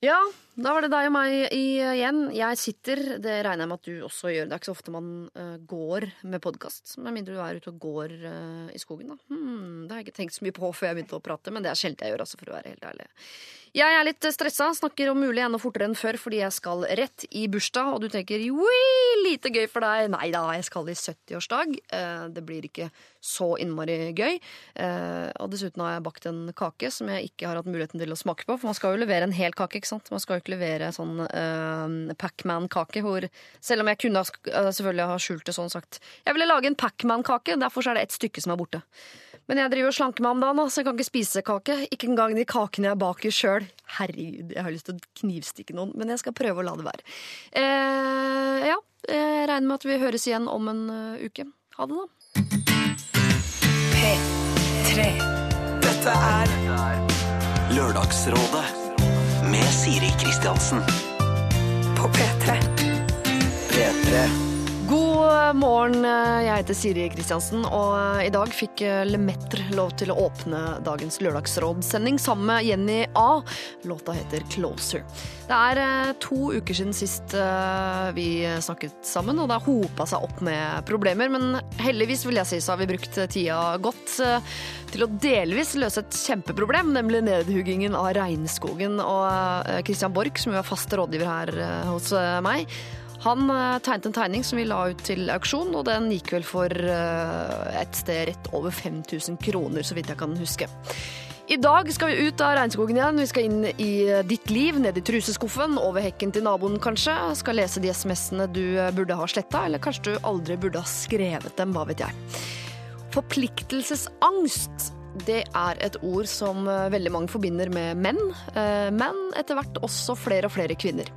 Ja, da var det deg og meg igjen. Jeg sitter, det regner jeg med at du også gjør. Det er ikke så ofte man uh, går med podkast, med mindre du er ute og går uh, i skogen. Da. Hmm, det har jeg ikke tenkt så mye på før jeg begynte å prate, men det er sjelden jeg gjør, altså, for å være helt ærlig. Jeg er litt stressa, snakker om mulig enda fortere enn før fordi jeg skal rett i bursdag, og du tenker joi, lite gøy for deg. Nei da, jeg skal i 70-årsdag. Uh, det blir ikke så innmari gøy. og dessuten har jeg bakt en kake som jeg ikke har hatt muligheten til å smake på, for man skal jo levere en hel kake, ikke sant. Man skal jo ikke levere sånn uh, Pacman-kake hvor Selv om jeg kunne selvfølgelig ha skjult det sånn sagt Jeg ville lage en Pacman-kake, derfor er det ett stykke som er borte. Men jeg driver og slanker meg om dagen, så jeg kan ikke spise kake. Ikke engang de kakene jeg baker sjøl. Herregud, jeg har lyst til å knivstikke noen, men jeg skal prøve å la det være. Eh, ja, jeg regner med at vi høres igjen om en uh, uke. Ha det, da. P3. Dette er Lørdagsrådet med Siri Kristiansen. på P3. P3. Morgen, jeg heter Siri Kristiansen, og i dag fikk Lemetter lov til å åpne dagens lørdagsrådsending sammen med Jenny A. Låta heter Closer. Det er eh, to uker siden sist eh, vi snakket sammen, og det har hopa seg opp med problemer, men heldigvis vil jeg si så har vi brukt tida godt eh, til å delvis løse et kjempeproblem, nemlig nedhuggingen av regnskogen. Og Christian Borch, som jo er fast rådgiver her hos meg, han eh, tegnet en tegning som vi la ut til auksjon, og den gikk vel for eh, et sted rett over 5000 kroner, så vidt jeg kan huske. I dag skal vi ut av regnskogen igjen. Vi skal inn i eh, ditt liv, ned i truseskuffen, over hekken til naboen kanskje. Skal lese de SMS-ene du burde ha sletta, eller kanskje du aldri burde ha skrevet dem, hva vet jeg. Forpliktelsesangst. Det er et ord som veldig mange forbinder med menn, men etter hvert også flere og flere kvinner.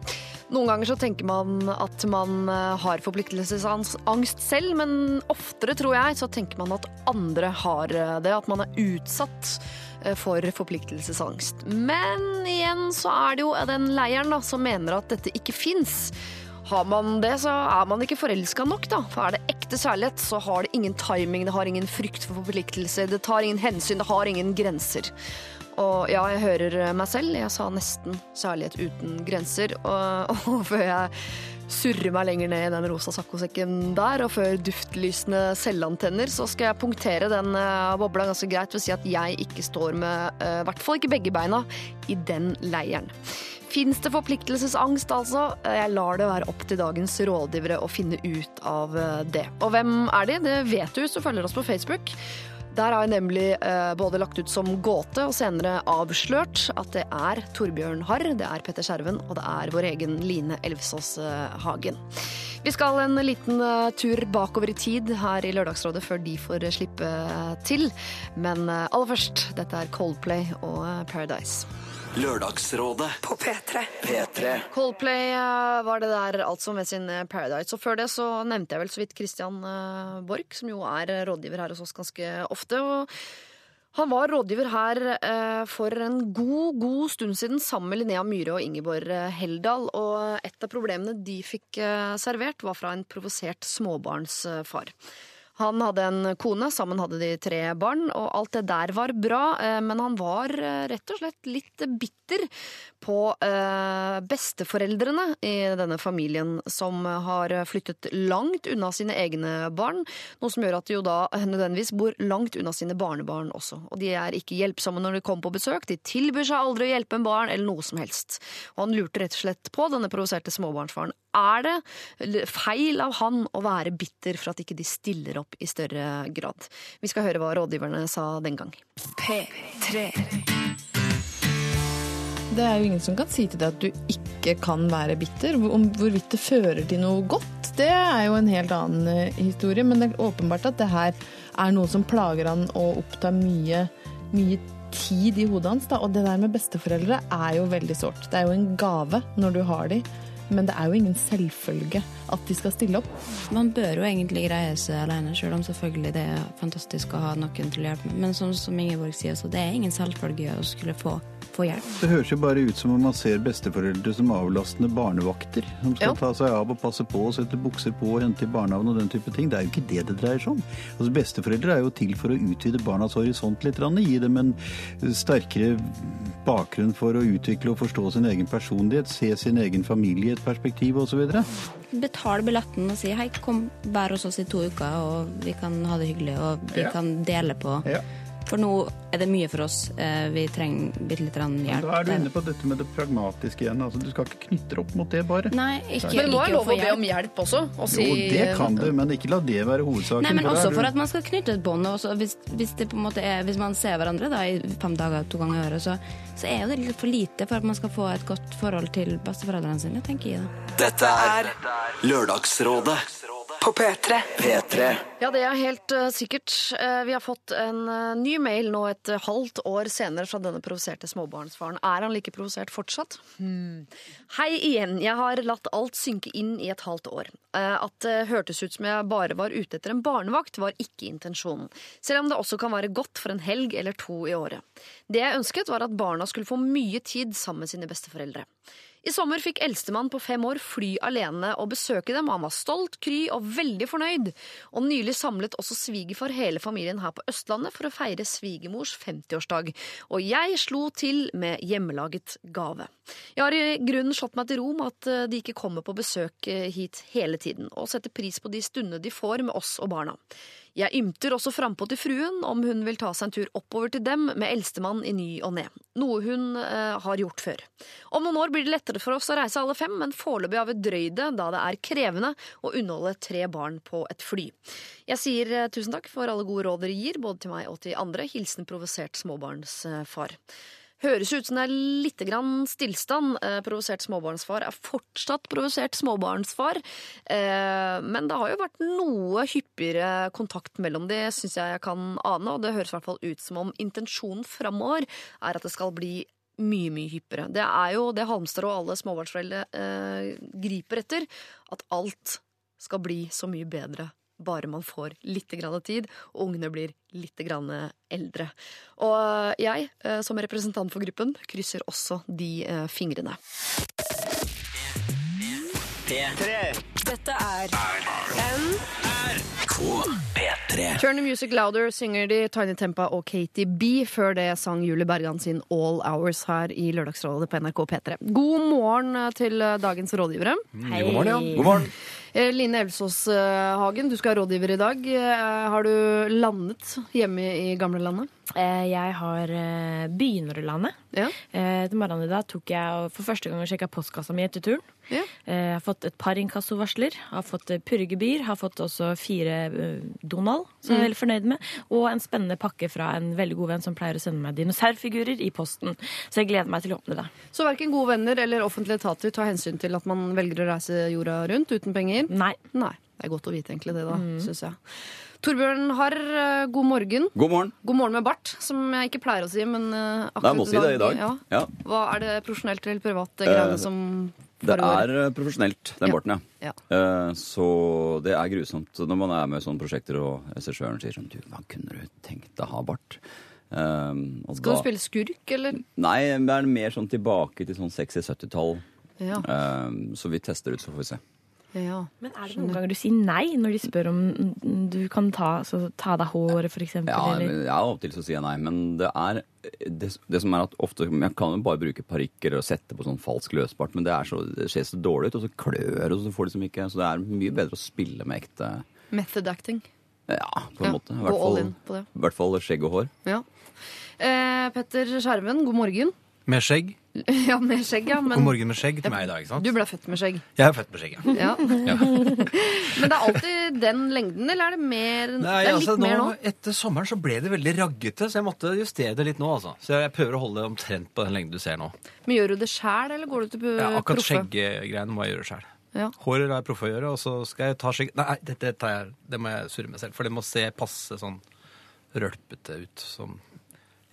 Noen ganger så tenker man at man eh, har forpliktelsesangst selv, men oftere, tror jeg, så tenker man at andre har eh, det. At man er utsatt eh, for forpliktelsesangst. Men igjen så er det jo den leiren da, som mener at dette ikke fins. Har man det, så er man ikke forelska nok, da. For er det ekte kjærlighet, så har det ingen timing, det har ingen frykt for forpliktelser, det tar ingen hensyn, det har ingen grenser. Og ja, jeg hører meg selv. Jeg sa nesten 'kjærlighet uten grenser'. Og, og før jeg surrer meg lenger ned i den rosa saccosekken der, og før duftlysende selvantenner, så skal jeg punktere den uh, bobla ganske greit ved å si at jeg ikke står med, uh, i hvert fall ikke begge beina, i den leiren. Fins det forpliktelsesangst, altså? Jeg lar det være opp til dagens rådgivere å finne ut av uh, det. Og hvem er de? Det vet du du følger oss på Facebook. Der har jeg nemlig eh, både lagt ut som gåte og senere avslørt at det er Torbjørn Harr, det er Petter Skjerven og det er vår egen Line Elvsås eh, Hagen. Vi skal en liten tur bakover i tid her i Lørdagsrådet før de får slippe til. Men aller først, dette er Coldplay og Paradise. Lørdagsrådet På P3. P3. Coldplay eh, var det der altså med sin eh, Paradise. Og før det så nevnte jeg vel så vidt Christian eh, Borch, som jo er rådgiver her hos oss ganske ofte. og han var rådgiver her eh, for en god, god stund siden sammen med Linnea Myhre og Ingeborg Heldal. Og et av problemene de fikk eh, servert, var fra en provosert småbarnsfar. Han hadde en kone, sammen hadde de tre barn, og alt det der var bra, eh, men han var eh, rett og slett litt bitter på eh, besteforeldrene i denne familien, som har flyttet langt unna sine egne barn, noe som gjør at de jo da nødvendigvis bor langt unna sine barnebarn også. Og de er ikke hjelpsomme når de kommer på besøk, de tilbyr seg aldri å hjelpe en barn eller noe som helst. Og han lurte rett og slett på denne provoserte småbarnsfaren. Er det feil av han å være bitter for at ikke de stiller opp i større grad? Vi skal høre hva rådgiverne sa den gang. P3. Det er jo ingen som kan si til deg at du ikke kan være bitter. Om hvorvidt det fører til noe godt, det er jo en helt annen eh, historie. Men det er åpenbart at det her er noe som plager han og opptar mye, mye tid i hodet hans. Da. Og det der med besteforeldre er jo veldig sårt. Det er jo en gave når du har de. Men det er jo ingen selvfølge at de skal stille opp. Man bør jo egentlig greie seg alene, selv om selvfølgelig det er fantastisk å ha noen til å hjelpe med. Men som, som Ingeborg sier, så det er ingen selvfølge å skulle få få hjelp. Det høres jo bare ut som om man ser besteforeldre som avlastende barnevakter. Som skal jo. ta seg av og passe på og sette bukser på og hente i barnehagen og den type ting. Det er jo ikke det det dreier seg om. Altså Besteforeldre er jo til for å utvide barnas horisont litt, gi dem en sterkere bakgrunn for å utvikle og forstå sin egen personlighet, se sin egen familie i et perspektiv osv. Betal billetten og si hei, kom, vær hos oss i to uker, og vi kan ha det hyggelig, og vi Ja. kan dele på. Ja. For nå er det mye for oss. Eh, Vi trenger bitte litt hjelp. Da er du inne på dette med det pragmatiske igjen. Altså, du skal ikke knytte deg opp mot det, bare. Nei, ikke, Men må ikke lov få å be om hjelp også. Og si, Jo, det kan du, men ikke la det være hovedsaken. Nei, men for også for at man skal knytte et bånd. Hvis, hvis, er, hvis man ser hverandre da, i fem dager to ganger i året, så, så er jo det litt for lite for at man skal få et godt forhold til besteforeldrene sine, tenker jeg da. Dette er Lørdagsrådet På P3. P3. Ja, det er helt uh, sikkert. Uh, vi har fått en uh, ny mail nå et halvt år senere fra denne provoserte småbarnsfaren. Er han like provosert fortsatt? Hmm. Hei igjen. Jeg har latt alt synke inn i et halvt år. Eh, at det hørtes ut som jeg bare var ute etter en barnevakt, var ikke intensjonen. Selv om det også kan være godt for en helg eller to i året. Det jeg ønsket, var at barna skulle få mye tid sammen med sine besteforeldre. I sommer fikk eldstemann på fem år fly alene og besøke dem. Han var stolt, kry og veldig fornøyd. Og nylig samlet også svigerfar hele familien her på Østlandet for å feire svigermors 50-årsdag. Og jeg slo til med hjemmelaget gave. Jeg har i grunnen slått meg til ro med at eh, de ikke kommer på besøk eh, hit hele tiden, og setter pris på de stundene de får med oss og barna. Jeg ymter også frampå til fruen om hun vil ta seg en tur oppover til dem med eldstemann i ny og ne, noe hun eh, har gjort før. Om noen år blir det lettere for oss å reise alle fem, men foreløpig har vi drøyd det da det er krevende å underholde tre barn på et fly. Jeg sier eh, tusen takk for alle gode råd dere gir, både til meg og til andre. Hilsen provosert småbarnsfar. Høres ut som det er litt grann stillstand. Eh, provosert småbarnsfar er fortsatt provosert småbarnsfar. Eh, men det har jo vært noe hyppigere kontakt mellom de, syns jeg jeg kan ane. Og det høres i hvert fall ut som om intensjonen framover er at det skal bli mye, mye hyppigere. Det er jo det Halmstad og alle småbarnsforeldre eh, griper etter. At alt skal bli så mye bedre bare man får litt grann tid, og ungene blir litt grann eldre. Og jeg, eh, som representant for gruppen, krysser også de eh, fingrene. Dette er P3. Turn the Music Louder synger de Tiny Tempa og Katie B. Før det sang Julie Bergan sin All Hours her i Lørdagsrådet på NRK P3. God morgen eh, til eh, dagens rådgivere. Hei. God morgen, God morgen. Eh, Line Elvsås eh, Hagen, du skal ha rådgiver i dag. Har du landet hjemme i gamlelandet? Eh, Jeg har begynner å lande. Ja. Eh, Til morgenen i dag tok jeg for første gang og sjekka postkassa mi etter turen. Ja. Eh, Jeg har fått et par inkassovarsler, har fått purregebyr, har fått også fire eh, Donald, som jeg er veldig fornøyd med, og en spennende pakke fra en veldig god venn som pleier å sende meg dinosaurfigurer i posten. Så jeg gleder meg til å åpne det. Så verken gode venner eller offentlige etater tar hensyn til at man velger å reise jorda rundt uten penger? Nei. Nei. Det er godt å vite egentlig det, da, synes jeg. Torbjørn Harr, eh, god morgen. God morgen. God morgen med bart, som jeg ikke pleier å si, men eh, akkurat Nei, jeg må si det i dag. Ja. Ja. Hva Er det profesjonelt eller privat, det greiene Eh, som Det er eh, profesjonelt, den Ja. borten, ja. Ja. Eh, Så det er grusomt når man er med i sånne prosjekter og regissøren sier sånn Du, hva kunne du tenkt deg å ha bart? Eh, og Skal da- du spille skurk, eller? Nei, det er mer sånn tilbake til sånn 60-70-tall. Ja. Eh, Så vi tester ut, så får vi se. Ja. Men er det noen ganger du sier nei når de spør om du kan ta, så, ta deg håret, eksempel? Ja, eller? men- ja, av og til så sier jeg nei, men det er det, det som er at ofte Jeg kan jo bare bruke parykker og sette på sånn falsk løsbart, men det, er så, det ser så dårlig ut, og så klør og så får de liksom ikke Så det er mye bedre å spille med ekte Method acting. Ja, på en Ja, måte. I hvert all fall, in på det. i hvert fall skjegg og hår. Ja. Eh, Petter Skjermen, god morgen. Med skjegg. Ja, med skjegg, ja. Men God morgen med skjegg til meg i dag. ikke sant? du ble født med skjegg. Jeg er født med skjegg, ja. Ja. ja. Men det er alltid den lengden, eller er det mer Nei, Det er litt altså, mer nå? Etter sommeren så ble det veldig raggete, så jeg måtte justere det litt nå. altså. Så jeg prøver å holde det omtrent på den lengden du ser nå. Men gjør du det sjæl, eller går du til Ja, akkurat proffe? skjegggreiene må jeg gjøre sjæl. Ja. Håret lar jeg proffe gjøre, og så skal jeg ta skjegg Nei, dette, dette jeg, det må jeg surre med selv, for det må se passe sånn rølpete ut. Som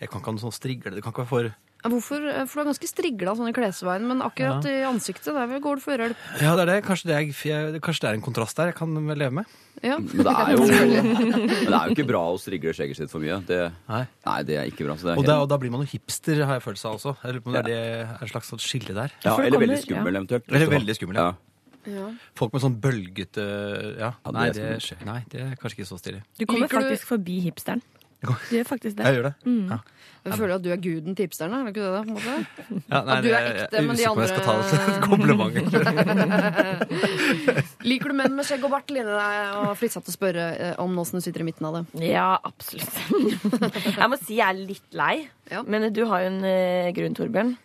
Jeg kan ikke ha noe sånn strigle. Det kan ikke være for Hvorfor? Eh, For du er ganske strigla sånn i klesveien, men akkurat i ansiktet der går du for hjelp. Ja, det er det. Kanskje det er, kanskje det er en kontrast der jeg kan leve med. Ja. Men det er jo, men det er jo ikke bra å strigle skjegget sitt for mye. Det, Nei. nei, det er ikke bra. Så det er Og da, helt- og da blir man jo hipster, har jeg følelse av også. Jeg lurer på om det er, det, et slags skille der. ja, eller veldig skummel, eventuelt. Eller veldig skummel, ja. Ja. Folk med sånn bølgete Ja, Ja, det nei, er det, skjer- nei, det er kanskje ikke så stilig. Du kommer faktisk forbi hipsteren. Du gjør faktisk det. Jeg gjør det. Ja. Jeg føler at du er guden til hipsterne, er det ikke det? på en måte? Ja, nei, At du det- er jeg ekte, men de usikker på om jeg skal ta det som et kompliment. Liker du menn med skjegg og bart, Line? Det er jo å spørre eh, om nå som du sitter i midten av det. Ja, absolutt. jeg må si jeg er litt lei. Ja. Men du har jo en eh, grunn, Torbjørn.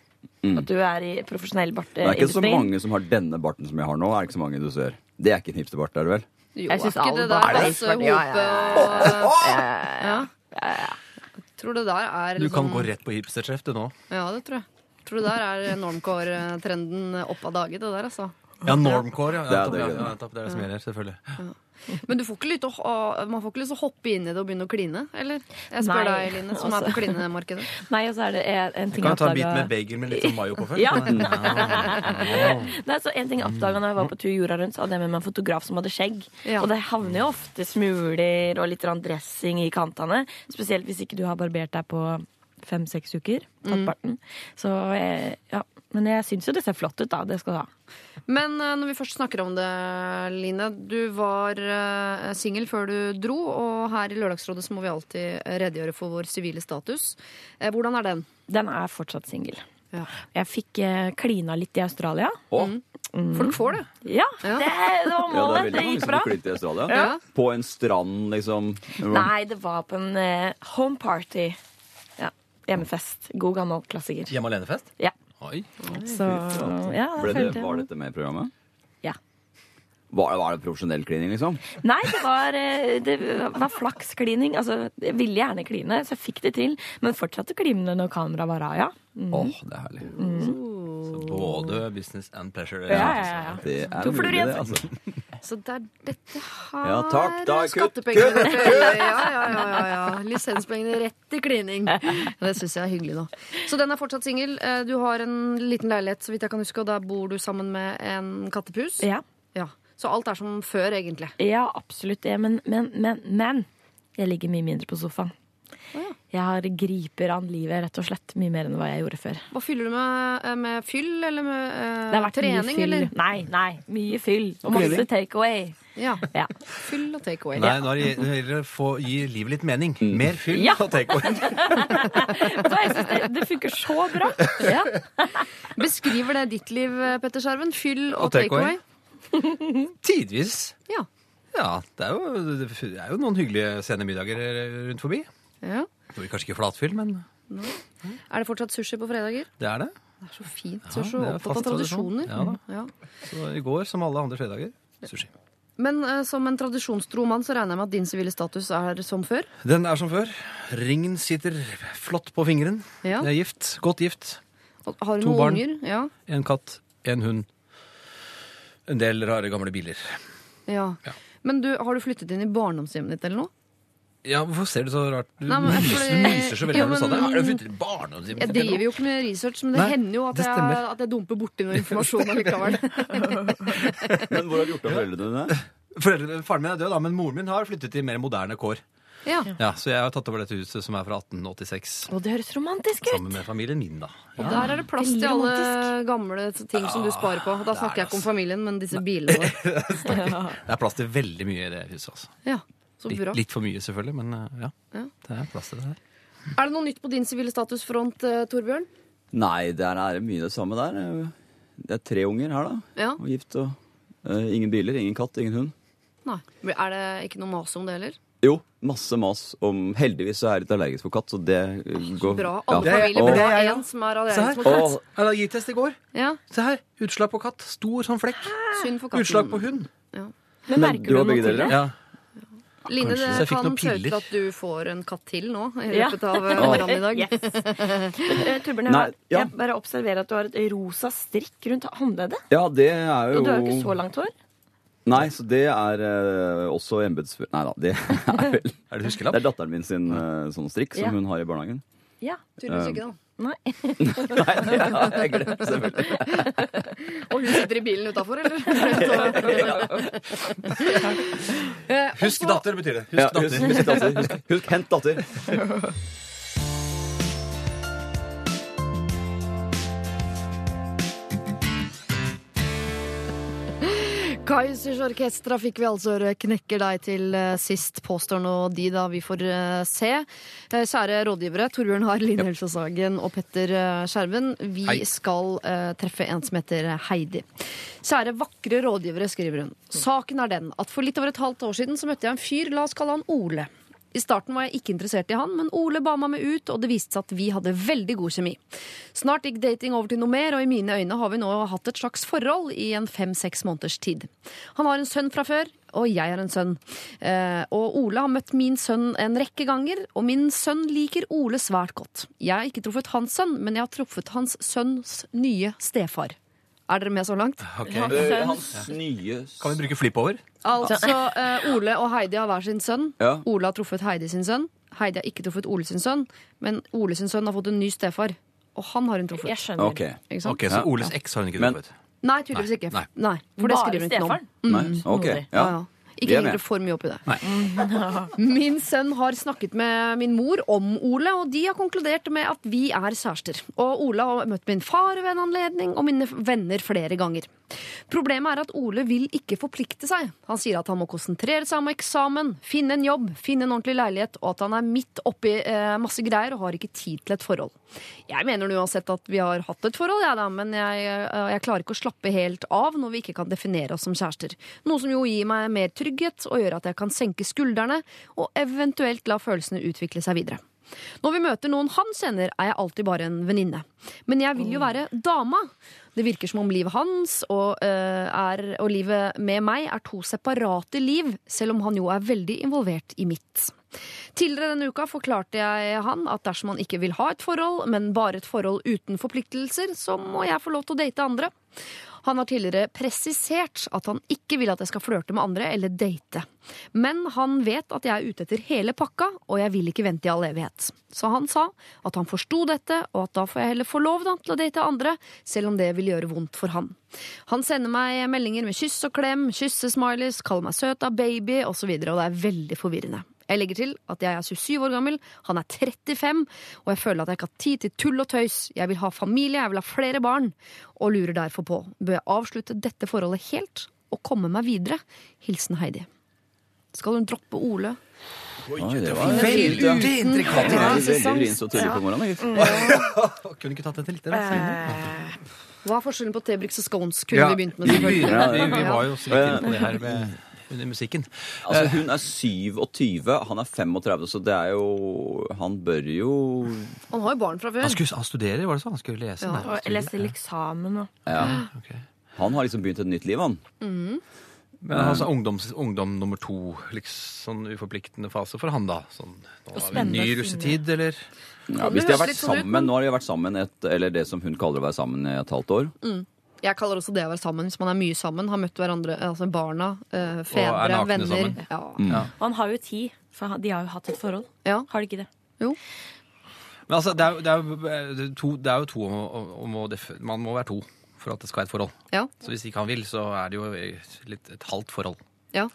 Mm. At du er i profesjonell Det er ikke så mange som har denne barten som jeg har nå. Er det ikke så mange du ser. Det er ikke en hipsterbart, er det vel? Jo, Jeg synes er ikke alle det der er Lasse hipster. Ja, ja, ja, ja. Jeg tror det der er Du kan liksom- gå rett på hipstertreff, du nå. Ja, det tror jeg. Jeg tror det der er normcore-trenden opp av dage, det der, altså. Ja, normcore, ja. Det er det det er det som gjelder, selvfølgelig. Men du får ikke lyst å, man får ikke lyst til å hoppe inn i det og begynne å kline, eller? Jeg spør Nei, deg, Line, som er altså. på klinemarkedet. Nei, og så er det en ting Du kan jeg ta en bit med bagel med litt sånn mayo på først. Ja. Nei, så En ting jeg oppdaga når jeg var på tur jorda rundt, så hadde jeg med meg en fotograf som hadde skjegg. Ja. Og det havner jo ofte smuler og litt dressing i kantene. Spesielt hvis ikke du har barbert deg på fem-seks uker. Tatt barten. Så eh, ja. Men jeg syns jo det ser flott ut, da. Det skal du ha. Men eh, når vi først snakker om det, Line. Du var uh, singel før du dro, og her i Lørdagsrådet så må vi alltid redegjøre for vår sivile status. Eh, hvordan er den? Den er fortsatt singel. Ja. Jeg fikk eh, klina litt i Australia. Å, Folk får det. Ja, Ja. det, det var ja, det målet. veldig det mange gikk bra. i Australia. Ja. På en strand, liksom. Nei, det var på en eh, home party. Ja, Hjemmefest. God gammel klassiker. Hjemme alene-fest? Ja. Oi. Så ja, Ble det, følte jeg- var dette med i programmet? Ja. Var, var det profesjonell klining, liksom? Nei, det var, eh, det var flaksklining. Altså, jeg ville gjerne kline, så jeg fikk det til. Men fortsatte å kline når kameraet var av, ja. Åh, det er herlig. Så både business and pleasure. Ja, ja, ja. Det er To fluer i mulig, en det, altså. Så det er dette her Ja, takk, da, er kutt, dere. Ja, ja, ja, ja, ja. Lisenspengene rett i klining. Det syns jeg er hyggelig, da. Så den er fortsatt singel. Eh, Du har en liten leilighet, så vidt jeg kan huske, og der bor du sammen med en kattepus. Ja, Ja. Så alt er som før, egentlig. ja absolutt det. Men, men, men, men jeg ligger mye mindre på sofaen. Jeg har griper an livet rett og slett mye mer enn hva jeg gjorde før. Hva fyller du med? eh, Med fyll eller med uh, Det har vært trening, mye fyll. eller? Nei, nei, mye fyll. Og masse takeaway. Ja. Ja. Fyll og take away. Nei, nå gjelder det å gi livet litt mening. Mer fyll Ja. og take away. jeg synes det, det funker så bra. Ja. Beskriver det ditt liv, Petter Skjerven? Fyll og, Og takeaway. takeaway? Tidvis. Ja. Ja, det er, jo, det er jo noen hyggelige sene middager rundt forbi. Ja. Det blir kanskje ikke flatfyll, men Er det fortsatt sushi på fredager? det er det. Det er så fint. Ja, Du er opptatt av fast tradisjon. tradisjoner. Ja. Ja. Så i går, som alle andre fredager, sushi. Men eh, som en tradisjonstro mann så regner jeg med at din sivile status er som før? Den er som før. Ringen sitter flott på fingeren. Ja. Jeg er gift. Godt gift. Og Har du To noen barn. unger? Ja. En katt, en hund. En del rare gamle biler. ja. Ja. Men du, har du flyttet inn i barndomshjemmet ditt eller noe? Ja, Hvorfor ser du så rart Du Nei, men jeg myser, du myser så veldig når du sa det. men- Har du flyttet i? Jeg driver jo ikke med research, men det Nei, hender jo at det jeg, stemmer. at jeg dumper borti noe informasjon allikevel. Men hvor har du gjort av foreldrene dine? Faren min er død, da, men moren min har flyttet til mer moderne kår. Ja. Ja, Så jeg har tatt over dette huset som er fra 1886. Og det høres romantisk ut. Sammen med familien min, da. Og der er det plass til alle gamle ting som du sparer på. Da snakker jeg ikke om familien, men disse bilene våre. Det er plass til veldig mye i det huset. altså. Ja, Litt, bra. litt for mye, selvfølgelig, men uh, ja. Ja. Det er plass til det her. Er det noe nytt på din sivile statusfront, eh, Torbjørn? Nei, det er mye det samme der. Det er tre unger her, da. Ja. Og gift og uh, ingen biler, ingen katt, ingen hund. Nei. Er det ikke noe mas om det heller? Jo, masse mas om Heldigvis så er jeg litt allergisk for katt, så det eh, går Bra. Ja. Familier burde ha én som er allergisk mot katt. Allergitest i går. Ja, Se her. Utslag på katt. Stor sånn flekk. synd for katten. Utslag på hund. Men Men merker du du har noe til det? Ja. Line, det Så jeg fikk kan til piller. at du får en katt til nå i Ja. løpet av eh, morgenen i dag. Yes. Eh, jeg, Nei, ja. jeg bare observerer at du har et rosa strikk rundt håndleddet. Ja, det er jo Og du har jo ikke så langt hår. Nei, så det er eh, også embetsført Nei da, det er vel Er det Det er datteren min sin eh, sånn strikk som Ja. hun har i barnehagen. Ja. Tydeligvis ikke, da. Nei. Nei, det har jeg glemt, selvfølgelig. Og hun sitter i bilen utafor, eller? Eh, Husk datter, betyr det. Husk datter. husk, husk datter. Husk, husk hent datter. Kaizers Orkestra fikk vi altså høre knekker deg til eh, sist, påstår nå de, da vi får eh, se. Eh, Kjære rådgivere, Torbjørn Har, Line Helsåshagen og Petter Skjerven. Vi Hei. skal treffe en som heter Heidi. Kjære vakre rådgivere, skriver hun. Saken er den at for litt over et halvt år siden så møtte jeg en fyr, la oss kalle han Ole. I starten var jeg ikke interessert i han, men Ole ba meg med ut, og det viste seg at vi hadde veldig god kjemi. Snart gikk dating over til noe mer, og i mine øyne har vi nå hatt et slags forhold i en fem-seks måneders tid. Han har en sønn fra før, og jeg har en sønn. Eh, og Ole har møtt min sønn en rekke ganger, og min sønn liker Ole svært godt. Jeg har ikke truffet hans sønn, men jeg har truffet hans sønns nye stefar. Er dere med så langt? Ok. Eh, Hans nye Kan vi bruke flip-over? Altså, eh, Ole og Heidi har hver sin sønn. Ja. Ole har truffet Heidi sin sønn. Heidi har ikke truffet Ole sin sønn, men Ole sin sønn har fått en ny stefar. Og han har hun truffet. Jeg skjønner. Ok. Ikke sant? Ok, Så Oles eks har hun ikke Men- truffet? Nei, tydeligvis ikke. Nei. Nei, For det Bare skriver hun ikke noe om. stefaren? Nei, ok. Ja, Ja. ja. Ikke med. for mye opp i det. Min sønn har snakket med min mor om Ole, og de har konkludert med at vi er kjærester. Og Ole har møtt min far ved en anledning, og mine venner flere ganger. Problemet er at Ole vil ikke forplikte seg. Han sier at han må konsentrere seg om eksamen, finne en jobb, finne en ordentlig leilighet, og at han er midt oppi eh, masse greier og har ikke tid til et forhold. Jeg mener uansett at vi har hatt et forhold, jeg da, men jeg, eh, jeg klarer ikke å slappe helt av når vi ikke kan definere oss som kjærester. Noe som jo gir meg mer trygghet og gjør at jeg kan senke skuldrene og eventuelt la følelsene utvikle seg videre. Når vi møter noen han kjenner, er jeg alltid bare en venninne. Men jeg vil jo være dama. Det virker som om livet hans og, eh, er, og livet med meg er to separate liv, selv om han jo er veldig involvert i mitt. Tidligere denne uka forklarte jeg han at dersom han ikke vil ha et forhold, men bare et forhold uten forpliktelser, så må jeg få lov til å date andre. Han har tidligere presisert at han ikke vil at jeg skal flørte med andre eller date. Men han vet at jeg er ute etter hele pakka, og jeg vil ikke vente i all evighet. Så han sa at han forsto dette, og at da får jeg heller få lov da, til å date andre, selv om det vil gjøre vondt for han. Han sender meg meldinger med kyss og klem, kyssesmileys, kaller meg søta baby osv., og, og det er veldig forvirrende. Jeg legger til at jeg er 27 år gammel, han er 35, og jeg føler at jeg ikke har tid til tull og tøys. Jeg vil ha familie, jeg vil ha flere barn, og lurer derfor på bør jeg avslutte dette forholdet helt og komme meg videre. Hilsen Heidi. Skal hun droppe Ole? Oi, det var Veldig intrikat. Det Ja, er veldig så tidlig på morgenen. Kunne ikke tatt dette litt senere? Hva er forskjellen på Tebrix og Scones? Kunne Ja, vi begynt med vi, vi, vi var jo så litt inne på det her med, under musikken. Altså, hun er 27, han er 35, så det er jo Han bør jo Han har jo barn fra før. Han, skulle, han studerer, var det sånn? Han skulle lese? Ja. lese Og jeg til eksamen og Ja. Ok. Han har liksom begynt et nytt liv, han. Men altså, ungdom, ungdom nummer to, liksom sånn uforpliktende fase for han, da? Sånn, nå har vi en ny russetid, eller? Ja, hvis de har vært sånn sammen, Nå har de vært sammen et, eller det som hun kaller å være sammen i et halvt år. Jeg kaller også det å være sammen. Hvis man er mye sammen, har møtt hverandre, altså barna, eh, fedre, og venner. Ja. Mm. Ja. Og han har jo tid, for de har jo hatt et forhold. ja. Har de ikke det? Jo. Men altså, det er, jo- det er, jo- det er to, det er jo to om, å- om Man må være to for at det skal være et forhold. Ja. Så hvis ikke han vil, så er det jo litt et halvt forhold. ja.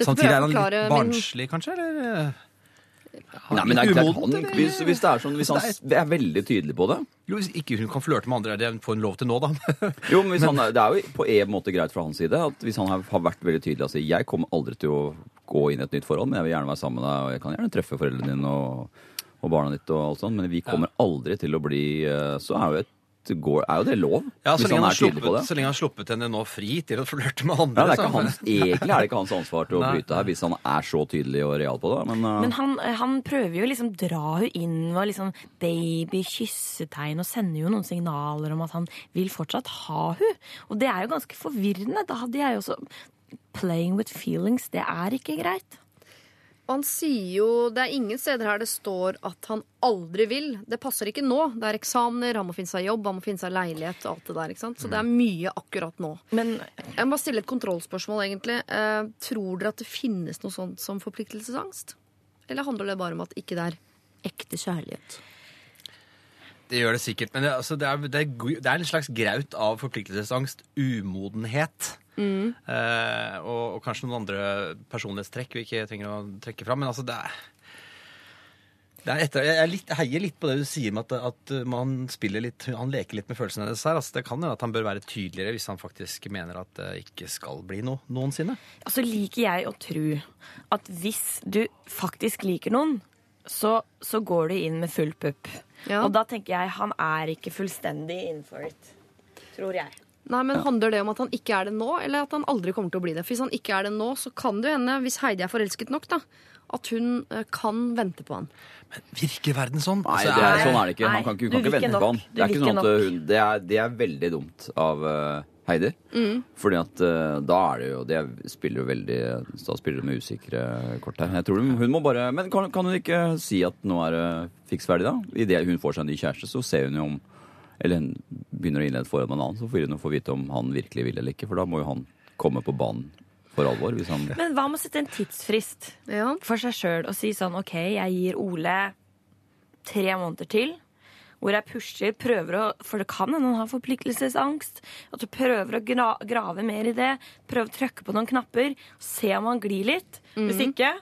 Samtidig er han litt barnslig, min kanskje? Eller? Nei, men det er klart, han, hvis, hvis det er sånn, hvis han er veldig tydelig på det. Jo, hvis ikke hun kan flørte med andre, er det får hun lov til nå, da. Jo, men hvis han, er- Det er jo på en måte greit fra hans side at hvis han har, vært veldig tydelig og sier jeg kommer aldri til å gå inn i et nytt forhold, men jeg vil gjerne være sammen med deg, og jeg kan gjerne treffe foreldrene dine og, og barna ditt, og alt sånt, men vi kommer aldri til å bli eh, Så er jo, et, går, er jo det lov, Ja, så hvis lenge, han han er sluppet, det. så lenge han har sluppet henne nå fri til å flørte med andre. Ja, det er så- hans, egentlig er det ikke hans ansvar til å bryte her, hvis han er så tydelig og real på det. Men, uh... Men han, han prøver jo liksom dra hun inn og liksom baby, kyssetegn, og sender jo noen signaler om at han vil fortsatt ha hun. Og det er jo ganske forvirrende. Da hadde jeg jo også Playing with feelings, det er ikke greit. Og han sier jo Det er ingen steder her det står at han aldri vil. Det passer ikke nå. Det er eksamener, han må finne seg jobb, han må finne seg leilighet og alt det der. ikke sant? Så det er mye akkurat nå. Men Jeg må bare stille et kontrollspørsmål, egentlig. Eh, tror dere at det finnes noe sånt som forpliktelsesangst? Eller handler det bare om at ikke det er ekte kjærlighet? Det gjør det sikkert, men det, altså, det, er, det, er, det er en slags graut av forpliktelsesangst, umodenhet. Mm. Eh, og, og kanskje noen andre personlighetstrekk vi ikke trenger å trekke fram. Men altså, det er, det er etter, jeg, er litt, jeg heier litt på det du sier med at, at man spiller litt Han leker litt med følelsene hennes her. Altså, det kan hende at han bør være tydeligere hvis han faktisk mener at det ikke skal bli noe noensinne. Altså liker jeg å tro at hvis du faktisk liker noen, så, så går du inn med full pupp. Ja. Og da tenker jeg han er ikke fullstendig in for it. Tror jeg. Nei, men Handler det om at han ikke er det nå, eller at han aldri kommer til å bli det? For Hvis han ikke er det nå, så kan det jo hende, hvis Heidi er forelsket nok, da, at hun eh, kan vente på han. Men Virker verden sånn? Nei, Altså, det er, sånn er det ikke. Han kan ikke, hun kan ikke vente nok. på han. Det er ikke sånn at hun, det, er, det er veldig dumt av uh, Heidi. Mm. Fordi at uh, da er det jo Det spiller jo veldig Da spiller de med usikre kort her. Jeg tror hun, hun må bare Men kan, kan hun ikke si at nå er det fiks ferdig, da? Idet hun får seg en ny kjæreste, så ser hun jo om Eller begynner å innlede et forhold med en annen, så får hun få vite om han virkelig vil eller ikke. For da må jo han komme på banen for alvor. Hvis han Men hva med å sette en tidsfrist Ja. for seg sjøl og si sånn OK, jeg gir Ole tre måneder til. Hvor jeg pusher, prøver å For det kan hende han har forpliktelsesangst. At du prøver å gra grave mer i det. Prøve å trykke på noen knapper. Se om han glir litt. Hvis ikke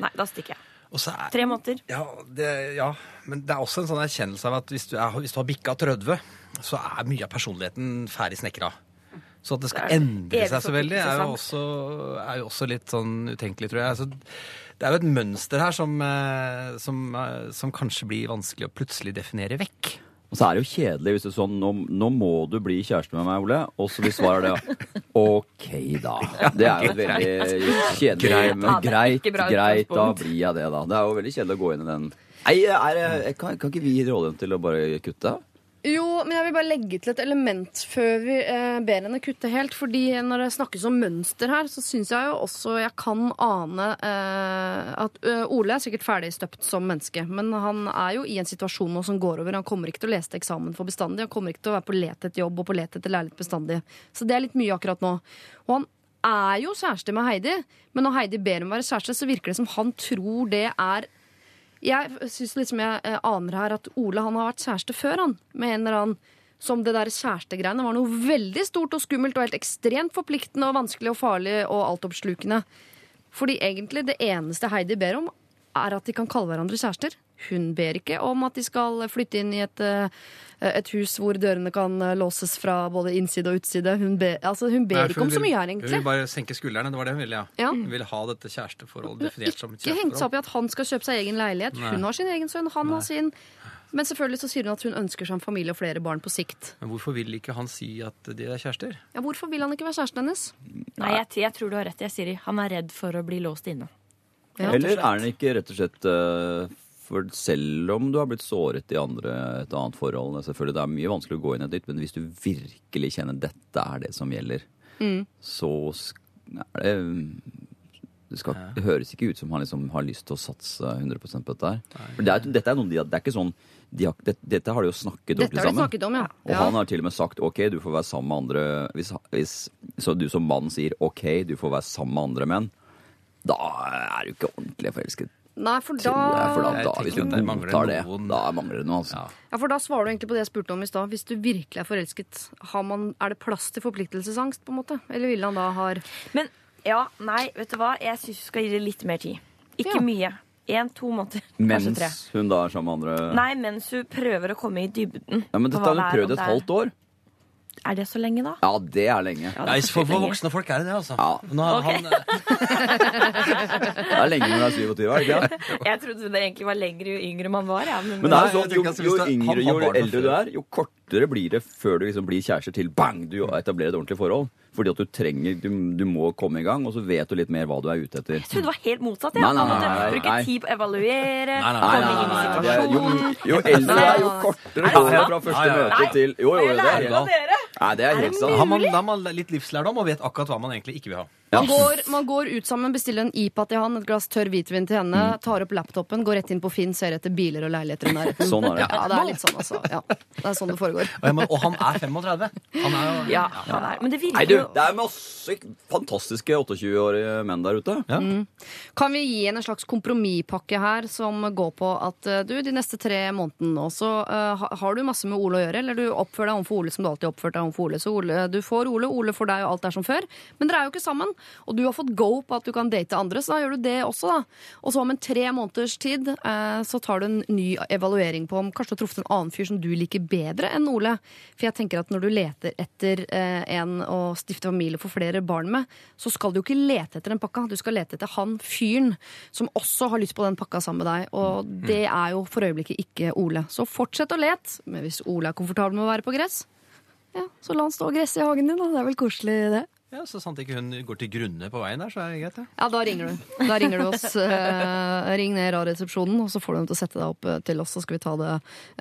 Nei, da stikker jeg. Er, Tre måneder. Ja, det, ja, men det er også en sånn erkjennelse av at hvis du, er, hvis du har bikka 30, så er mye av personligheten ferdig snekra. Så at det skal Det endre seg så veldig, er jo, også, er jo også litt sånn utenkelig, tror jeg. Så det er jo et mønster her som, eh, som, eh, som kanskje blir vanskelig å plutselig definere vekk. Og så er det jo kjedelig hvis er sånn nå, nå må du bli kjæreste med meg, Ole. Og så blir svaret det OK, da. Det er jo et veldig kjedelig. Men greit, greit, da blir jeg det, da. Det er jo veldig kjedelig å gå inn i den Nei, er, kan, kan ikke vi gi rollen til å bare kutte? Jo, men jeg vil bare legge til et element før vi eh, ber henne kutte helt. fordi når det snakkes om mønster her, så syns jeg jo også jeg kan ane eh, at Ole er sikkert ferdigstøpt som menneske. Men han er jo i en situasjon nå som går over. Han kommer ikke til å lese eksamen for bestandig. Han kommer ikke til å være på let etter jobb og på let etter leilighet bestandig. Så det er litt mye akkurat nå. Og han er jo kjæreste med Heidi, men når Heidi ber om å være kjæreste, så virker det som han tror det er jeg syns liksom jeg eh, aner her at Ole han har vært kjæreste før, han. Med en eller annen som det der kjærestegreiene var noe veldig stort og skummelt og helt ekstremt forpliktende og vanskelig og farlig og altoppslukende. Fordi egentlig det eneste Heidi ber om, er at de kan kalle hverandre kjærester. Hun ber ikke om at de skal flytte inn i et, eh, et hus hvor dørene kan eh, låses fra både innside og utside. Hun ber, altså, hun ber Nei, ikke om vil, så mye her, egentlig. Hun vil bare senke skuldrene. Det var det hun ville, ja. Ja. Hun vil ha dette kjæresteforholdet definert som et ikke hengt seg opp i at han skal kjøpe seg egen leilighet. Nei. Hun har sin egen sønn, han har sin. Men selvfølgelig så sier hun at hun ønsker seg en familie og flere barn på sikt. Men hvorfor vil ikke han si at de er kjærester? Ja, Hvorfor vil han ikke være kjæresten hennes? Nei, jeg, jeg tror du har rett, jeg, Siri. Han er redd for å bli låst inne. Ja, Eller er han ikke rett og slett eh, For selv om du har blitt såret i andre, et annet forhold selvfølgelig, Det er mye vanskelig å gå inn i et nytt, men hvis du virkelig kjenner dette er det som gjelder, Mm. så er det det, skal, det høres ikke ut som han liksom har lyst til å satse 100% på dette her. For det er, dette er noen, det er ikke sånn de har, det, Dette har de jo snakket Dette ordentlig har de sammen. snakket om, ja. Og ja. han har til og med sagt ok, du får være sammen med andre hvis, hvis, Så du som mann sier ok, du får være sammen med andre menn, da er du ikke ordentlig forelsket. Nei, for da, for da, da, hvis du at det mangler det, noen- da mangler det noe. Altså. Ja. ja, for da svarer du egentlig på det jeg spurte om i stad. Hvis du virkelig er forelsket, har man, er det plass til forpliktelsesangst, på en måte? Eller ville han da ha Men ja, nei, vet du hva? Jeg syns du skal gi det litt mer tid. Ikke Ja. mye. Én, to måneder. Kanskje tre. Mens hun da er sammen med andre Nei, mens hun prøver å komme i dybden. ja, Men dette har hun prøvd et halvt år. Er det så lenge, da? Ja, det er lenge. Ja, det er for, for voksne folk er det det, altså. Ja. Nå, har Ok. han, Det er lenge når du er 27, er det ikke? Jeg trodde det egentlig var lenger jo yngre man var. Ja, men, Men det er jo sånn, jo, jo yngre, jo eldre du er, jo kortere blir det før du liksom blir kjærester til bang, du etablerer et ordentlig forhold. Fordi at du trenger, du, du må komme i gang, og så vet du litt mer hva du er ute etter. jeg trodde det var helt motsatt. Ja. Nei, nei, nei, nei, bruke tid på å evaluere, Nei, nei, Nei, komme nei, inn i nei, nei, er, jo, jo eldre du er, jo kortere går det fra første møte til Jo, jo, det er helt! Nei, det er helt sant. har, da har man litt livslærdom og vet akkurat hva man egentlig ikke vil ha. Man, går, man går ut sammen, bestiller en IPA til han, et glass tørr hvitvin til henne, tar opp laptopen, går rett inn på Finn, ser etter biler og leiligheter i nærheten. Sånn er det. Ja, det er litt sånn, altså. Ja, det er sånn det foregår. Og, må- og han er 35. Han er jo Ja, han er. Men det Nei, du, jo det er masse fantastiske 28-årige menn der ute. Ja. Kan vi gi henne en slags kompromisspakke her som går på at eh, du, de neste tre månedene nå, så eh, ha- har du masse med Ole å gjøre, eller du oppfører deg overfor Ole som du alltid har oppført deg overfor Ole. Så Ole, du får Ole, Ole får deg, og alt er som før. Men dere er jo ikke sammen, og du har fått go på at du kan date andre, så da gjør du det også, da. Og så om en tre måneders tid eh, så tar du en ny evaluering på om kanskje du har truffet en annen fyr som du liker bedre enn Ole. For jeg tenker at når du leter etter eh, en å stifte familie og få flere barn med, så skal du jo ikke lete etter den pakka. Du skal lete etter han fyren som også har lyst på den pakka sammen med deg. Og det er jo for øyeblikket ikke Ole. Så fortsett å lete. Men hvis Ole er komfortabel med å være på gress, ja, så la han stå og gresse i hagen din. Da. Det er vel koselig, det. Ja, Så sant ikke hun går til grunne på veien der, så er det greit. Ja. Ja, da ringer du. Da ringer du oss. Eh, ring ned Radioresepsjonen, og så får du dem til å sette deg opp eh, til oss, så skal vi ta det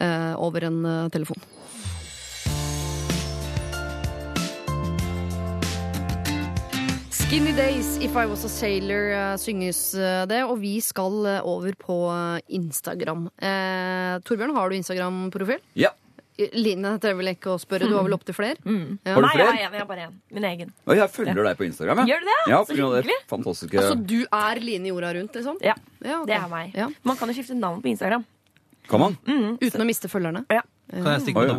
eh, over en eh, telefon. Skinny Days, If I Was A Sailor, eh, synges det. Og vi skal over på Instagram. Eh, Torbjørn, har du Instagram-profil? Ja. Line trenger vel ikke å spørre, du har vel opptil flere? Ja. Har du Nei, jeg flere? har en, jeg har bare én. Min egen. Og jeg følger deg på Instagram. jeg. Gjør du det? Ja, Så hyggelig. fantastiske Altså, du er Line jorda rundt, liksom? Ja, Ja, okay. det er meg. Ja. Man kan jo skifte navn på Instagram. Kan man? Uten å miste følgerne? Ja. Kan jeg stikke på do?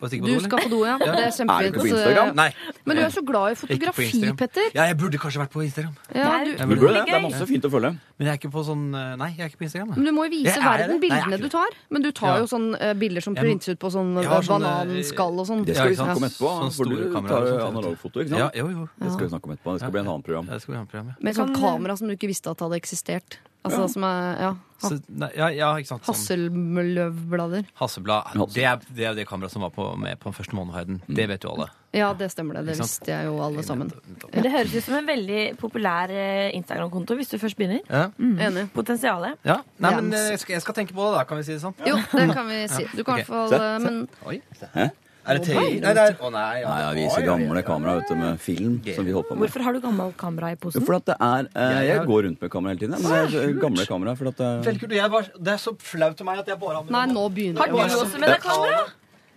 På stikke på Du do, skal på do, ja. Det er Er du på Instagram? Nei. Men du er så glad i fotografi, Petter. Ja, jeg burde kanskje vært på Instagram. Ja, du, Jeg Du burde det. Det er masse fint å følge. Men jeg er ikke på sånn eh, Nei, jeg er ikke på Instagram. men du må jo vise Jeg er verden bildene Nei, du tar. Men du tar jo sånn eh, bilder som printes ut på sånn eh, sånne- bananskall og sånn. Det skal vi snakke om etterpå. Sånne For du tar analogfoto, ikke Ja, jo, jo. Det skal vi snakke om etterpå. Det skal bli en annen program. Ja, det skal vi ha et program, ja. Med sånn kamera som du ikke visste at hadde eksistert. Altså som er ja, Så, nei, ja, ja, ikke sant. Sånn. Hasselblad, Hasseblad. Det er det, er det kameraet som var på, med på første månedhøyden. Det vet jo alle. Ja, det stemmer det. Det visste jeg jo alle sammen. Men det høres ut som en veldig populær eh, Instagram-konto hvis du først begynner. Ja. Enig. Potensialet. ja. Nei, men eh, jeg skal, jeg skal tenke på det, da, kan vi si det sånn. Jo, det kan vi si. Du kan i hvert fall eh, Men Oi. Hæ? Er det TI? Nei, det er Å nei. ja. Nei, jeg viser gamle kamera vet du, med film som vi holdt på med. Hvorfor har du gammelt kamera i posen? For at det er eh, Jeg- går rundt med kamera hele tiden. Men det er gamle kamera. For at det, Veldig kult. Jeg var, det er så flaut til meg at jeg bare har med Nei, nå begynner Har du det. også med deg kamera?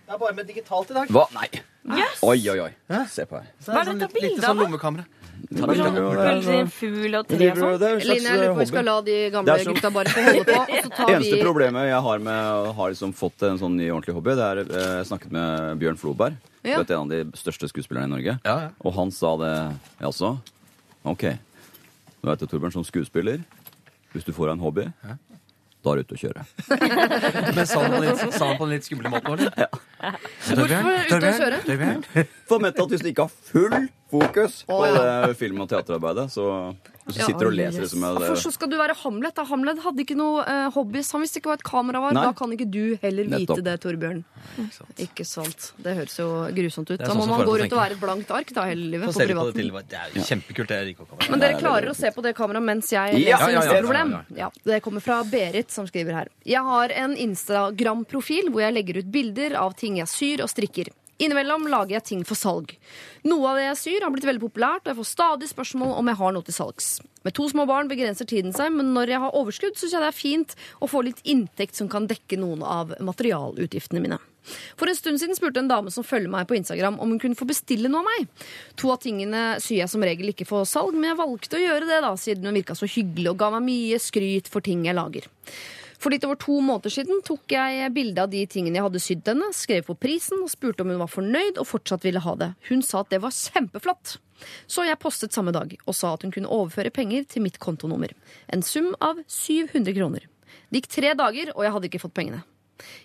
Jeg er bare med digitalt i dag. Hva? Nei. Yes. Oi, oi, oi. Se på her. Så Hva er sånn dette litt- litt bildet sånn av, lommekamera. Ta bilder, jo, det en fugl og tre og sånn? det er en slags Line, jeg lurer på om vi hobby. skal la de gamle Det er gutta bare få holde på, og så tar Eneste vi problemet jeg har med å ha liksom fått en sånn ny ordentlig hobby, det er eh, Jeg snakket med Bjørn Floberg. Ja. Du vet, en av de største skuespillerne i Norge. Ja, ja. Og han sa det jaså? OK. nå vet det, Torbjørn, som skuespiller, hvis du får deg en hobby, da er du ute å kjøre. Men sa han på en litt, sa han på en litt skummel måte, eller? Ja. Hvorfor ute å kjøre? Torbjørn? For ment at hvis du ikke har full fokus på det film- og teaterarbeidet, så hvis du Ja, og leser det som er Hvorfor så skal du være Hamlet? da? Hamlet hadde ikke noe uh, hobbies. Han visste ikke hva et kamera var. Nei. Da kan ikke du heller Nettopp. vite det, Torbjørn. Ikke sant. Det høres jo grusomt ut. Da sånn må sånn man gå rundt og være et blankt ark da hele livet. På privaten. på det til. Det er jo kjempekult, det Rico-kameraet. Men dere klarer å se på det kameraet mens jeg leser Ja, neste problem. ja, Ja, det kommer fra Berit, som skriver her. Jeg har en Instagram-profil hvor jeg legger ut bilder av ting jeg syr og strikker. Innimellom lager jeg ting for salg. Noe av det jeg syr, har blitt veldig populært, og jeg får stadig spørsmål om jeg har noe til salgs. Med to små barn begrenser tiden seg, men når jeg har overskudd, syns jeg det er fint å få litt inntekt som kan dekke noen av materialutgiftene mine. For en stund siden spurte en dame som følger meg på Instagram om hun kunne få bestille noe av meg. To av tingene syr jeg som regel ikke for salg, men jeg valgte å gjøre det da, siden hun virka så hyggelig og ga meg mye skryt for ting jeg lager. For litt over to måneder siden tok jeg bilde av de tingene jeg hadde sydd henne, skrev på prisen og spurte om hun var fornøyd og fortsatt ville ha det. Hun sa at det var kjempeflott. Så jeg postet samme dag og sa at hun kunne overføre penger til mitt kontonummer. En sum av 700 kroner. Det gikk tre dager, og jeg hadde ikke fått pengene.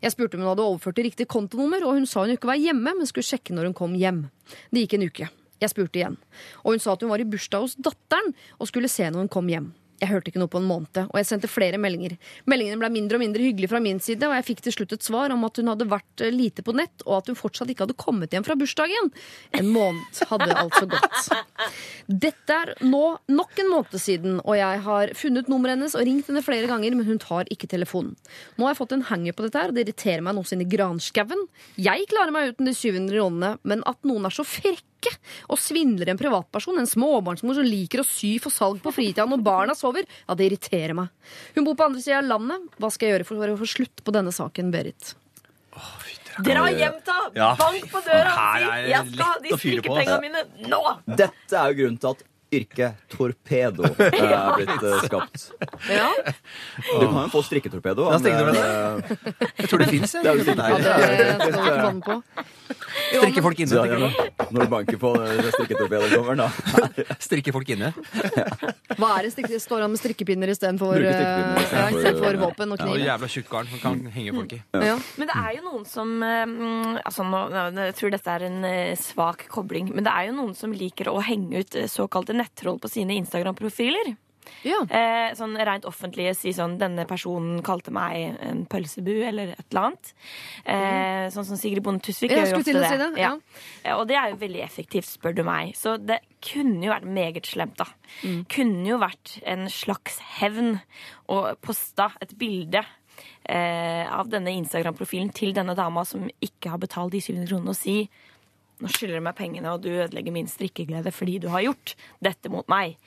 Jeg spurte om hun hadde overført til riktig kontonummer, og hun sa hun ikke var hjemme, men skulle sjekke når hun kom hjem. Det gikk en uke. Jeg spurte igjen. Og hun sa at hun var i bursdag hos datteren og skulle se når hun kom hjem. Jeg hørte ikke noe på en måned, og jeg sendte flere meldinger. Meldingene ble mindre og mindre hyggelige fra min side, og jeg fikk til slutt et svar om at hun hadde vært eh, lite på nett, og at hun fortsatt ikke hadde kommet hjem fra bursdagen. En måned hadde altså gått. Dette er nå nok en måned siden, og jeg har funnet nummeret hennes og ringt henne flere ganger, men hun tar ikke telefonen. Nå har jeg fått en hanger på dette her, og det irriterer meg noe inn i granskauen. Jeg klarer meg uten de 700 kronene, men at noen er så frekke Og svindler en privatperson, en småbarnsmor som liker å sy for salg på fritida når barna sover, ja, det irriterer meg. Hun bor på andre sida av landet. Hva skal jeg gjøre for å få slutt på denne saken, Berit? Dra hjem, da! Ja, Bank på døra! Si, jeg skal ha de strikkepengene altså. mine nå! Dette er jo grunnen til at yrket torpedo er blitt uh, skapt. Ja, Du kan jo få strikketorpedo. Ja, strikketorpedo. eh, Jeg tror det fins, Det er jo jeg. ja på. Strikke folk inne. Ja, ja, når du banker på eh, strikketorpedoen, da. Strikke folk inne. Hva er det strikke, står han med strikkepinner istedenfor uh, ja, våpen og Ja, kniv? jævla tjukk garn som kan henge folk i. Ja. Men det er jo noen som eh, mm, altså nå, Jeg tror dette er en eh, svak kobling, men det er jo noen som liker å henge ut eh, såkalte nettroll på sine Instagram-profiler. Ja. Eh, sånn rent offentlige si sånn 'Denne personen kalte meg en pølsebu', eller et eller annet. Eh, sånn som Sigrid Bonde Tusvik gjør jo ofte det. si det. Ja. ja. Eh, Og det er jo veldig effektivt, spør du meg. Så det kunne jo vært meget slemt, da. Kunne jo vært en slags hevn å posta et bilde eh, av denne Instagram-profilen til denne dama som ikke har betalt de 700 kronene, og si nå skylder du meg pengene, og du ødelegger min strikkeglede fordi du har gjort dette mot meg.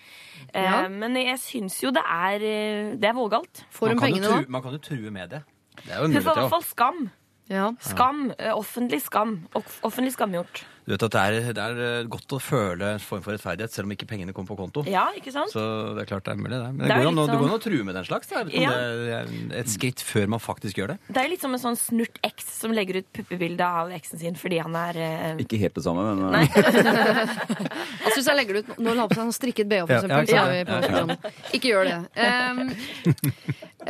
Eh, Men jeg syns jo det er eh, Det er vågalt. Får hun pengene da? man kan jo true med det. Det er jo Hun får i hvert fall skam. Ja. Skam. eh, Offentlig skam. Offentlig skamgjort. Du vet at det er, det er eh, godt å føle en form for rettferdighet, selv om ikke pengene kommer på konto. Ja, ikke sant? Så det er klart det er mulig, det. Men Det det, går jo an, sånn- å true med den slags. Er, Ja. det er et skritt før man faktisk gjør det. Det er litt som en sånn snurt eks som legger ut puppebilde av eksen sin fordi han er eh, Ikke helt det samme, men Nei. eh, Altså, hvis jeg legger det ut Nå la har på seg en strikket BH, for eksempel, ja, ja. Ikke gjør det. Um,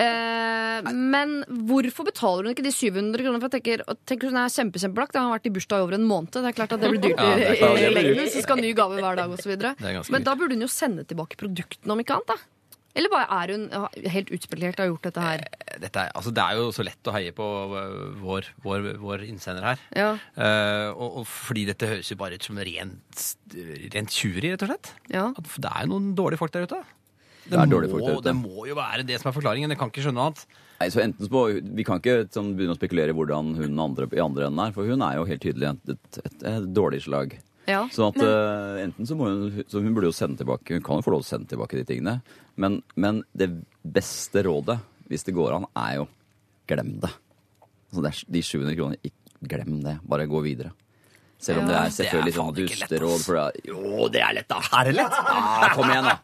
eh, men hvorfor betaler hun ikke de 700 kronene? For jeg tenker, tenker Hun er kjempe, kjempelagt. Han har vært i bursdag i over en måned. Det er klart at det blir dyrt Ja, det er i, i lengden Så skal ny gave hver dag osv. Men da burde hun jo sende tilbake produktene, om ikke annet. da eller bare er hun helt utspillert og har gjort dette her? Dette er, altså, det er jo så lett å heie på øh, vår, vår, vår innsender her. Ja. Uh, og, og fordi dette høres jo bare ut som rent, rent tjuveri, rett og slett. ja. Det er jo noen dårlige folk der ute. Det er dårlige folk der må, ute. det må jo være det som er forklaringen. Jeg kan ikke skjønne noe annet. Nei, så enten så Vi kan ikke sånn, begynne å spekulere i hvordan hun andre, i andre enden er, for hun er jo helt tydelig et, et, et, et dårlig slag. ja. Sånn at uh, enten så må hun Så hun burde jo sende tilbake Hun kan jo få lov til å sende tilbake de tingene. Men, men det beste rådet, hvis det går an, er jo glem det. Altså det er, de 700 kronene, glem det. Bare gå videre. Selv om Ja. det er selvfølgelig sånn dusteråd. er, jo, det er lett, da! Er det lett? Ja, kom igjen, da!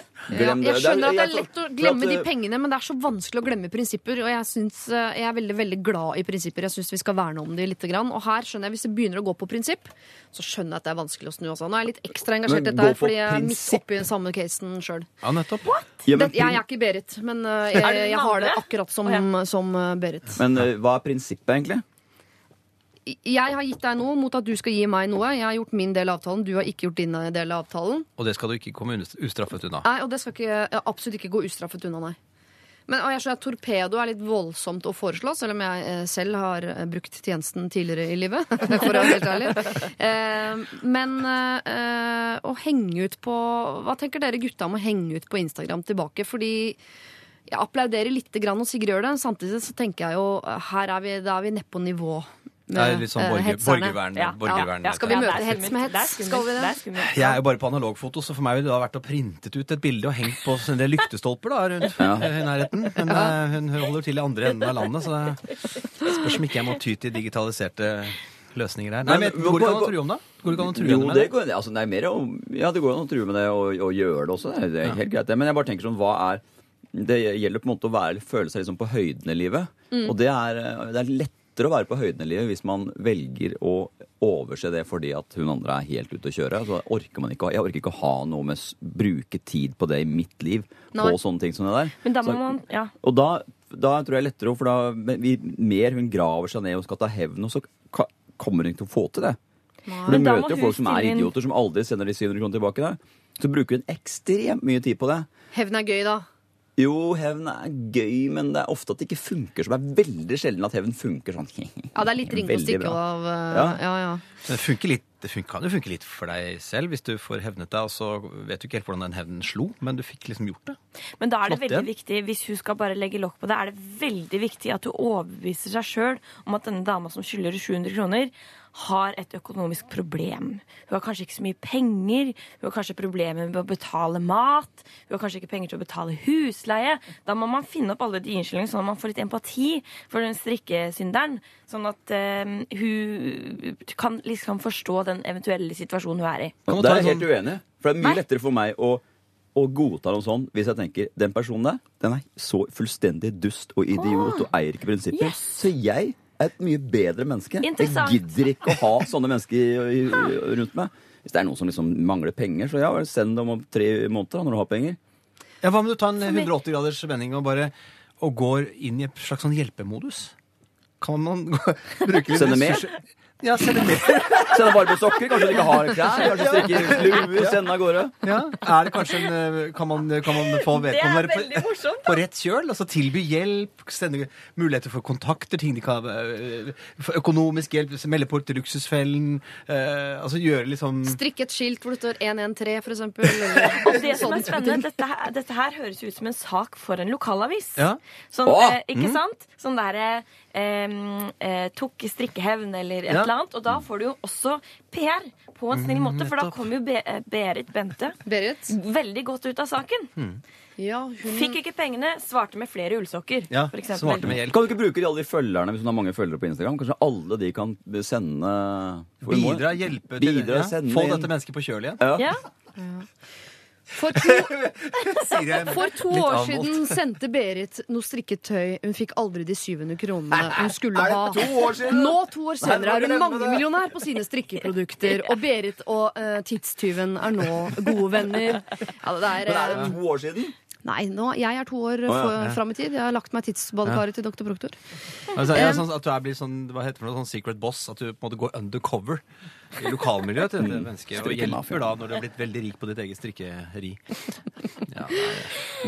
Glem Ja, jeg skjønner at det er lett å glemme de eh, pengene, men det er så vanskelig å glemme prinsipper. Og jeg, syns, eh, jeg er veldig veldig glad i prinsipper. Jeg syns vi skal verne om de litt. Og her skjønner jeg, hvis det begynner å gå på prinsipp, så skjønner jeg at det er vanskelig å snu. Også. Nå er jeg litt ekstra engasjert i dette her, fordi jeg er midt oppi den samme casen sjøl. Ja, nettopp. Ja, men, Jeg er ikke Berit, men eh, jeg, jeg har det akkurat som, som Berit. men hva er prinsippet, egentlig? Jeg har gitt deg noe mot at du skal gi meg noe. Jeg har gjort min del av avtalen, du har ikke gjort din del av avtalen. Og det skal du ikke komme ustraffet unna. Nei, og det skal ikke, absolutt ikke gå ustraffet unna, nei. Men jeg skjønner at Torpedo er litt voldsomt å foreslå, selv om jeg eh, selv har eh, brukt tjenesten tidligere i livet. for å være helt ærlig. Eh, men å henge ut på Hva tenker dere gutta om å henge ut på Instagram tilbake? Fordi jeg applauderer litt grann når Sigrid gjør det. Samtidig så tenker jeg jo her er vi, da er vi nedpå nivå Det er litt sånn eh, borger, borgervern. Ja, borgervern ja. Skal vi møte hets med hets? Skal vi det? Jeg er jo bare på analogfoto, så for meg ville det ha vært å printet ut et bilde og hengt på en del lyktestolper da, rundt Ja. i nærheten. Men eh, hun holder til i andre enden av landet, så det spørs om ikke jeg må ty til digitaliserte løsninger der. Nei, men men- Går det ikke an å true om det? Går det ikke an å true Jo, med det går, altså, det er mer ja, det går an å true med det og, og gjøre det også. Det er, det er helt greit, det. Men jeg bare tenker sånn, hva er Det gjelder på en måte å være, føle seg liksom på høyden i livet. Og det er, det er lettere å være på høyden i livet hvis man velger å overse det fordi at hun andre er helt ute å kjøre. Altså, orker man ikke, jeg orker ikke å ha noe med bruke tid på det i mitt liv. Nei. På sånne ting som det der. Men da Så- man Ja. og da, da tror jeg lettere, for da vi, mer hun graver seg ned og skal ta hevn, og så kommer hun ikke til å få til det. For du møter jo folk som er idioter, som aldri sender de 700 kronene tilbake. Da. Så bruker hun ekstremt mye tid på det. Hevn er gøy, da. Jo, hevn er gøy, men det er ofte at det ikke funker. Så det er veldig sjelden at hevn funker sånn. Ja, det er litt ringe Veldig stikke av. eh, Ja. ja, ja. Det funker litt det funker, kan jo funke litt for deg selv hvis du får hevnet deg, og så vet du ikke helt hvordan den hevnen slo, men du fikk liksom gjort det. Men da er det Flott veldig igjen. viktig, hvis hun skal bare legge lokk på det, er det veldig viktig at du overbeviser seg sjøl om at denne dama som skylder 700 kroner, har et økonomisk problem. Hun har kanskje ikke så mye penger, hun har kanskje problemer med å betale mat, hun har kanskje ikke penger til å betale husleie. Da må man finne opp alle de unnskyldningene, sånn at man får litt empati for den strikkesynderen. Sånn at eh, hun kan liksom forstå den eventuelle situasjonen hun er i. Det Der er jeg helt sånn- uenig. For det er mye Nei. lettere for meg å, og godta noe sånn hvis jeg tenker den personen der den er så fullstendig dust og idiot og eier ikke prinsipper. yes. Så jeg et mye bedre menneske. Jeg gidder ikke å ha sånne mennesker i- i- rundt meg. Hvis det er noen som liksom mangler penger, så ja, send dem om tre måneder da, når du har penger. Ja, Hva om du tar en 180 graders vending og bare og går inn i et slags sånn hjelpemodus? Kan man bruke litt Sende mer? Ja, sende mer. Sende varme sokker, kanskje de ikke har klær, kanskje strikker luer, Sende av gårde. Ja, er det kanskje en, eh, kan, man, kan man få vedkommende på, på rett kjøl? Altså tilby hjelp, sende muligheter for kontakter, ting de kan eh, Økonomisk hjelp, melde på til Luksusfellen. eh, altså gjøre liksom Strikke et skilt hvor det står 113, for eksempel. Eller Og det som er spennende, dette her, dette her høres ut som en sak for en lokalavis. Ja. Sånn, Åh! eh, ikke sant? Sånn derre eh, tok strikkehevn eller et Ja. eller annet. Og da får du jo også PR på en snill måte, for da kom kommer jo Be eh, Berit Bente Berit? veldig godt ut av saken. Ja, hun Fikk ikke pengene, svarte med flere ullsokker. Ja, svarte med hjelp. Kan du ikke bruke de alle de følgerne hvis hun har mange følgere på Instagram? Kanskje alle de kan sende Bidra, hjelpe til Bidra, ja, sende Få dette mennesket på kjøl igjen. Ja. Ja. For to, for to år siden sendte Berit noe strikket tøy. Hun fikk aldri de 700 kronene hun skulle ha. Nå, to år senere, er hun mangemillionær på sine strikkeprodukter. Og Berit og uh, tidstyven er nå gode venner. Ja, det er, Men er det eh, to år siden? Nei, nå, jeg er to år oh, ja. ja. fram i tid. Jeg har lagt meg tidsbadekaret til doktor Proktor. Altså, jeg, sånn at du er blitt sånn, hva heter det sånn secret boss. At du på en måte går undercover i lokalmiljøet til dette mennesket. Og hjelper da når du har blitt veldig rik på ditt eget strikkeri. Ja.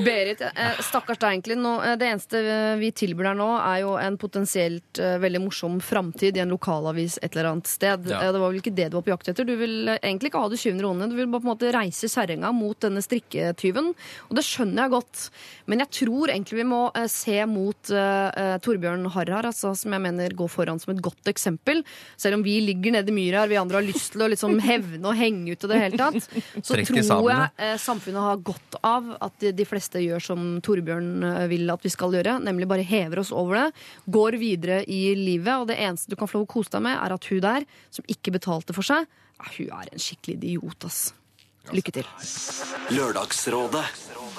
Berit, eh, stakkars deg egentlig. Nå, eh, det eneste vi tilbyr deg nå, er jo en potensielt eh, veldig morsom framtid i en lokalavis et eller annet sted. Ja. Eh, det var vel ikke det du var på jakt etter. Du vil eh, egentlig ikke ha de 700 kronene. Du vil bare på en måte reise kjerringa mot denne strikketyven. Og det skjønner jeg godt. Men jeg tror egentlig vi må eh, se mot eh, Torbjørn Harrar, altså, som jeg mener går foran som et godt eksempel. Selv om vi ligger nede i myra her, vi andre har lyst til å liksom hevne og henge ut i det hele tatt, så tror jeg uh, samfunnet har godt av at de, de fleste gjør som Torbjørn vil at vi skal gjøre, nemlig bare hever oss over det, går videre i livet, og det eneste du kan få lov å kose deg med, er at hun der, som ikke betalte for seg, ja, hun er en skikkelig idiot, ass. Lykke til. Lørdagsrådet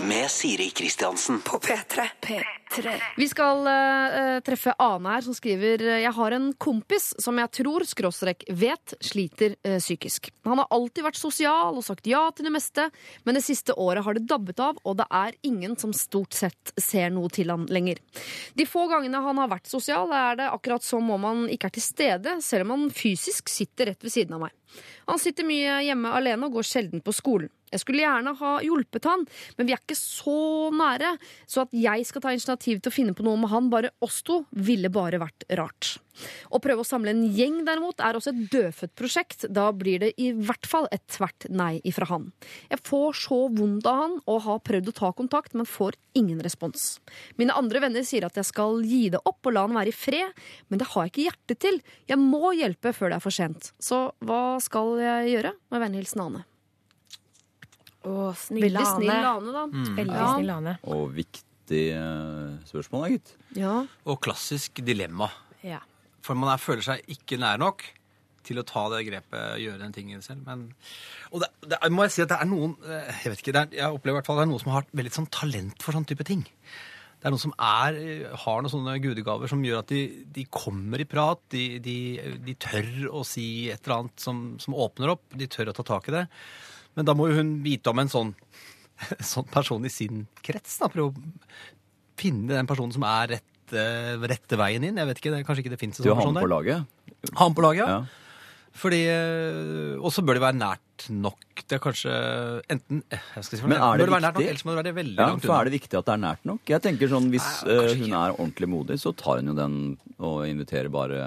med Siri Kristiansen. På P3. Vi skal uh, treffe Ane her, som skriver Jeg har en kompis som jeg tror, skråstrek, vet sliter uh, psykisk. Han har alltid vært sosial og sagt ja til det meste, men det siste året har det dabbet av, og det er ingen som stort sett ser noe til han lenger. De få gangene han har vært sosial, er det akkurat som om han ikke er til stede, selv om han fysisk sitter rett ved siden av meg. Han sitter mye hjemme alene og går sjelden på skolen. Jeg skulle gjerne ha hjulpet han, men vi er ikke så nære, så at jeg skal ta initiativ til å finne på noe med han, bare oss to, ville bare vært rart. Å prøve å samle en gjeng derimot er også et dødfødt prosjekt. Da blir det i hvert fall et tvert nei ifra han. Jeg får så vondt av han og har prøvd å ta kontakt, men får ingen respons. Mine andre venner sier at jeg skal gi det opp og la han være i fred, men det har jeg ikke hjerte til. Jeg må hjelpe før det er for sent. Så hva skal jeg gjøre? Med vennlig hilsen Ane. Å, snill Veldig snill Ane. da. Mm. Veldig Ja. snill Ane. Og viktig eh, spørsmål, da, gitt. Ja. Og klassisk dilemma. Ja. For man er, føler seg ikke nær nok til å ta det grepet, gjøre den tingen selv. Men, og det, det, må jeg si at det er noen eh, Jeg vet ikke, det er, jeg opplever i hvert fall det er noen som har veldig sånn talent for sånn type ting. Det er noen som er, har noen sånne gudegaver som gjør at de, de kommer i prat. De, de, de tør å si et eller annet som, som åpner opp. De tør å ta tak i det. Men da må jo hun vite om en sånn, sånn person i sin krets. da, Prøve å finne den personen som er rette, rette veien inn. Jeg vet ikke, det, Kanskje ikke det fins en sånn person sånn Du person han på der. laget. Han ham på laget, ja. Ja. Fordi, eh, Og så bør det være nært nok. Det er kanskje enten eh, jeg skal si, Men er det bør det viktig? nok? Ellers må det være veldig Ja, langt for unna. er det viktig at det er nært nok? Jeg tenker sånn, Hvis Nei, eh, hun er ordentlig modig, så tar hun jo den og inviterer bare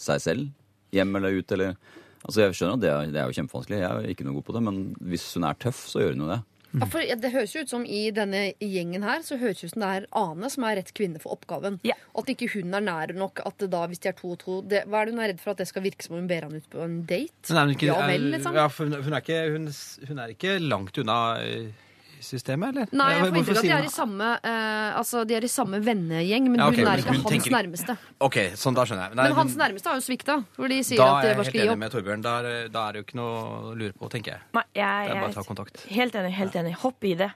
seg selv hjem eller ut, eller Altså, Jeg skjønner at det er, det er jo kjempevanskelig. Jeg er ikke noe god på det. Men hvis hun er tøff, så gjør hun jo det. Ja, for Det høres jo ut som i denne gjengen her Så høres det ut som det er Ane som er rett kvinne for oppgaven. Ja. At ikke hun er nær nok. At da, hvis de er to og to det, Hva er det hun er redd for at det skal virke som om hun ber han ut på en date? Men er ikke, Ja vel, liksom. ja, for hun, hun, er ikke, hun, hun er ikke langt unna eh, systemet, eller? Nei, jeg får inntrykk av at de er i samme, eh, altså, de er i samme vennegjeng, men Ja, okay, hun er ikke hun hans tenker- nærmeste. Ok, sånn, da skjønner jeg. Nei, Men hans hun- nærmeste har jo svikta, hvor de sier da at er de jeg helt enig opp. med Torbjørn. Da er, da er det jo ikke noe å lure på, tenker jeg. Nei, jeg, Det er bare å ta kontakt. Helt enig. helt enig. Hopp i det.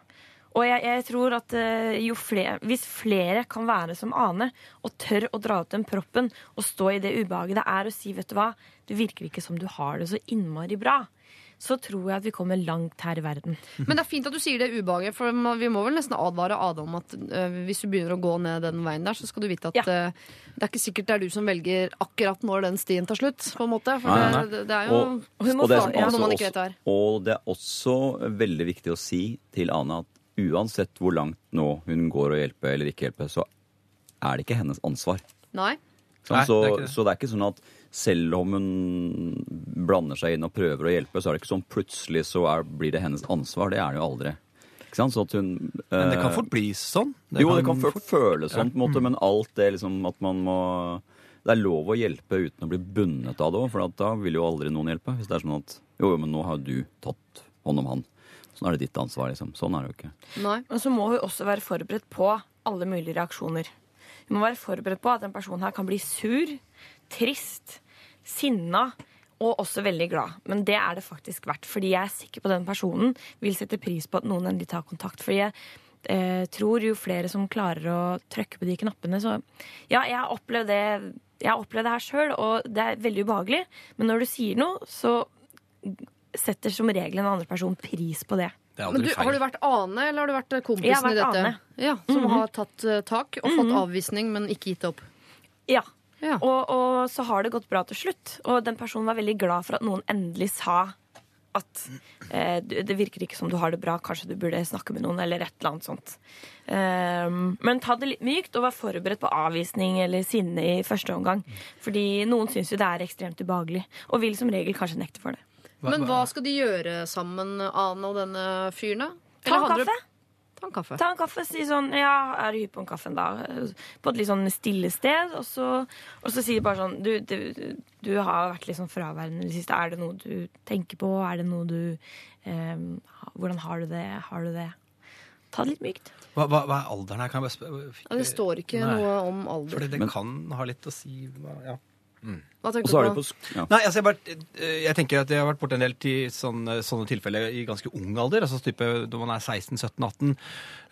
Og jeg, jeg tror at eh, jo flere, hvis flere kan være som Ane og tør å dra ut den proppen og stå i det ubehaget det er å si vet du hva, du virker ikke som du har det så innmari bra, så tror jeg at vi kommer langt her i verden. Men det er fint at du sier det ubehaget, for vi må vel nesten advare Ada om at eh, hvis du begynner å gå ned den veien der, så skal du vite at Ja. eh, det er ikke sikkert det er du som velger akkurat når den stien tar slutt, på en måte. For Nei, nei. det, det, det er jo Og, og, det, er, ja, altså man ikke er. og det er også veldig viktig å si til Ane at uansett hvor langt nå hun går å hjelpe eller ikke hjelpe, så er det ikke hennes ansvar. Nei. Sånn, Nei, så, det er ikke det. så det er ikke sånn at selv om hun blander seg inn og prøver å hjelpe, så er det ikke sånn plutselig så er, blir det hennes ansvar. Det er det jo aldri. Ikke sant? Så at hun Men det kan eh, fort bli sånn. jo, det kan fort føles sånn, på en måte, men alt det liksom at man må Det er lov å hjelpe uten å bli bundet av det òg, for at da vil jo aldri noen hjelpe. Hvis det er sånn at Jo, jo, men nå har du tatt hånd om han. Sånn er det ditt ansvar, liksom. Sånn er det jo ikke. Nei. Men så må hun også være forberedt på alle mulige reaksjoner. Hun må være forberedt på at en person her kan bli sur, trist, sinna og også veldig glad. Men det er det faktisk verdt, fordi jeg er sikker på den personen vil sette pris på at noen endelig tar kontakt. Fordi jeg eh, tror jo flere som klarer å trykke på de knappene, så Ja, jeg har opplevd det, jeg har opplevd det her sjøl, og det er veldig ubehagelig. Men når du sier noe, så setter som regel en andre person pris på det. Det Men du, har du vært Ane, eller har du vært eh, kompisen Jeg har vært i dette? Ane. Mhm. Ja, Som har tatt eh, tak og fått avvisning, men ikke gitt opp? Ja. Ja. Og, og så har det gått bra til slutt. Og den personen var veldig glad for at noen endelig sa at eh, det virker ikke som du har det bra, kanskje du burde snakke med noen, eller et eller annet sånt. Um, men ta det litt mykt og vær forberedt på avvisning eller sinne i første omgang. Fordi noen syns jo det er ekstremt ubehagelig, og vil som regel kanskje nekte for det. Men hva skal de gjøre sammen, Ane og denne fyren? da? Ta en kaffe. Ta en kaffe. Ta en kaffe, si sånn Ja, er du hypp på en kaffe en dag? På et litt sånn stille sted. Og så, og så sier bare sånn du, du, du har vært litt sånn fraværende i det siste. Er det noe du tenker på? Er det noe du eh, Hvordan har du det? Har du det? Ta det litt mykt. Hva, hva, hva er alderen her? Kan jeg bare spørre? Fikk Ja, det står ikke Nei. noe om alder. Fordi det Men- kan ha litt å si. Ja. Ja. Hva Og tenker så er du det på? ja. Nei, altså jeg, bare, eh, jeg tenker at jeg har vært borti en del til sånne, sånne tilfeller i ganske ung alder. altså type Når man er 16, 17, 18,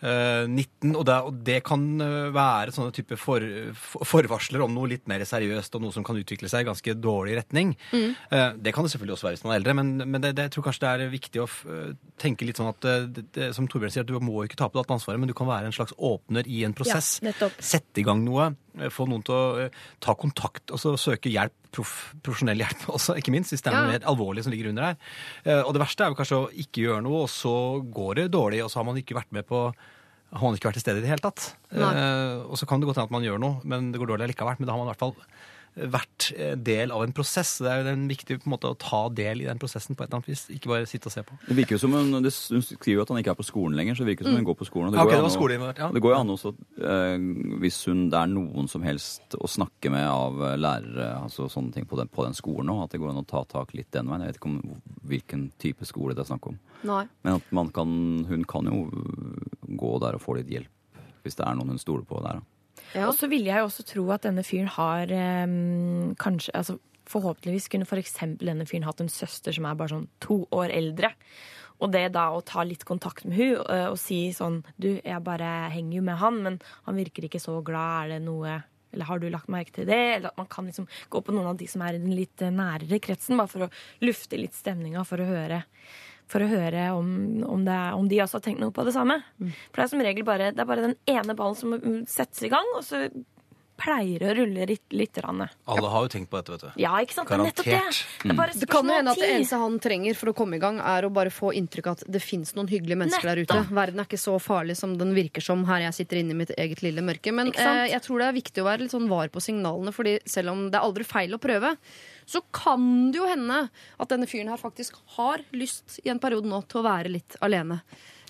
eh, 19. Og det, og det kan eh, være sånne type for, for, forvarsler om noe litt mer seriøst og noe som kan utvikle seg i ganske dårlig retning. Mm. det kan det selvfølgelig også være hvis man er eldre, men, men det, det, jeg tror kanskje det er viktig å eh, tenke litt sånn at eh, det, det, Som Torbjørn sier, at du må ikke ta på deg alt ansvaret, men du kan være en slags åpner i en prosess. Ja. Sette i gang noe. eh, Få noen til å eh, ta kontakt og så søke hjelp, profesjonell hjelp også, ikke minst, hvis det er noe mer alvorlig som ligger under her. Eh, Og det verste er jo kanskje å ikke gjøre noe, og så går det dårlig, og så har man ikke vært med på har man ikke vært til stede i det hele tatt. Eh, og så kan det godt hende at man gjør noe, men det går dårlig likevel. Men da har man i hvert fall vært eh, del av en prosess. Det er jo en viktig på en måte, å ta del i den prosessen på et eller annet vis. Ikke bare sitte og se på. Det virker jo som hun, det, Hun skriver jo at han ikke er på skolen lenger, så det virker som hun går på skolen. og det, okay, går det var og, ja. Det går jo an også, eh, hvis hun, det er noen som helst å snakke med av eh, lærere, altså sånne ting på den, på den skolen òg, at det går an å ta tak litt den veien. Jeg vet ikke om hvilken type skole det er snakk om. Nei. Men at man kan, hun kan jo gå der og få litt hjelp, hvis det er noen hun stoler på der. da. Ja. Og så vil jeg jo også tro at denne fyren har um, kanskje altså Forhåpentligvis kunne for denne fyren hatt en søster som er bare sånn to år eldre. Og det da å ta litt kontakt med hun og si sånn Du, jeg bare henger jo med han, men han virker ikke så glad. Er det noe eller har du lagt merke til det? Eller at man kan liksom gå på noen av de som er i den litt eh, nærere kretsen, bare for å lufte litt stemninga, for å høre, for å høre om, om, det er, om de også har tenkt noe på det samme. For det er som regel bare, det er bare den ene ballen som mm, settes i gang, og så pleier det å rulle litt. litt rann. Alle har jo tenkt på dette, vet du. Ja, ikke sant? Det er nettopp det. Det er bare Det kan jo hende at det eneste han trenger for å komme i gang, er å bare få inntrykk av at det fins noen hyggelige mennesker der ute. Verden er ikke så farlig som den virker som her jeg sitter inne i mitt eget lille mørke. Men eh, jeg tror det er viktig å være litt sånn var på signalene, fordi selv om det er aldri feil å prøve, så kan det jo hende at denne fyren her faktisk har lyst i en periode nå til å være litt alene.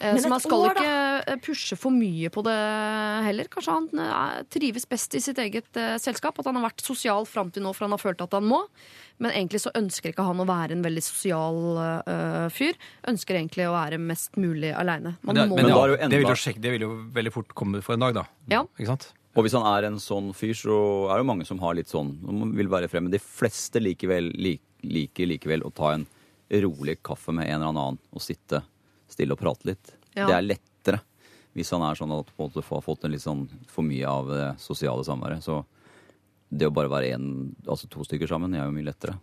Eh, Men Så man skal år, ikke eh, pushe for mye på det heller. Kanskje han eh, trives best i sitt eget eh, selskap. At han har vært sosial fram til nå, for han har følt at han må. Men egentlig så ønsker ikke han å være en veldig sosial fyr. Ønsker egentlig å være mest mulig aleine. Men, det, men det, er det jo det, vil jo sjekke, det vil jo veldig fort komme for en dag, da. Ja. Ikke sant? Og hvis han er en sånn fyr, så er det jo mange som har litt sånn de vil være fremme. De fleste likevel, lik, liker likevel å ta en rolig kaffe med en eller annen og sitte stille og prate litt. Ja. Det er lettere hvis han er sånn at på en måte har fått en litt sånn for mye av det sosiale samværet. Så det å bare være en, altså to stykker sammen er jo mye lettere.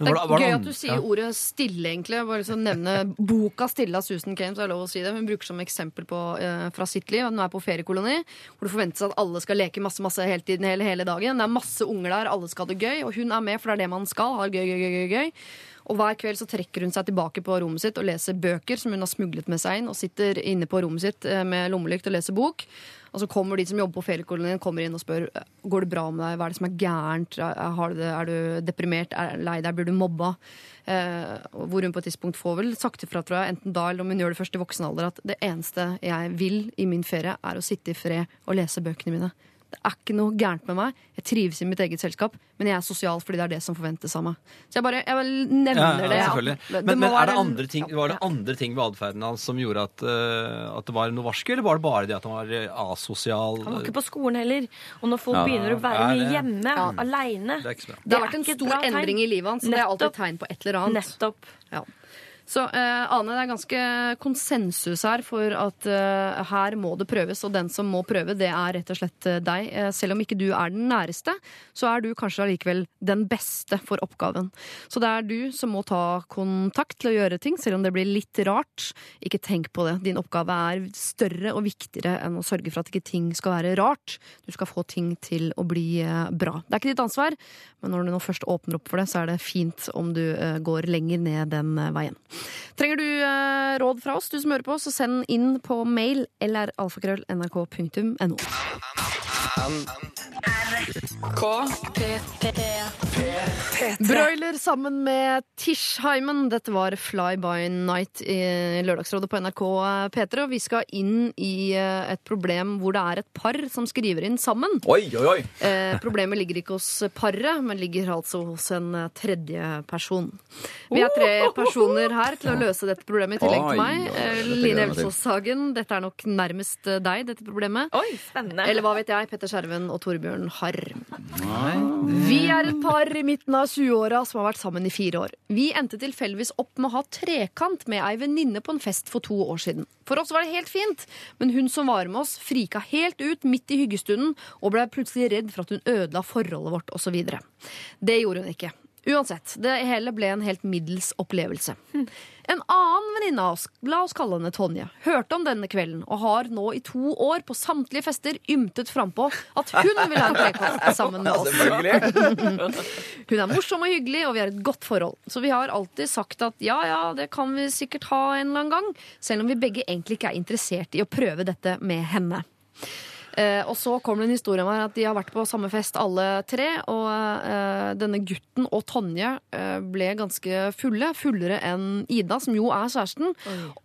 Det er gøy at du sier ja. ordet stille, egentlig. Bare så nevne boka 'Stille' av Susan Kane, så er det lov å si det. Hun bruker som eksempel på, eh, fra sitt liv. Hun er på feriekoloni, hvor det forventes at alle skal leke masse masse hele tiden, hele, hele dagen. Det er masse unger der, alle skal ha det gøy, og hun er med, for det er det man skal. Ha det gøy, gøy, gøy, gøy, gøy. Og hver kveld så trekker hun seg tilbake på rommet sitt og leser bøker som hun har smuglet med seg inn, og sitter inne på rommet sitt eh, med lommelykt og leser bok. Og så kommer de som jobber på feriekolonien kommer inn og spør går det bra med deg, hva er det som er gærent, er, det, er du deprimert, er lei deg, blir du mobba? Eh, hvor hun på et tidspunkt får vel sagt ifra, tror jeg, enten da eller om hun gjør det først i voksen alder, at det eneste jeg vil i min ferie, er å sitte i fred og lese bøkene mine. Det er ikke noe gærent med meg. Jeg trives i mitt eget selskap, men jeg er sosial fordi det er det som forventes av meg. Så jeg bare jeg nevner Ja, det. ja. Det Men, det men er det andre ting, var det andre ting ved atferden hans som gjorde at, uh, at det var noe varsku, eller var det bare det at han var eh, asosial? Han var ikke på skolen heller. Og når folk Ja, begynner å være mye hjemme, Ja. aleine Det er. Det har vært en stor endring i livet hans. og Det er alltid et tegn på et eller annet. Nettopp. Ja. Så eh, Ane, det er ganske konsensus her for at eh, her må det prøves, og den som må prøve, det er rett og slett eh, deg. Eh, selv om ikke du er den næreste, så er du kanskje allikevel den beste for oppgaven. Så det er du som må ta kontakt til å gjøre ting, selv om det blir litt rart. Ikke tenk på det. Din oppgave er større og viktigere enn å sørge for at ikke ting skal være rart. Du skal få ting til å bli eh, bra. Det er ikke ditt ansvar, men når du nå først åpner opp for det, så er det fint om du eh, går lenger ned den veien. Trenger du eh, råd fra oss, du som hører på, så send inn på mail eller alfakrøll.nrk.no. Broiler sammen med Tishheimen. Dette var Fly by Night i Lørdagsrådet på NRK P3. Og vi skal inn i eh, et problem hvor det er et par som skriver inn sammen. Oi, oi, oi! Eh, problemet ligger ikke hos paret, men ligger altså hos en eh, tredje person. Vi er tre personer her til å løse dette problemet, i tillegg til meg. Eh, Line. Elfsås Hagen, dette er nok nærmest eh, deg, dette problemet. Oi, spennende. Eller hva vet jeg, Petter Skjerven og Torbjørn Harr. Vi er et par i midten av 20-åra som har vært sammen i fire år. Vi endte tilfeldigvis opp med å ha trekant med ei venninne på en fest for to år siden. For oss var det helt fint, men hun som var med oss, frika helt ut midt i hyggestunden og ble plutselig redd for at hun ødela forholdet vårt osv. Det gjorde hun ikke. Uansett, det hele ble en helt middels opplevelse. En annen venninne av oss, la oss kalle henne Tonje, hørte om denne kvelden og har nå i to år på samtlige fester ymtet frampå at hun vil ha en trekant sammen med oss. Hun er morsom og hyggelig, og vi har et godt forhold. Så vi har alltid sagt at ja, ja, det kan vi sikkert ha en eller annen gang. Selv om vi begge egentlig ikke er interessert i å prøve dette med henne. Eh, og så kommer det en historie om at de har vært på samme fest alle tre. Og eh, denne gutten og Tonje eh, ble ganske fulle. Fullere enn Ida, som jo er kjæresten.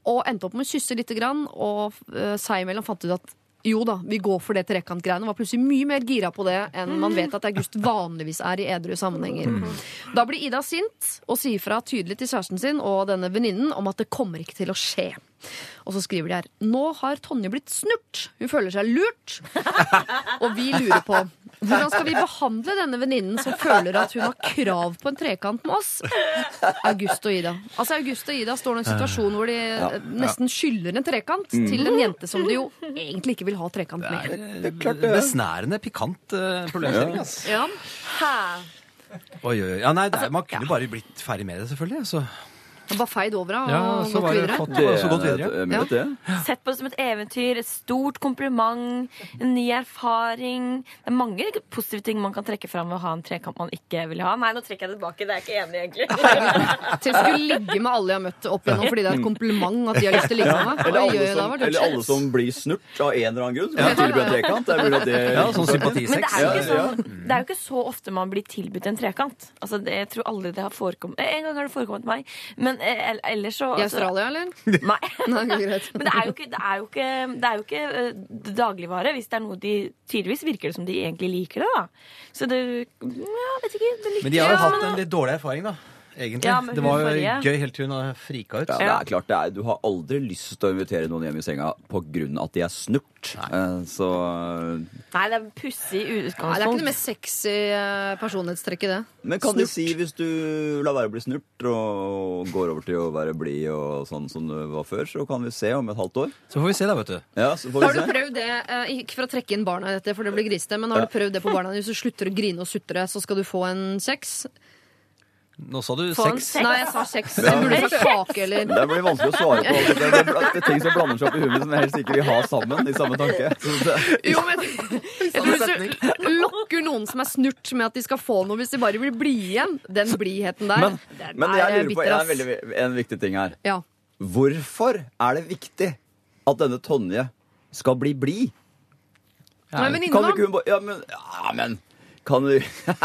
Og endte opp med å kysse lite grann, og eh, seg imellom fant ut at jo da, vi går for det trekantgreiene. Var plutselig mye mer gira på det enn man vet at August vanligvis er i edru sammenhenger. Da blir Ida sint og sier fra tydelig til kjæresten sin og denne venninnen om at det kommer ikke til å skje. Og så skriver de her Nå har Tonje blitt snurt. Hun føler seg lurt. Og vi lurer på hvordan skal vi behandle denne venninnen som føler at hun har krav på en trekant med oss? August og Ida. Altså August og Ida står i en situasjon hvor de eh, nesten skylder en trekant til en jente som de jo egentlig ikke vil ha trekant med. Besnærende pikant uh, problemstilling. Altså. Ja. Oi, oi, oi. Ja, nei, det er, man kunne bare blitt ferdig med det, selvfølgelig. Bare feid over henne Ja, og så gått videre. fått Det så gått videre. er mulighet, det. Sett på det som et eventyr, et stort kompliment, en ny erfaring. Det er mange positive ting man kan trekke fram ved å ha en trekant man ikke vil ha. Nei, nå trekker jeg det tilbake. Det er jeg ikke enig i, egentlig. Til å skulle ligge med alle jeg har møtt opp igjennom fordi det er et kompliment at de har lyst til å ligge med meg. Eller alle, som, eller alle som blir snurt av en eller annen grunn. Ja. kan en trekant. Det er mulig at det Ja, sånn Men det er, jo ikke sånn, det er jo ikke så ofte man blir tilbudt en trekant. Altså, det, jeg tror aldri det har forekommet En gang har det forekommet meg, men eh, ellers så I altså- Australia, eller? Nei. Nei, greit. Men det er jo ikke, det er jo ikke, det er jo ikke eh, dagligvare hvis det er noe de Tydeligvis virker det som de egentlig liker det, da. Så det Ja, vet ikke. Det Men de har jo ja, hatt men- en litt dårlig erfaring, da. Egentlig. Ja, det var jo gøy helt til hun frika ut. Ja, det er klart det er. Du har aldri lyst til å invitere noen hjem i senga pga. at de er snurt. Nei. Så Nei, det er pussig Nei, det er ikke noe det mest sexy personlighetstrekk personlighetstrekket, det. Men kan du si, hvis du lar være å bli snurt og går over til å være blid og sånn som du var før, så kan vi se om et halvt år? Så får vi se, da, vet du. Ja, så får Har du se. prøvd det, eh, ikke for å trekke inn barna i dette, for det blir grisete, men har du prøvd det på barna dine? Hvis du slutter å grine og sutre, så skal du få en sex? Nå sa du Få en sex. sex. Nei, jeg sa sex. Ja. Jeg burde sagt kake, eller Det blir vanskelig å svare på. Det er, det er ting som blander seg opp i huet som jeg helst ikke vil ha sammen. i samme tanke. Det, Jo, men jeg tror Hvis du lokker noen som er snurt med at de skal få noe hvis de bare vil bli igjen, den blidheten der, men, den men er jeg lurer på en, veldig, en viktig ting her. Ja. Hvorfor er det viktig at denne Tonje skal bli blid? Ja, men Kan innom, ikke hun bare Ja, men, ja, men kan du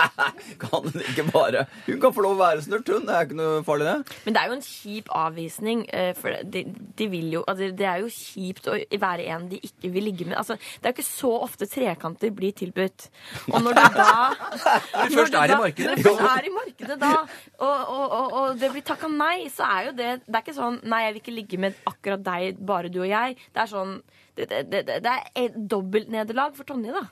Kan hun ikke bare Hun kan få lov å være snurt, hun. Det er ikke noe farlig, det. Men det er jo en kjip avvisning. eh, For de, de vil jo, altså det er jo kjipt å være en de ikke vil ligge med. Altså, det er jo ikke så ofte trekanter blir tilbudt. Og når du da Når først er i markedet. Når du først er i markedet da, og, og, og, og det blir takka nei, så er jo det Det er ikke sånn Nei, jeg vil ikke ligge med akkurat deg, bare du og jeg. Det er sånn Det, det, det, det er et dobbeltnederlag for Tonje, da.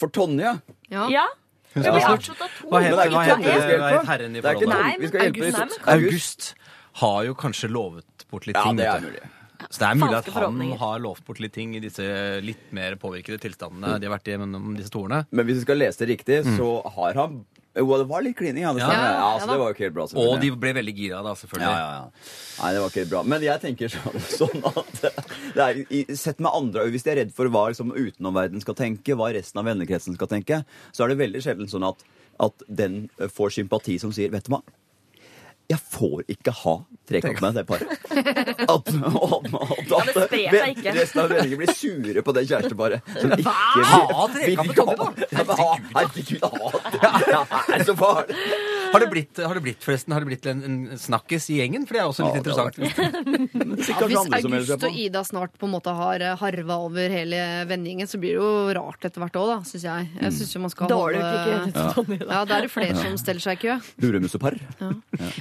For Tonje ja. Ja. Hun Det skal blir snart-. Hva heter, er hva heter, Tonje vi skal hva hjelpe. heter herren i forholdet? Nei, men August, nei, men- August har jo kanskje lovet bort litt Ja, ting. det er mulig. Så det er mulig at han har lovt bort litt ting i disse litt mer påvirkede tilstandene de har vært igjennom disse to årene. Men hvis vi skal lese det riktig, så har han Jo, det var litt klining, ja. Det, Ja. ja, altså, det var jo ikke helt bra. Og de ble veldig gira, da, selvfølgelig. Ja, ja, ja. Nei, det var ikke helt bra. Men jeg tenker sånn, sånn at det er, i- Sett med andre øyne. Hvis de er redd for hva liksom, utenomverdenen skal tenke, hva resten av vennekretsen skal tenke, så er det veldig sjelden sånn at, at den eh, får sympati som sier Vet du hva? Jeg får ikke ha trekant med det paret. At, at, at, at vennene blir sure på det kjæresteparet. som ikke Ha vil- trekant med vil ha- da. Ja, ha- Herregud, ha det er så farlig. Har det blitt, har det blitt forresten, har det blitt en, en snakkis i gjengen? For det er også litt Ja, interessant. Er Ja, hvis August og Ida snart på en måte har eh, harva over hele vennegjengen, så blir det jo rart etter hvert òg, da, syns jeg. Jeg synes jo man skal Dårlig holde da. Ja, da er det flere som steller seg i kø. Luremussepar.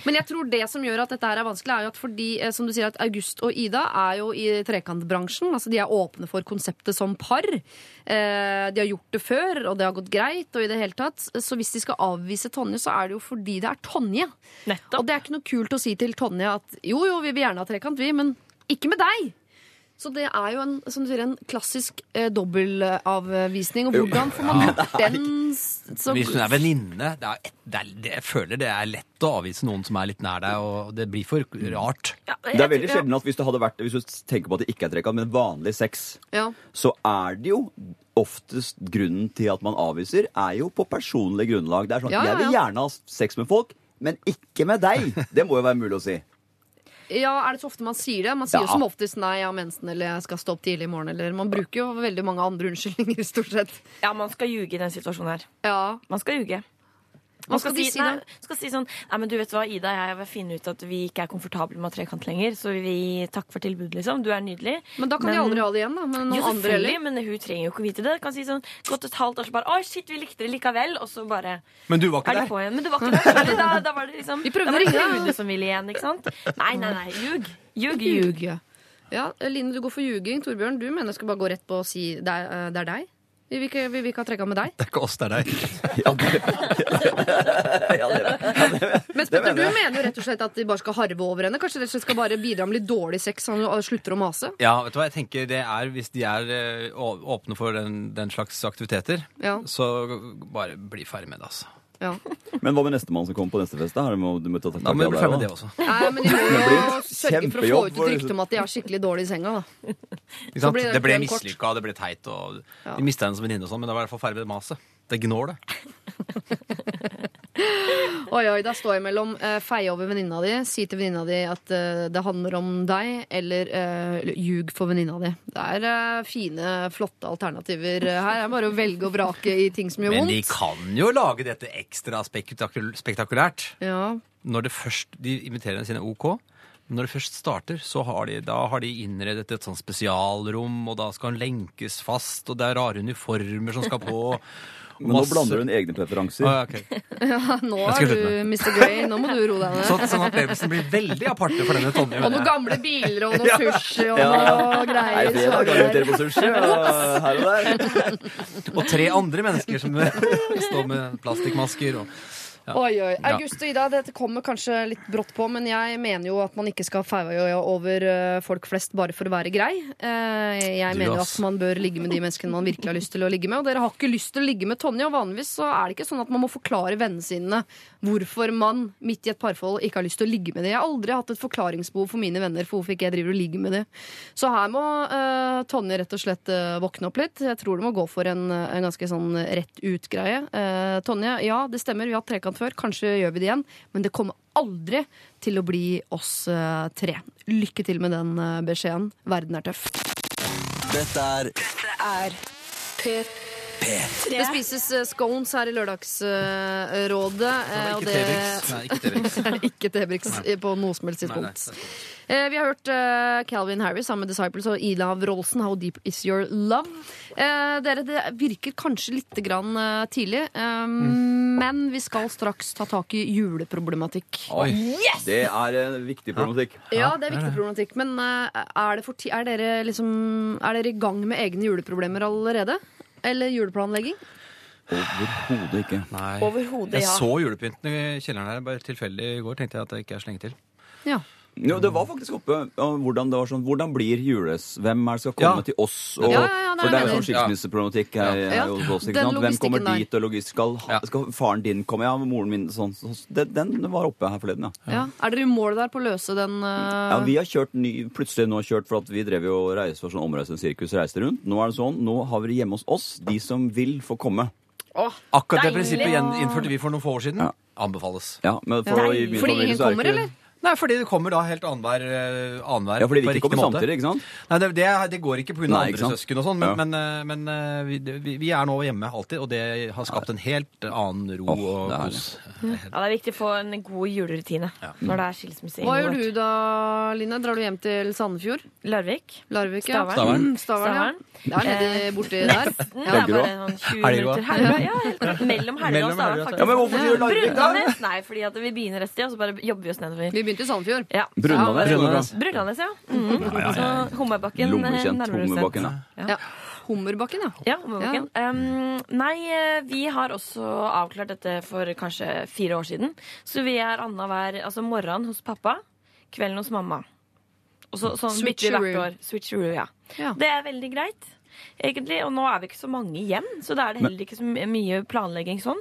Men jeg tror det som gjør at dette her er vanskelig, er jo at fordi, eh, som du sier, at August og Ida er jo i trekantbransjen. Altså de er åpne for konseptet som par. Eh, De har gjort det før, og det har gått greit, og i det hele tatt. Så hvis de skal avvise Tonje, så er det jo fordi det er Tonje. Nettopp. Og det er ikke noe kult å si til Tonje at jo, jo, vi vil gjerne ha trekant, vi, men ikke med deg. Så det er jo en, som du sier, en klassisk eh, dobbeltavvisning. Og hvordan får man gjort den så, Hvis hun er venninne det er, et- det er, det, Jeg føler det er lett å avvise noen som er litt nær deg, og det blir for rart. Ja, Det er veldig sjelden at hvis det hadde vært Hvis du tenker på at det ikke er trekant, men vanlig sex, ja. så er det jo oftest grunnen til at man avviser, er jo på personlig grunnlag. Det er sånn Ja, ja, Jeg vil gjerne ha sex med folk, men ikke med deg. Det må jo være mulig å si. Ja, Er det så ofte man sier det? Man sier jo som oftest nei, jeg har mensen, eller jeg skal stå opp tidlig i morgen, eller Man bruker jo veldig mange andre unnskyldninger, stort sett. Ja, man skal ljuge i den situasjonen her. Ja. Man skal ljuge. Hva Man skal skal, si, si nei, skal si sånn Nei, men du vet hva, Ida og jeg vil finne ut at vi ikke er komfortable med trekant lenger, så vi takk for tilbudet, liksom. Du er nydelig. Men da kan de aldri ha det igjen, da. Men noen jo, andre heller. men hun trenger jo ikke vite det. Kan si sånn, Gått et halvt år, så bare Å, shit, vi likte det likevel. Og så bare Men du var ikke der. på igjen. Men du var ikke der. Da, da var det liksom Vi prøvde å ringe, da. Som ville igjen, ikke sant? Nei, nei, nei. Ljug. Ljug, ljug. Ljug, ja. ja. Line, du går for ljuging. Torbjørn, du mener jeg skal bare gå rett på å si det er, eh, det er deg? Vi vil ikke, vi vil ikke ha trekant med deg. Det er ikke oss, det er deg. Ja, det, ja, det, Men Petter, du mener jo rett og slett at de bare skal harve over henne? Kanskje rett skal bare bidra med litt dårlig sex, så at hun slutter å mase? Ja, vet du hva, jeg tenker det er Hvis de er eh, å- åpne for den, den slags aktiviteter, Ja. så bare bli ferdig med det, altså. Ja. Men hva med nestemann som kommer på neste fest? Da Har de må, du må ta tak i Da må vi det bli ferdig også. med det også. Nei, men de må jo sørge for å få ut et rykte om at de er skikkelig dårlige i senga. Da. Ikke Så sant? blir det det ble mislykka, det ble teit, og vi mista henne som venninne og sånn, men det var i hvert fall ferdig med det maset. Det gnår, det. Oi, oi, da står jeg mellom uh, feie over venninna di, si til venninna di at uh, det handler om deg, eller uh, ljug for venninna di. Det er uh, fine, flotte alternativer eh, her. Det er bare å velge og vrake i ting som gjør vondt. Men de kan jo lage dette ekstra spektakul spektakulært. Ja. Når det først, De inviterer sine OK. men Når det først starter, så har de, da har de innredet et sånn spesialrom, og da skal han lenkes fast, og det er rare uniformer som skal på. Men nå blander du inn egne preferanser. Ah, okay. ja, nå er du Mr. Grey. Nå må du roe deg ned. Så, sånn at opplevelsen blir veldig aparte for denne Tonje. Og noen gamle biler og noe sushi og noe greier. Nei, er det invitere på sushi og her og der. Og tre andre mennesker som står med plastikkmasker. Og. Oi, oi. August og Ida, dette kommer kanskje litt brått på, men jeg mener jo at man ikke skal feie over eh, folk flest bare for å være grei. Eh, Jeg mener jo at man bør ligge med de menneskene man virkelig har lyst til å ligge med. Og dere har ikke lyst til å ligge med Tonje, og vanligvis så er det ikke sånn at man må forklare vennene sine hvorfor man midt i et parforhold ikke har lyst til å ligge med dem. Jeg har aldri hatt et forklaringsbehov for mine venner for hvorfor ikke jeg driver og ligger med dem. Så her må uh, Tonje rett og slett uh, våkne opp litt. Jeg tror det må gå for en, en ganske sånn rett ut-greie. Uh, Tonje, ja, det stemmer, vi har hatt trekant før. Kanskje gjør vi det igjen. Men det kommer aldri til å bli oss eh, tre. Lykke til med den eh, beskjeden. Verden er tøff. Dette er Er P3. Det spises eh, scones her i Lørdagsrådet. eh, og T-Brix. Nei, ikke T-Brix. det ikke T-Brix på noe som helst tidspunkt. Eh, Vi har hørt Calvin Harris sammen med Disciples og Ila Wroldsen, 'How Deep Is Your Love'. Eh, dere, Det virker kanskje litt grann tidlig, eh, men vi skal straks ta tak i juleproblematikk. Oi, Det er en viktig problematikk. Ja, det er viktig problematikk, men er, det for ti er, dere liksom, er dere i gang med egne juleproblemer allerede? Eller juleplanlegging? Overhodet ikke. Nei. Overhodet, Jeg så julepynten i kjelleren her bare tilfeldig i går. Tenkte jeg at det ikke er så lenge til. Ja. Jo, det var faktisk oppe om hvordan det var sånn, hvordan blir jules... Hvem er det skal komme Ja. til oss? Og, Ja, ja, ja, det for det er jo jeg sånn skilsmisseproblematikk her, Ja. hos oss. ikke sant? Hvem kommer logistikken der. dit, og logistisk skal, ha- Ja. skal faren din komme? Ja, moren min sånn. Så, den, den var oppe her forleden, ja. Ja. Er dere i mål der på å løse den eh, Ja, Vi har kjørt ny, plutselig nå kjørt for at vi drev jo og reiste for sånn omreisende sirkus reiste rundt. Nå er det sånn, nå har vi det hjemme hos oss, de som vil få komme. Akkurat det Deilig. prinsippet igjen innførte vi for noen få år siden. Ja. Anbefales. Ja, men for, Ja. i min Fordi familie ingen så er det kommer, ikke- eller? Nei, fordi det kommer da helt annenhver eh, annenhver Ja, fordi på ikke riktig kommer måte. samtidig, ikke sant? Nei, det, det, det går ikke pga. Andre søsken og sånn, men, Ja. men, eh, men eh, vi, vi, vi er nå hjemme alltid, og det har skapt en helt annen ro oh, og kos. Ja, det er viktig å få en god julerutine når det er skilsmisse. Hva gjør du da, Line? Drar du hjem til Sandefjord? Larvik? Larvik? ja. Stavern. Mm, Stavern, ja. Stavern. Det er nede borti der. Mm, Det er bare sånn 20 minutter. Helgerå, ja, helt. Mellom Helgerå og Stavern, faktisk. Ja, men hvorfor sier du Larvik da? Nei, fordi at vi begynner et sted, og så bare jobber vi oss nedover. Vi begynte i Sandefjord. Ja. Brundanes, Ja, Mm. ja, Brundanes, ja. Mhm. Så Hummerbakken. nærmer nærmere bestemt. Hummerbakken, ja. Ja. Hummerbakken, ja. Ja, Hummerbakken. Um, nei, eh, vi har også avklart dette for kanskje fire år siden. Så vi er annenhver altså morgenen hos pappa, kvelden hos mamma. Og så, sånn Switcheroo. Switcheroo, ja. Ja. Det er veldig greit, egentlig. Og nå er vi ikke så mange hjem, så da er det heller ikke så mye planlegging sånn.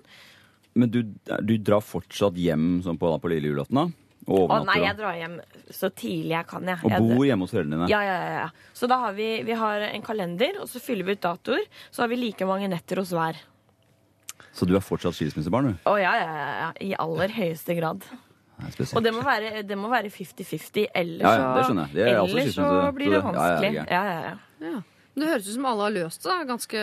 Men du, du drar fortsatt hjem sånn på, på lille julaften, da? Og Å nei, jeg drar hjem så tidlig jeg kan, jeg. Og jeg bor hjemme hos foreldrene dine? Ja, ja, ja, ja. Så da har vi, vi har en kalender, og så fyller vi ut datoer. Så har vi like mange netter hos hver. Så du er fortsatt skilsmissebarn, du? Å ja, ja, ja, ja. I aller høyeste grad. Det er. Og det må være det må være 50-50, ellers, Ja, ja, det skjønner jeg. Det er ellers så blir det det- ja, ja, vanskelig. ja. Ja, ja, ja. Ja. Det høres ut som alle har løst det ganske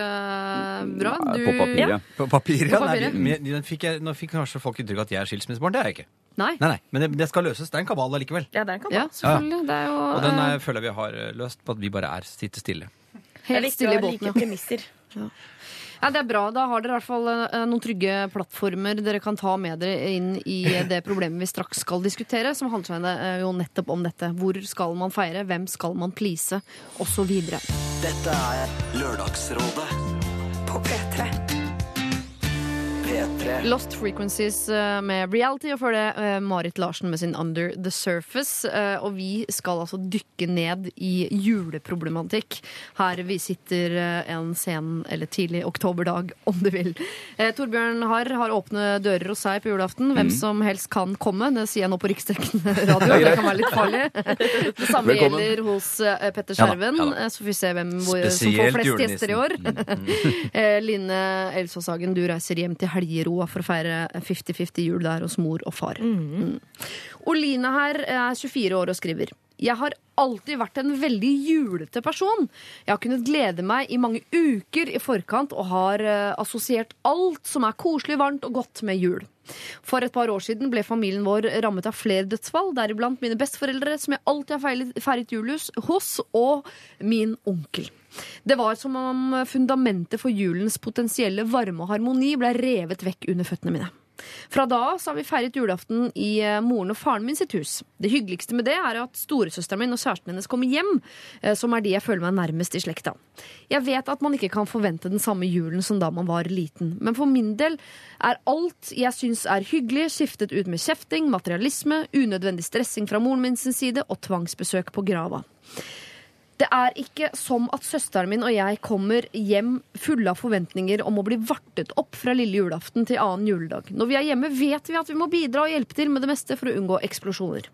bra. Du- På papiret. På papiret, ja. På Nei, papiret. men- men fikk jeg, nå fikk kanskje folk inntrykk av at jeg er skilsmissebarn. Det er jeg ikke. Nei. Nei, nei, Men det, det skal løses. Det er en kabal allikevel. ja det kan Ja, man. selvfølgelig. Det er jo Og den eh, er, føler jeg vi har eh, løst på at vi bare er sitte stille. Er helt stille i båten. like Ja. Ja, det er bra. Da har dere i hvert fall eh, noen trygge plattformer dere kan ta med dere inn i det problemet vi straks skal diskutere, som handler eh, jo nettopp om dette. Hvor skal man feire? Hvem skal man please? Videre. Dette er Lørdagsrådet På P3. P3 Lost Frequencies eh, med Reality, og før det eh, Marit Larsen med sin Under the Surface. Eh, Og vi skal altså dykke ned i juleproblematikk her vi sitter en sen eller tidlig oktoberdag, om du vil. Torbjørn Harr har åpne dører hos seg på julaften. Hvem som helst kan komme. Det sier jeg nå på riksdekkende radio. Det kan være litt farlig. Det samme Velkommen. gjelder hos Petter Ja da, Skjerven. ja da. Eh, Så får vi se hvem hvor, som får flest flest gjester i år. julenissen. Eh, Line Elsåshagen, du reiser hjem til Helgeroa for å feire 50-50 jul der hos mor og far. Mm. Mm. Oline her er 24 år og skriver. Jeg har alltid vært en veldig julete person. Jeg har kunnet glede meg i mange uker i forkant og har uh, assosiert alt som er koselig, varmt og godt med jul. For et par år siden ble familien vår rammet av flere dødsfall, deriblant mine besteforeldre, som jeg alltid har feiret, feiret jul hos- hos, og min onkel. Det var som om fundamentet for julens potensielle varme og harmoni ble revet vekk under føttene mine. Fra da av har vi feiret julaften i eh, moren og faren min sitt hus. Det hyggeligste med det er at storesøsteren min og kjæresten hennes kommer hjem, eh, som er de jeg føler meg nærmest i slekta. Jeg vet at man ikke kan forvente den samme julen som da man var liten, men for min del er alt jeg syns er hyggelig, skiftet ut med kjefting, materialisme, unødvendig stressing fra moren min sin side og tvangsbesøk på grava. Det er ikke som at søsteren min og jeg kommer hjem fulle av forventninger om å bli vartet opp fra lille julaften til annen juledag. Når vi er hjemme, vet vi at vi må bidra og hjelpe til med det meste for å unngå eksplosjoner.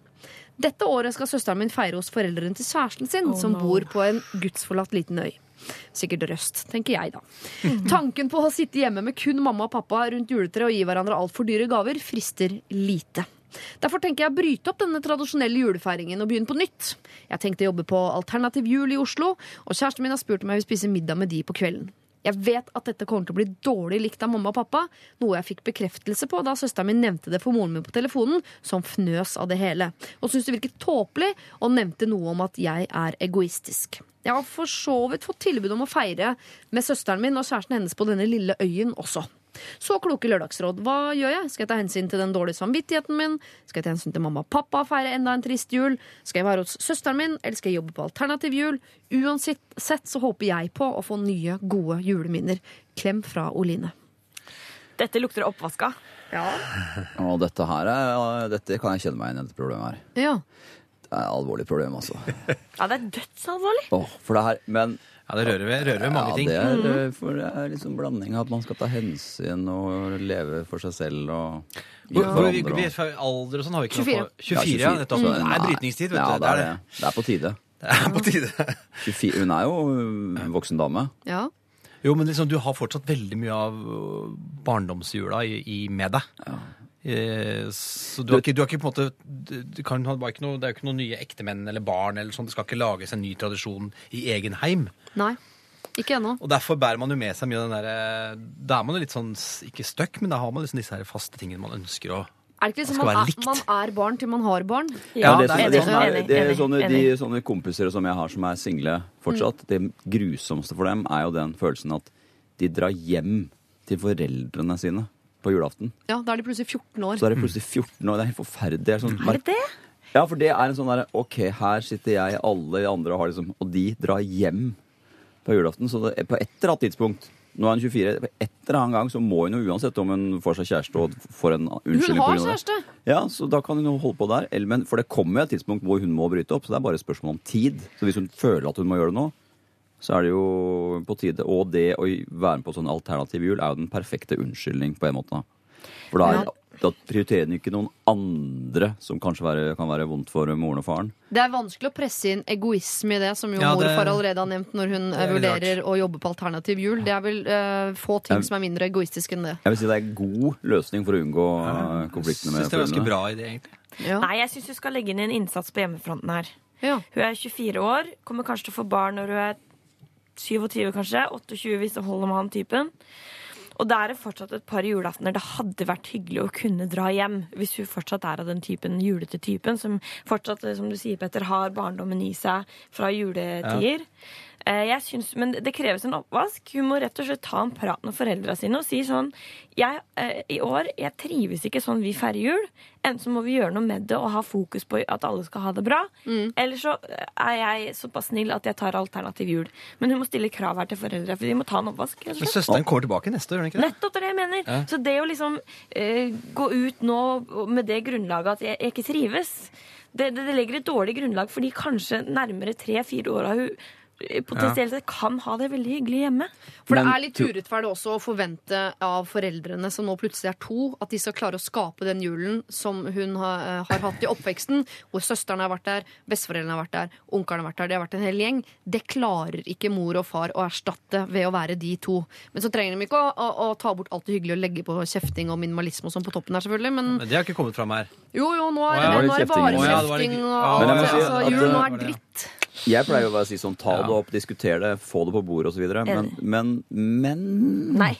Dette året skal søsteren min feire hos foreldrene til kjæresten sin, som bor på en gudsforlatt liten øy. Sikkert Røst, tenker jeg da. Tanken på å sitte hjemme med kun mamma og pappa rundt juletreet og gi hverandre altfor dyre gaver frister lite. Derfor tenker jeg å bryte opp denne tradisjonelle julefeiringen og begynne på nytt. Jeg tenkte å jobbe på Alternativ jul i Oslo, og kjæresten min har spurt om jeg vil spise middag med de på kvelden. Jeg vet at dette kommer til å bli dårlig likt av mamma og pappa, noe jeg fikk bekreftelse på da søsteren min nevnte det for moren min på telefonen, som fnøs av det hele, og syntes det virket tåpelig og nevnte noe om at jeg er egoistisk. Jeg har for så vidt fått tilbud om å feire med søsteren min og kjæresten hennes på denne lille øyen også. Så kloke lørdagsråd. Hva gjør jeg? Skal jeg ta hensyn til den dårlige samvittigheten min? Skal jeg ta hensyn til mamma og pappa og feire enda en trist jul? Skal jeg være hos søsteren min, eller skal jeg jobbe på alternativ jul? Uansett sett så håper jeg på å få nye, gode juleminner. Klem fra Oline. Dette lukter oppvaska. Ja. Og dette her er, dette kan jeg kjenne meg igjen i dette problemet her. Ja. Det er et alvorlig problem, altså. Ja, det er dødsalvorlig. Åh, for det her, men Ja, det rører ved, rører ved mange ja, ting. Det er, eh, for det er liksom blanding av at man skal ta hensyn og leve for seg selv og Hvor, hvor, vi, vi, alder og sånn har vi ikke 24. noe på 24, ja, nettopp. Så Det er nei, brytningstid, vet ja, du. Det er, det. det er på tide. Det er på tide. 24, hun er jo en voksen dame. ja. Jo, men liksom, du har fortsatt veldig mye av øh, barndomsjula i, i med deg. Eh, Så du har ikke, du har ikke på en måte du, kan Det er jo ikke noen nye ektemenn eller barn. eller sånn, Det skal ikke lages en ny tradisjon i egen heim. Nei. Ikke ennå. Og Derfor bærer man jo med seg mye av den derre Da er man jo litt sånn, ikke stuck, men da har man liksom disse her faste tingene man ønsker å Er det ikke liksom Man man er, er barn til man har barn? Ja, det, det er- det, er, det er sånne. De sånne kompiser som jeg har som er single fortsatt, det grusomste for dem er jo den følelsen at de drar hjem til foreldrene sine på julaften. Ja, Da er de plutselig 14 år. Så er de plutselig 14 år. Det er helt forferdelig. Det er, sånn, Er det det? Ja, for det er en sånn derre OK, her sitter jeg, alle de andre har liksom Og de drar hjem på julaften. Så det, på et eller annet tidspunkt Nå er hun 24. På et eller annet gang så må hun jo uansett om hun får seg kjæreste og får en unnskyldning. Hun har kjæreste! Ja, så da kan hun jo holde på der. Men, for det kommer jo et tidspunkt hvor hun må bryte opp, så det er bare et spørsmål om tid. Så hvis hun føler at hun må gjøre det nå, så er det jo på tide. Og det å være med på sånn alternativ jul er jo den perfekte unnskyldning på en måte. da. For da, er, da prioriterer den ikke noen andre som kanskje være, kan være vondt for moren og faren. Det er vanskelig å presse inn egoisme i det, som jo Ja, mor det- og far allerede har nevnt når hun eh, vurderer å jobbe på alternativ jul. Det er vel uh, få ting jeg, som er mindre egoistiske enn det. Jeg vil si det er en god løsning for å unngå eh, konfliktene med Syns det er ganske bra idé, egentlig. Ja. Nei, jeg syns du skal legge inn en innsats på hjemmefronten her. Ja. Hun er 24 år, kommer kanskje til å få barn når hun er 27, kanskje. 28 hvis det holder med han typen. Og det er fortsatt et par julaftener det hadde vært hyggelig å kunne dra hjem. Hvis hun fortsatt er av den typen julete typen som fortsatt, som du sier, Petter, har barndommen i seg fra juletider. Eh, Jeg synes, men det kreves en oppvask. Hun må rett og slett ta en prat med foreldra sine og si sånn jeg, eh, I år jeg trives ikke sånn vi feirer jul. Enten så må vi gjøre noe med det og ha fokus på at alle skal ha det bra. Eller så er jeg såpass snill at jeg tar alternativ jul. Men hun må stille krav her til foreldra, for de må ta en oppvask. Men søsteren kommer tilbake neste år, gjør hun ikke det? Nettopp det er det jeg mener. Så det å liksom eh, gå ut nå med det grunnlaget at jeg, jeg ikke trives, det, det, det legger et dårlig grunnlag fordi kanskje nærmere tre-fire år har hun eh, potensielt sett kan ha det veldig hyggelig hjemme. For det er litt urettferdig også å forvente av foreldrene som nå plutselig er to, at de skal klare å skape den julen som hun har, eh, har hatt i oppveksten, hvor søsteren har vært der, besteforeldrene har vært der, onkelen har vært der, det har vært en hel gjeng. Det klarer ikke mor og far å erstatte ved å være de to. Men så trenger de ikke å, å, å ta bort alt det hyggelige og legge på kjefting og minimalisme og sånn på toppen her, selvfølgelig, men Men det har ikke kommet fram her. jo, jo, nå er, Å, ja. det, nå er det bare Å, ja, det var litt- kjefting og. Men altså, at, julen nå er dritt. Jeg pleier jo bare å si sånn ta det opp, diskuter det, få det på bordet osv. Men, men, men Nei.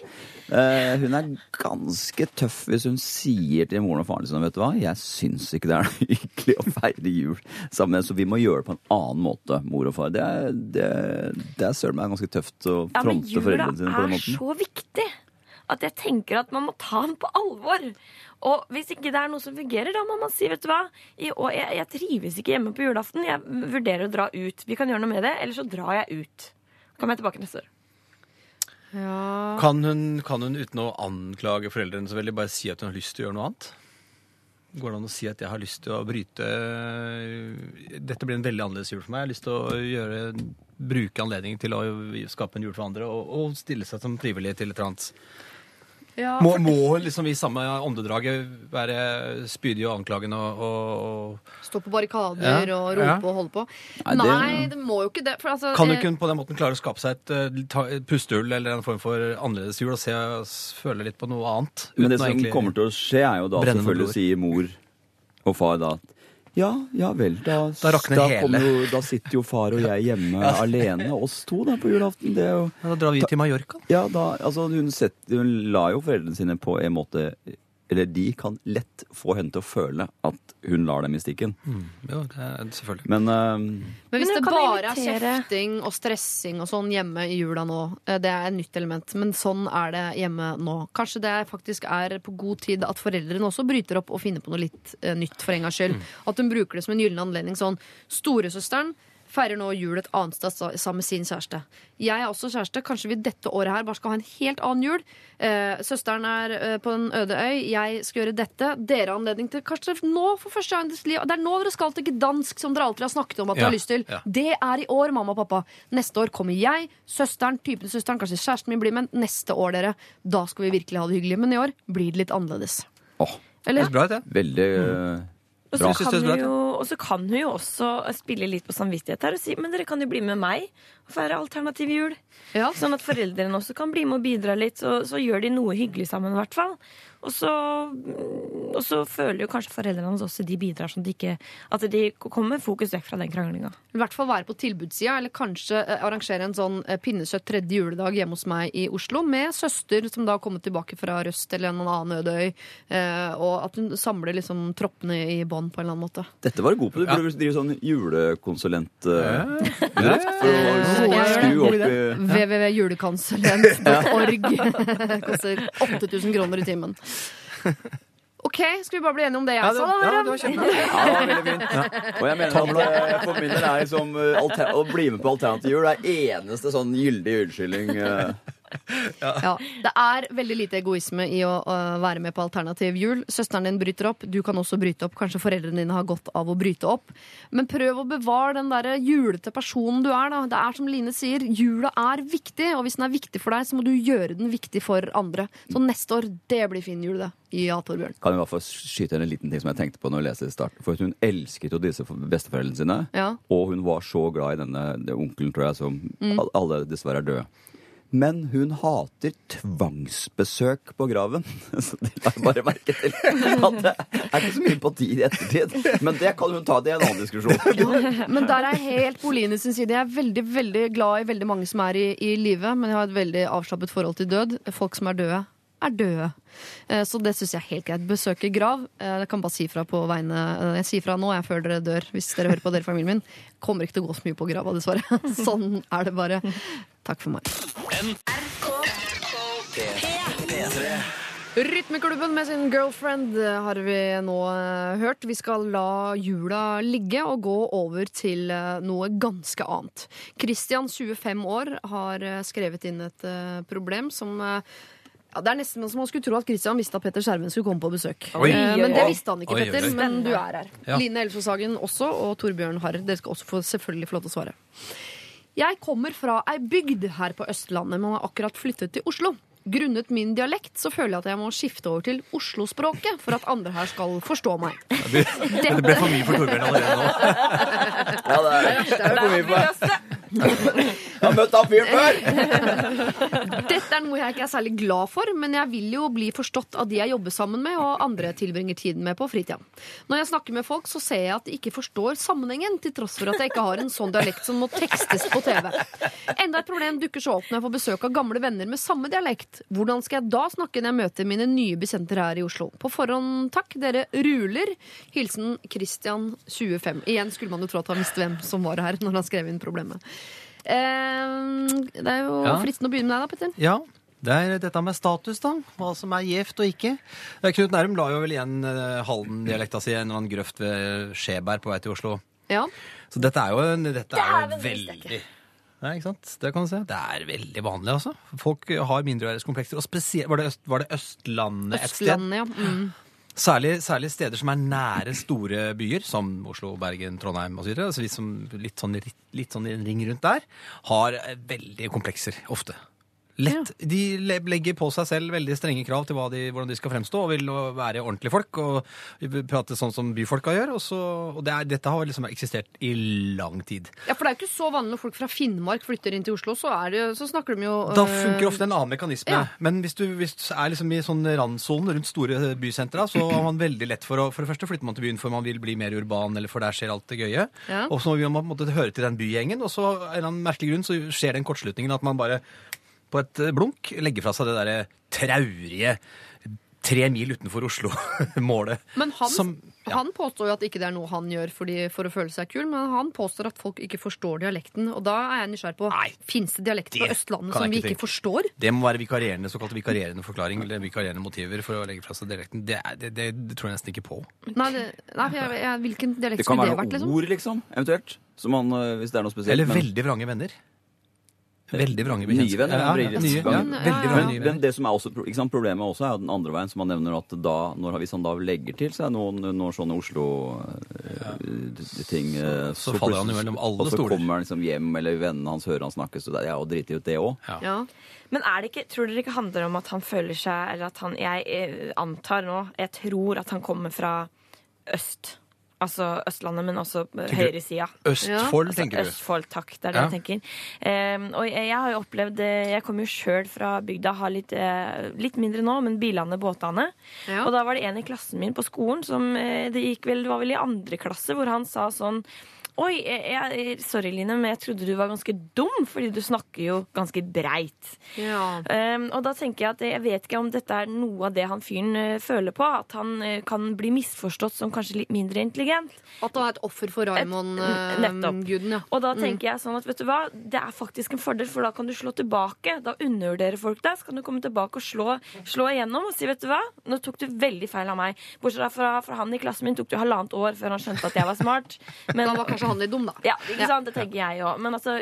eh, hun er ganske tøff hvis hun sier til moren og faren sin vet du hva, jeg syns ikke det er noe hyggelig å feire jul sammen, så vi må gjøre det på en annen måte, mor og far. Det er, det, det er søren meg ganske tøft å men fronte ja, foreldrene sine på den er så viktig at jeg tenker at man må ta den på alvor. Og hvis ikke det er noe som fungerer, da må man si vet du hva, jeg, jeg trives ikke hjemme på julaften. Jeg vurderer å dra ut. Vi kan gjøre noe med det, eller så drar jeg ut. Kommer jeg tilbake neste år. Kan hun, kan hun uten å anklage foreldrene så veldig bare si at hun har lyst til å gjøre noe annet? Går det an å si at jeg har lyst til å bryte Dette blir en veldig annerledes jul for meg. Jeg har lyst til å gjøre, bruke anledningen til å skape en jul for andre og, og stille seg som frivillig til et eller annet. Må, må hun liksom i samme åndedraget være spydige og anklagende og, og, Stå på barrikader Ja, og rope ja. og holde på. Nei, det- Nei, det må jo ikke det. For altså, og Kan du eh, ikke på den måten klare å skape seg et, eh, et pustehull eller en form for annerledes jul og se, føle litt på noe annet? Men det som egentlig- kommer til å skje, er jo da selvfølgelig å sier mor og far da at ja, ja vel, da, Da rakner hele. Jo, da sitter jo far og jeg hjemme alene, oss to da på julaften. Det jo Ja, Da drar vi til Mallorca. Ja, da, altså hun, set, hun la jo foreldrene sine på en måte Eller de kan lett få henne til å føle at hun lar dem i stikken. Jo, det er selvfølgelig. Men uh, Men hvis Men det bare er kjefting og stressing og sånn hjemme i jula nå, eh, det er et nytt element, men sånn er det hjemme nå. Kanskje det faktisk er på god tid at foreldrene også bryter opp og finner på noe litt uh, nytt for en gangs skyld. At hun bruker det som en gyllen anledning. Sånn storesøsteren feirer nå jul et annet sted sammen med sin kjæreste. Jeg er også kjæreste. Kanskje vi dette året her bare skal ha en helt annen jul. Eh, søsteren er eh, på en øde øy. Jeg skal gjøre dette. Dere har anledning til kanskje nå for første gang i deres liv Det er nå dere skal til Gdansk, som dere alltid har snakket om at dere Ja, har lyst til. ja. Det er i år, mamma og pappa. Neste år kommer jeg, søsteren, typen søsteren, kanskje kjæresten min blir med. Neste år, dere. Da skal vi virkelig ha det hyggelig. Men i år blir det litt annerledes. åh, Det Eller? er bra, det. veldig eh, Og så, kan hun jo også spille litt på samvittighet her og si men dere kan jo bli med meg og feire alternativ jul. Ja. Sånn at foreldrene også kan bli med og bidra litt, så, så gjør de noe hyggelig sammen i hvert fall. Og så, og så føler jo kanskje foreldrene hans også de bidrar sånn at de ikke At de kommer fokus vekk fra den kranglinga. I hvert fall være på tilbudssida, eller kanskje eh, arrangere en sånn eh, pinnekjøtt tredje juledag hjemme hos meg i Oslo, med søster som da har kommet tilbake fra Røst eller en annen ødøy. eh, og at hun samler liksom troppene i bånd på en eller annen måte. Dette var du god på. Du burde drive sånn julekonsulent Ja. Skru opp i www.julekonsulent.org koster 8000 kroner i timen. OK, skal vi bare bli enige om det jeg Ja, sa, det, da? ja, det var kjempebra. Ja, det var veldig fint. Og jeg mener at for min del er liksom eh, å bli med på alternativ jul det er eneste sånn gyldig unnskyldning. eh. Ja, Det er veldig lite egoisme i å å være med på alternativ jul. Søsteren din bryter opp, du kan også bryte opp. Kanskje foreldrene dine har godt av å bryte opp. Men prøv å bevare den der julete personen du er. da. Det er som Line sier, jula er viktig, og hvis den er viktig for deg, så må du gjøre den viktig for andre. Så neste år, det blir fin jul, det. Ja, Torbjørn. Kan i hvert fall skyte inn en liten ting som jeg tenkte på når jeg leste i starten. For hun elsket jo disse besteforeldrene sine. Ja. Og hun var så glad i denne onkelen, tror jeg, som mm. alle dessverre er døde. Men hun hater tvangsbesøk på graven. Så det la jeg bare merke til. At det er ikke så mye empati i ettertid. Men det kan hun ta. Er en annen diskusjon. Men der er jeg helt på side. Jeg er veldig veldig glad i veldig mange som er i, i live, men jeg har et veldig avslappet forhold til død. Folk som er døde. Er døde. Eh, Så det syns jeg er helt greit. Besøke grav. eh, Jeg kan bare si fra på vegne eh, Jeg sier fra nå, jeg før dere dør, hvis dere hører på dere familien min. Kommer ikke til å gå så mye på grava, dessverre. Sånn er det bare. Takk for meg. P3. Rytmeklubben med sin girlfriend har vi nå hørt. Vi skal la jula ligge og gå over til noe ganske annet. Christian, 25 år, har skrevet inn et problem som ja, Det er nesten som man skulle tro at Christian visste at Petter Skjerven skulle komme på besøk. Oi. Eh, Men det visste han ikke, Oi, oi, Petter. oi. Men du er her. Ja. Line Elfsåshagen også, og Torbjørn Harr. Dere skal også få, selvfølgelig få lov til å svare. Jeg kommer fra ei bygd her på Østlandet, men har akkurat flyttet til Oslo. Grunnet min dialekt så føler jeg at jeg må skifte over til Oslo-språket for at andre her skal forstå meg. Det ble for mye for Torbjørn allerede nå. Ja, det er, det er for mye for meg. Jeg har møtt han fyren før! Noe jeg ikke er særlig glad for, men jeg vil jo bli forstått av de jeg jobber sammen med og andre tilbringer tiden med på fritida. Når jeg snakker med folk, så ser jeg at de ikke forstår sammenhengen, til tross for at jeg ikke har en sånn dialekt som må tekstes på TV. Enda et problem dukker så opp når jeg får besøk av gamle venner med samme dialekt. Hvordan skal jeg da snakke når jeg møter mine nye bekjenter her i Oslo? På forhånd takk, dere ruler. Hilsen Christian 25. Igjen skulle man jo tro at han visste hvem som var her når han skrev inn problemet. Eh, det er jo Ja. fristende å begynne med deg, da, Petter. Ja, det er dette med status, da. Hva som er gjevt og ikke. Eh, Knut Nærum la jo vel igjen eh, Halden-dialekta si i en eller annen grøft ved Skjeberg på vei til Oslo. Ja. Så dette er jo, en, dette er jo veldig Nei, ikke sant? Det kan du se. Det er veldig vanlig, altså. Folk har mindreverdighetskomplekser. Og spesielt Var var det Østlandet et sted? Østlandet, ja. Mm. Særlig, særlig steder som er nære store byer, som Oslo, Bergen, Trondheim osv. Altså vi som litt sånn, litt, litt sånn i en ring rundt der, har eh, veldig komplekser ofte. Lett. De legger på seg selv veldig strenge krav til de, hvordan de skal fremstå, og vil være ordentlige folk og prate sånn som byfolka gjør. Og, så, og det er, dette har liksom eksistert i lang tid. Ja, for det er jo ikke så vanlig når folk fra Finnmark flytter inn til Oslo, så, det, så snakker de jo Da øh, funker ofte en annen mekanisme. ja. Men hvis du, hvis du er liksom i sånn randsonen rundt store bysentra, så har man veldig lett for å For det første flytter man til byen for man vil bli mer urban, eller for der skjer alt det gøye. Ja. Og så vil man på en måte høre til den bygjengen, og så av en eller annen merkelig grunn så skjer den kortslutningen at man bare på et eh, blunk legge fra seg det derre traurige tre mil utenfor Oslo-målet. Men han, Som- ja. han påstår jo at ikke det er noe han gjør fordi, for å føle seg kul, men han påstår at folk ikke forstår dialekten. Og da er jeg nysgjerrig på Fins det dialekter på Østlandet kan som vi ikke tenke. forstår? Det må være vikarierende, såkalt vikarierende forklaring eller vikarierende motiver for å legge fra seg dialekten. Det, er- det, det, det tror jeg nesten ikke på. Nei, det, nei jeg, jeg, hvilken dialekt Det kan skulle være det vært, noen liksom? ord, liksom, eventuelt. Som man, øh, hvis det er noe spesielt. Eller men- veldig vrange venner. Veldig vrange Nye bekjentskap. venner, Ja, ja, ja, nye, ja, Men- vrange nye det som er også, ikke sant, problemet også er den andre veien, som han nevner at da, når, hvis han da legger til seg noen, noen sånne Oslo-ting Så- så faller han jo mellom alle Og så stoler. kommer han liksom hjem, eller vennene hans hører han snakke, så det er jo driti ut det òg. Ja. Men er det ikke, tror dere ikke handler om at han føler seg Eller at han Jeg eh, antar nå Jeg tror at han kommer fra øst. Altså Østlandet, men også eh, høyresida. Østfold, ja. tenker du. Østfold, takk. Det er det Ja. jeg tenker. Um, og jeg, jeg har jo opplevd eh, Jeg kommer jo sjøl fra bygda, har litt, eh, litt mindre nå, men bilene, båtene. Ja. Og da var det en i klassen min på skolen som eh, Det gikk vel, det var vel i andre klasse, hvor han sa sånn Oi, jeg, sorry Line, men jeg trodde du var ganske dum, fordi du snakker jo ganske breit. Ja. Um, og da tenker jeg at jeg vet ikke om dette er noe av det han fyren uh, føler på. At han uh, kan bli misforstått som kanskje litt mindre intelligent. At han er et offer for Raymond-guden, ja. Og da tenker jeg sånn at vet du hva, det er faktisk en fordel, for da kan du slå tilbake. Da undervurderer folk deg. Så kan du komme tilbake og slå, slå igjennom og si vet du hva, nå tok du veldig feil av meg. Bortsett fra, fra han i klassen min tok det jo halvannet år før han skjønte at jeg var smart. Men kanskje han litt dum, da. ja, ikke sant? Det tenker jeg òg. Men altså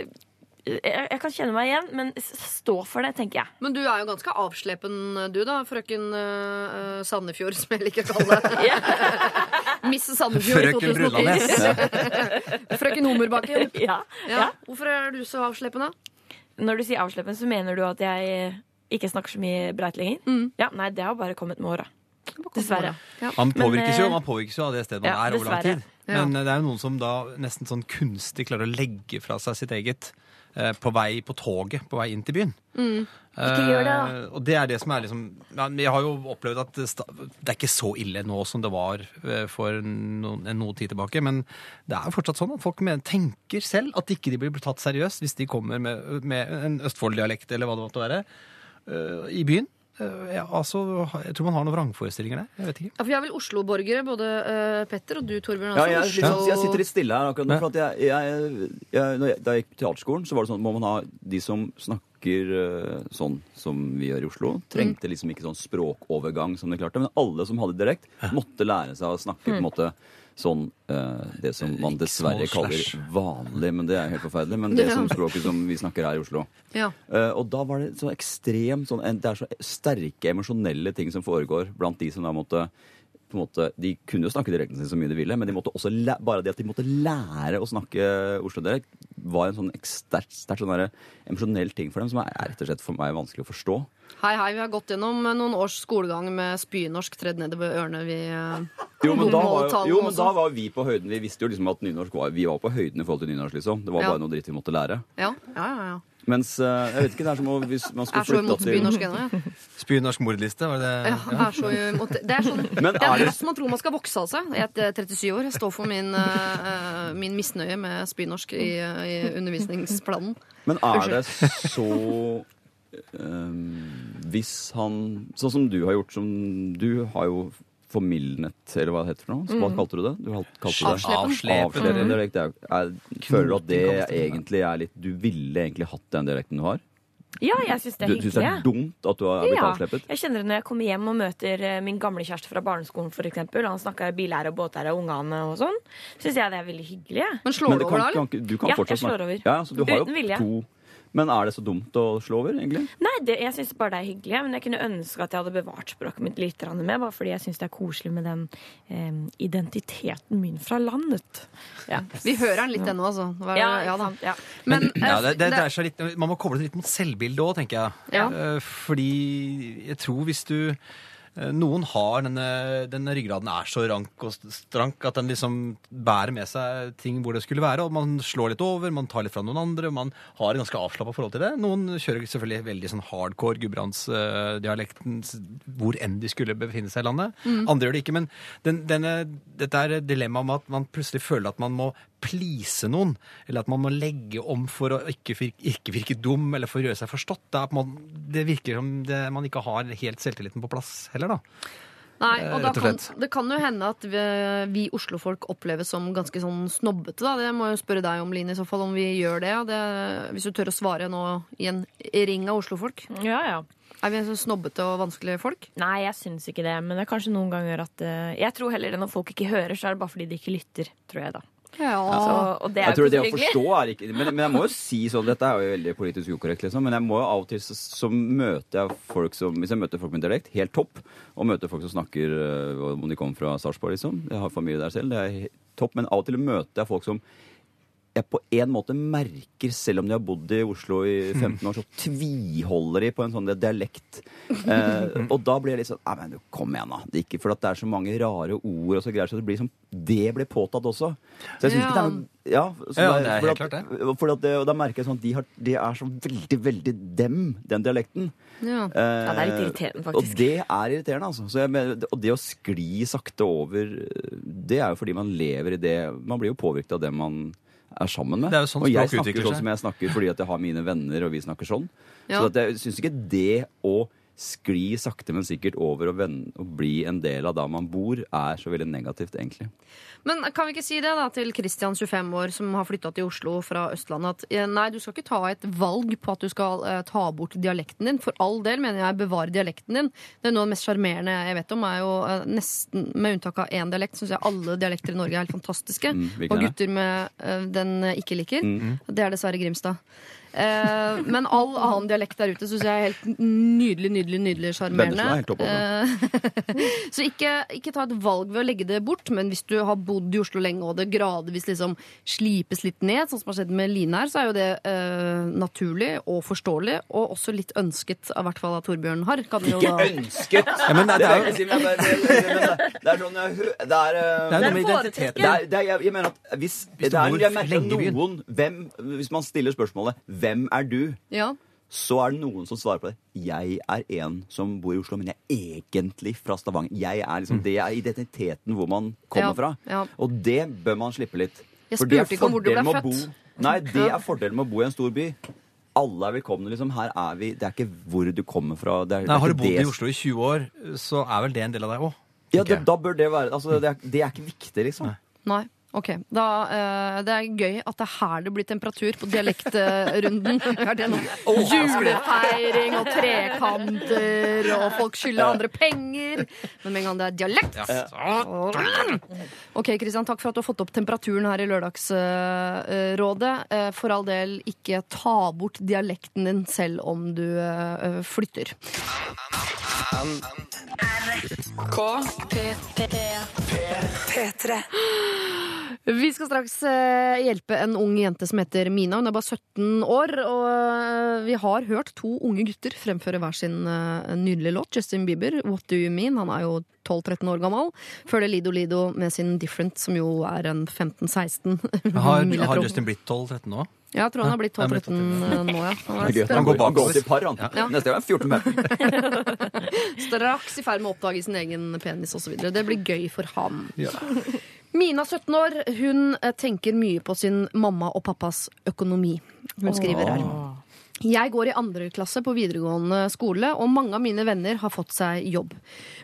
jeg, jeg kan kjenne meg igjen, men stå for det, tenker jeg. Men du er jo ganske avslepen, du da, frøken uh, Sandefjord, som jeg liker å kalle det. Miss Sandefjord i Frøken 2010. frøken Hummerbakken. Ja, Ja. ja. Hvorfor er du så avslepen, da? Når du sier avslepen, så mener du at jeg eh, ikke snakker så mye breit lenger? Mm. Ja, Nei, det har bare kommet med åra. Dessverre. Man Men, påvirkes jo, eh, man påvirkes jo av det stedet man ja, er over lang tid. Men eh, det er jo noen som da nesten sånn kunstig klarer å legge fra seg sitt eget eh, på vei på toget på vei inn til byen. Mm. Ikke gjør det, da. Eh, og det er det som er liksom Vi har jo opplevd at det, er ikke så ille nå som det var eh, for noen, en noe tid tilbake, men det er jo fortsatt sånn at folk tenker selv at ikke de blir tatt seriøst hvis de kommer med, med en Østfold-dialekt eller hva det måtte være, eh, i byen. Eh, Ja, altså, jeg tror man har noen vrangforestillinger der. Jeg vet ikke. Ja, for jeg er vel Oslo-borgere, både uh, Petter og du, Torbjørn. Ja, jeg, Oslo- sånn- jeg sitter litt stille her akkurat nå. For at jeg, jeg, jeg, når jeg, da jeg gikk på teaterskolen, så var det sånn at må man ha de som snakker uh, sånn som vi gjør i Oslo. Trengte liksom ikke sånn språkovergang som de klarte. Men alle som hadde dialekt, måtte lære seg å snakke på en måte sånn eh, Det som man dessverre kaller vanlig, men det er helt forferdelig. Men det som språket som vi snakker her i Oslo. Ja. Eh, og da var det så ekstremt sånn, Det er så sterke emosjonelle ting som foregår blant de som da måtte på en måte, De kunne jo snakke direkten sin så mye de ville, men de måtte også bare det at de måtte lære å snakke Oslo-dialekt, var en sånn sterkt sånn emosjonell ting for dem som er rett og slett for meg vanskelig å forstå. Hei, hei, vi har gått gjennom noen års skolegang med spynorsk tredd nedover ørene. Vi, eh, Jo, men, da var, jo, men da var vi på høyden. Vi visste jo liksom at nynorsk var Vi var på høyden i forhold til nynorsk, liksom. Det var Ja. bare noe dritt vi måtte lære. ja, ja, ja, ja. Mens eh, jeg vet ikke, det er som om hvis man Jeg er så flytta imot til spynorsk ennå. jeg. Spynorsk mordliste, var det? Ja, jeg er så imot det. Det er sånn Men det er det- man tror man skal vokse av seg. Jeg er 37 år. Jeg står for min, uh, min misnøye med spynorsk i, i undervisningsplanen. Men er det så um, Hvis han Sånn som du har gjort, som Du har jo formildnet, eller hva det heter for noe? Hva kalte du det? Du har kalte det. Avslepet. Avslepet dialekt. Det er, er, føler du at det egentlig er litt Du ville egentlig hatt den dialekten du har? Ja, jeg syns det er hyggelig. Du synes syns det er dumt at du har blitt Ja, avsleppet? jeg kjenner det når jeg kommer hjem og møter eh, min gamle kjæreste fra barneskolen, eksempel. Han snakker bilære og båtære og ungene og sånn. Syns jeg det er veldig hyggelig. Men slår Men du over kan, da, du kan Ja, fortsatt jeg slår over. Ja, så du har Uten vilje. jo to Men er det så dumt å slå over, egentlig? Nei, det, jeg syns bare det er hyggelig. Men jeg kunne ønske at jeg hadde bevart språket mitt litt mer, bare fordi jeg syns det er koselig med den eh, identiteten min fra landet. Ja. Vi hører den litt ennå, altså. Hva, Ja, ja da. ja. Men, Ja, eh, det, det, det- dreier seg litt, Man må koble det litt mot selvbildet òg, tenker jeg. Ja. Eh, Fordi jeg tror hvis du eh, noen har denne, denne ryggraden er så rank og strank at den liksom bærer med seg ting hvor det skulle være. Og man slår litt over, man tar litt fra noen andre, man har et ganske avslappa forhold til det. Noen kjører selvfølgelig veldig sånn hardcore gudbrandsdialekten hvor enn de skulle befinne seg i landet. Andre gjør det ikke. Men den, denne, dette er dilemmaet dilemma med at man plutselig føler at man må please noen, eller at man må legge om for å ikke virke, ikke virke dum, eller for å gjøre seg forstått. Det, er på en måte, det virker som det, man ikke har helt selvtilliten på plass heller, da. Nei, Eh, og da rett og kan, det kan jo hende at vi, vi Oslo-folk oppleves som ganske sånn snobbete. Da. Det må jeg spørre deg om, Line, i så fall, om vi gjør det. Det hvis du tør å svare nå i en ring av Oslo-folk. ja, ja. Er vi så snobbete og vanskelige folk? Nei, jeg syns ikke det. Men det er kanskje noen ganger at eh, Jeg tror heller det når folk ikke hører, så er det bare fordi de ikke lytter, tror jeg da. Ja. Altså, og det er Jeg tror det å forstå er ikke men, men jeg må jo si sånn, dette er jo veldig politisk ukorrekt, liksom, men jeg må jo av og til så, så møter jeg folk som Hvis jeg møter folk med dialekt, helt topp, og møter folk som snakker øh, om de kommer fra Sarpsborg, liksom. Jeg har familie der selv, det er topp, men av og til møter jeg folk som jeg på en måte merker, selv om de har bodd i Oslo i 15 år, så tviholder de på en sånn dialekt. Eh, og da blir jeg litt sånn Nei, men du, kom igjen, da. Det er ikke, for at det er så mange rare ord og så greier, så det blir sånn Det blir påtatt også. Så jeg syns ikke det er noe Ja, Ja, det er helt at- klart for det, og da merker jeg sånn at de, har, de er så veldig, veldig dem, den dialekten. Ja. Eh, Ja, det er litt irriterende, faktisk. Og det er irriterende, altså. Så jeg og det å skli sakte over, det er jo fordi man lever i det Man blir jo påvirket av det man er sammen med. Det er jo sånn og jeg snakker sånn som jeg snakker fordi at jeg har mine venner, og vi snakker sånn. Ja. Så at jeg syns ikke det å skli sakte, men sikkert over og, og bli en del av da man bor, er så veldig negativt, egentlig. Men kan vi ikke si det da til Christian, 25 år, som har flytta til Oslo fra Østlandet, at eh, nei, du skal ikke ta et valg på at du skal uh, ta bort dialekten din. For all del mener jeg bevare dialekten din. Det er noe av det mest sjarmerende jeg vet om, er jo uh, nesten, med unntak av én dialekt, syns jeg alle dialekter i Norge er helt fantastiske. Mm, og er gutter med uh, den ikke liker. Mm. Det er dessverre Grimstad. Eh, men all annen dialekt der ute syns jeg er helt nydelig, nydelig, nydelig sjarmerende. Eh, så ikke, ikke ta et valg ved å legge det bort, men hvis du har bodd i Oslo lenge og det gradvis liksom slipes litt ned, sånn som har skjedd med Line her, så er jo det eh, naturlig og forståelig, og også litt ønsket, av hvert fall av Torbjørn Harr. Kan jo da ønsket! Ja, men det, det er jo Det er, det, det, det er sånn jeg hø- Det er, eh, det er noe med identiteten. det det jeg, mener at hvis, Hvis det er, jeg merker noen hvem, Hvis man stiller spørsmålet 'Hvem er du?' Ja. så er det noen som svarer på det. Jeg er en som bor i Oslo, men jeg er egentlig fra Stavanger. Jeg er liksom, Det er identiteten hvor man kommer Ja, fra. ja. Og det bør man slippe litt. Jeg spurte ikke om hvor du ble født. bo- Nei, det er fordelen med å bo i en stor by. alle er velkomne, liksom. Her er vi Det er ikke hvor du kommer fra. Det er, Nei, har du bodd det- i Oslo i 20 år, så er vel det en del av deg òg. Ja, det, da bør det være Altså, det er, det er ikke viktig, liksom. Nei. Ok, da, eh, Det er gøy at det er her det blir temperatur på dialektrunden. Er det noe? Julefeiring og trekanter, og folk skylder andre penger. Men med en gang det er dialekt Ok, Kristian, Takk for at du har fått opp temperaturen her i Lørdagsrådet. Eh, For all del, ikke ta bort dialekten din selv om du eh, flytter. P3. Vi skal straks eh, hjelpe en ung jente som heter Mina. Hun er bare 17 år. Og eh, vi har hørt to unge gutter fremføre hver sin eh, nydelige låt. Justin Bieber, What Do You Mean? Han er jo 12-13 år gammel. Følger Lido Lido med sin Different, som jo er en 15-16. Har, har. Justin blitt 12-13 nå? Ja, jeg tror han har blitt Ja, han er blitt 12-13 nå, ja. Han Det gøy. Han går, bakover. til par, han. Ja. Neste gang er 14-15. straks i ferd med å oppdage sin egen penis osv. Det blir gøy for ham. Mina, 17 år, hun eh, tenker mye på sin mamma og pappas økonomi. Hun skriver her. Jeg går i andre klasse på videregående skole, og mange av mine venner har fått seg jobb.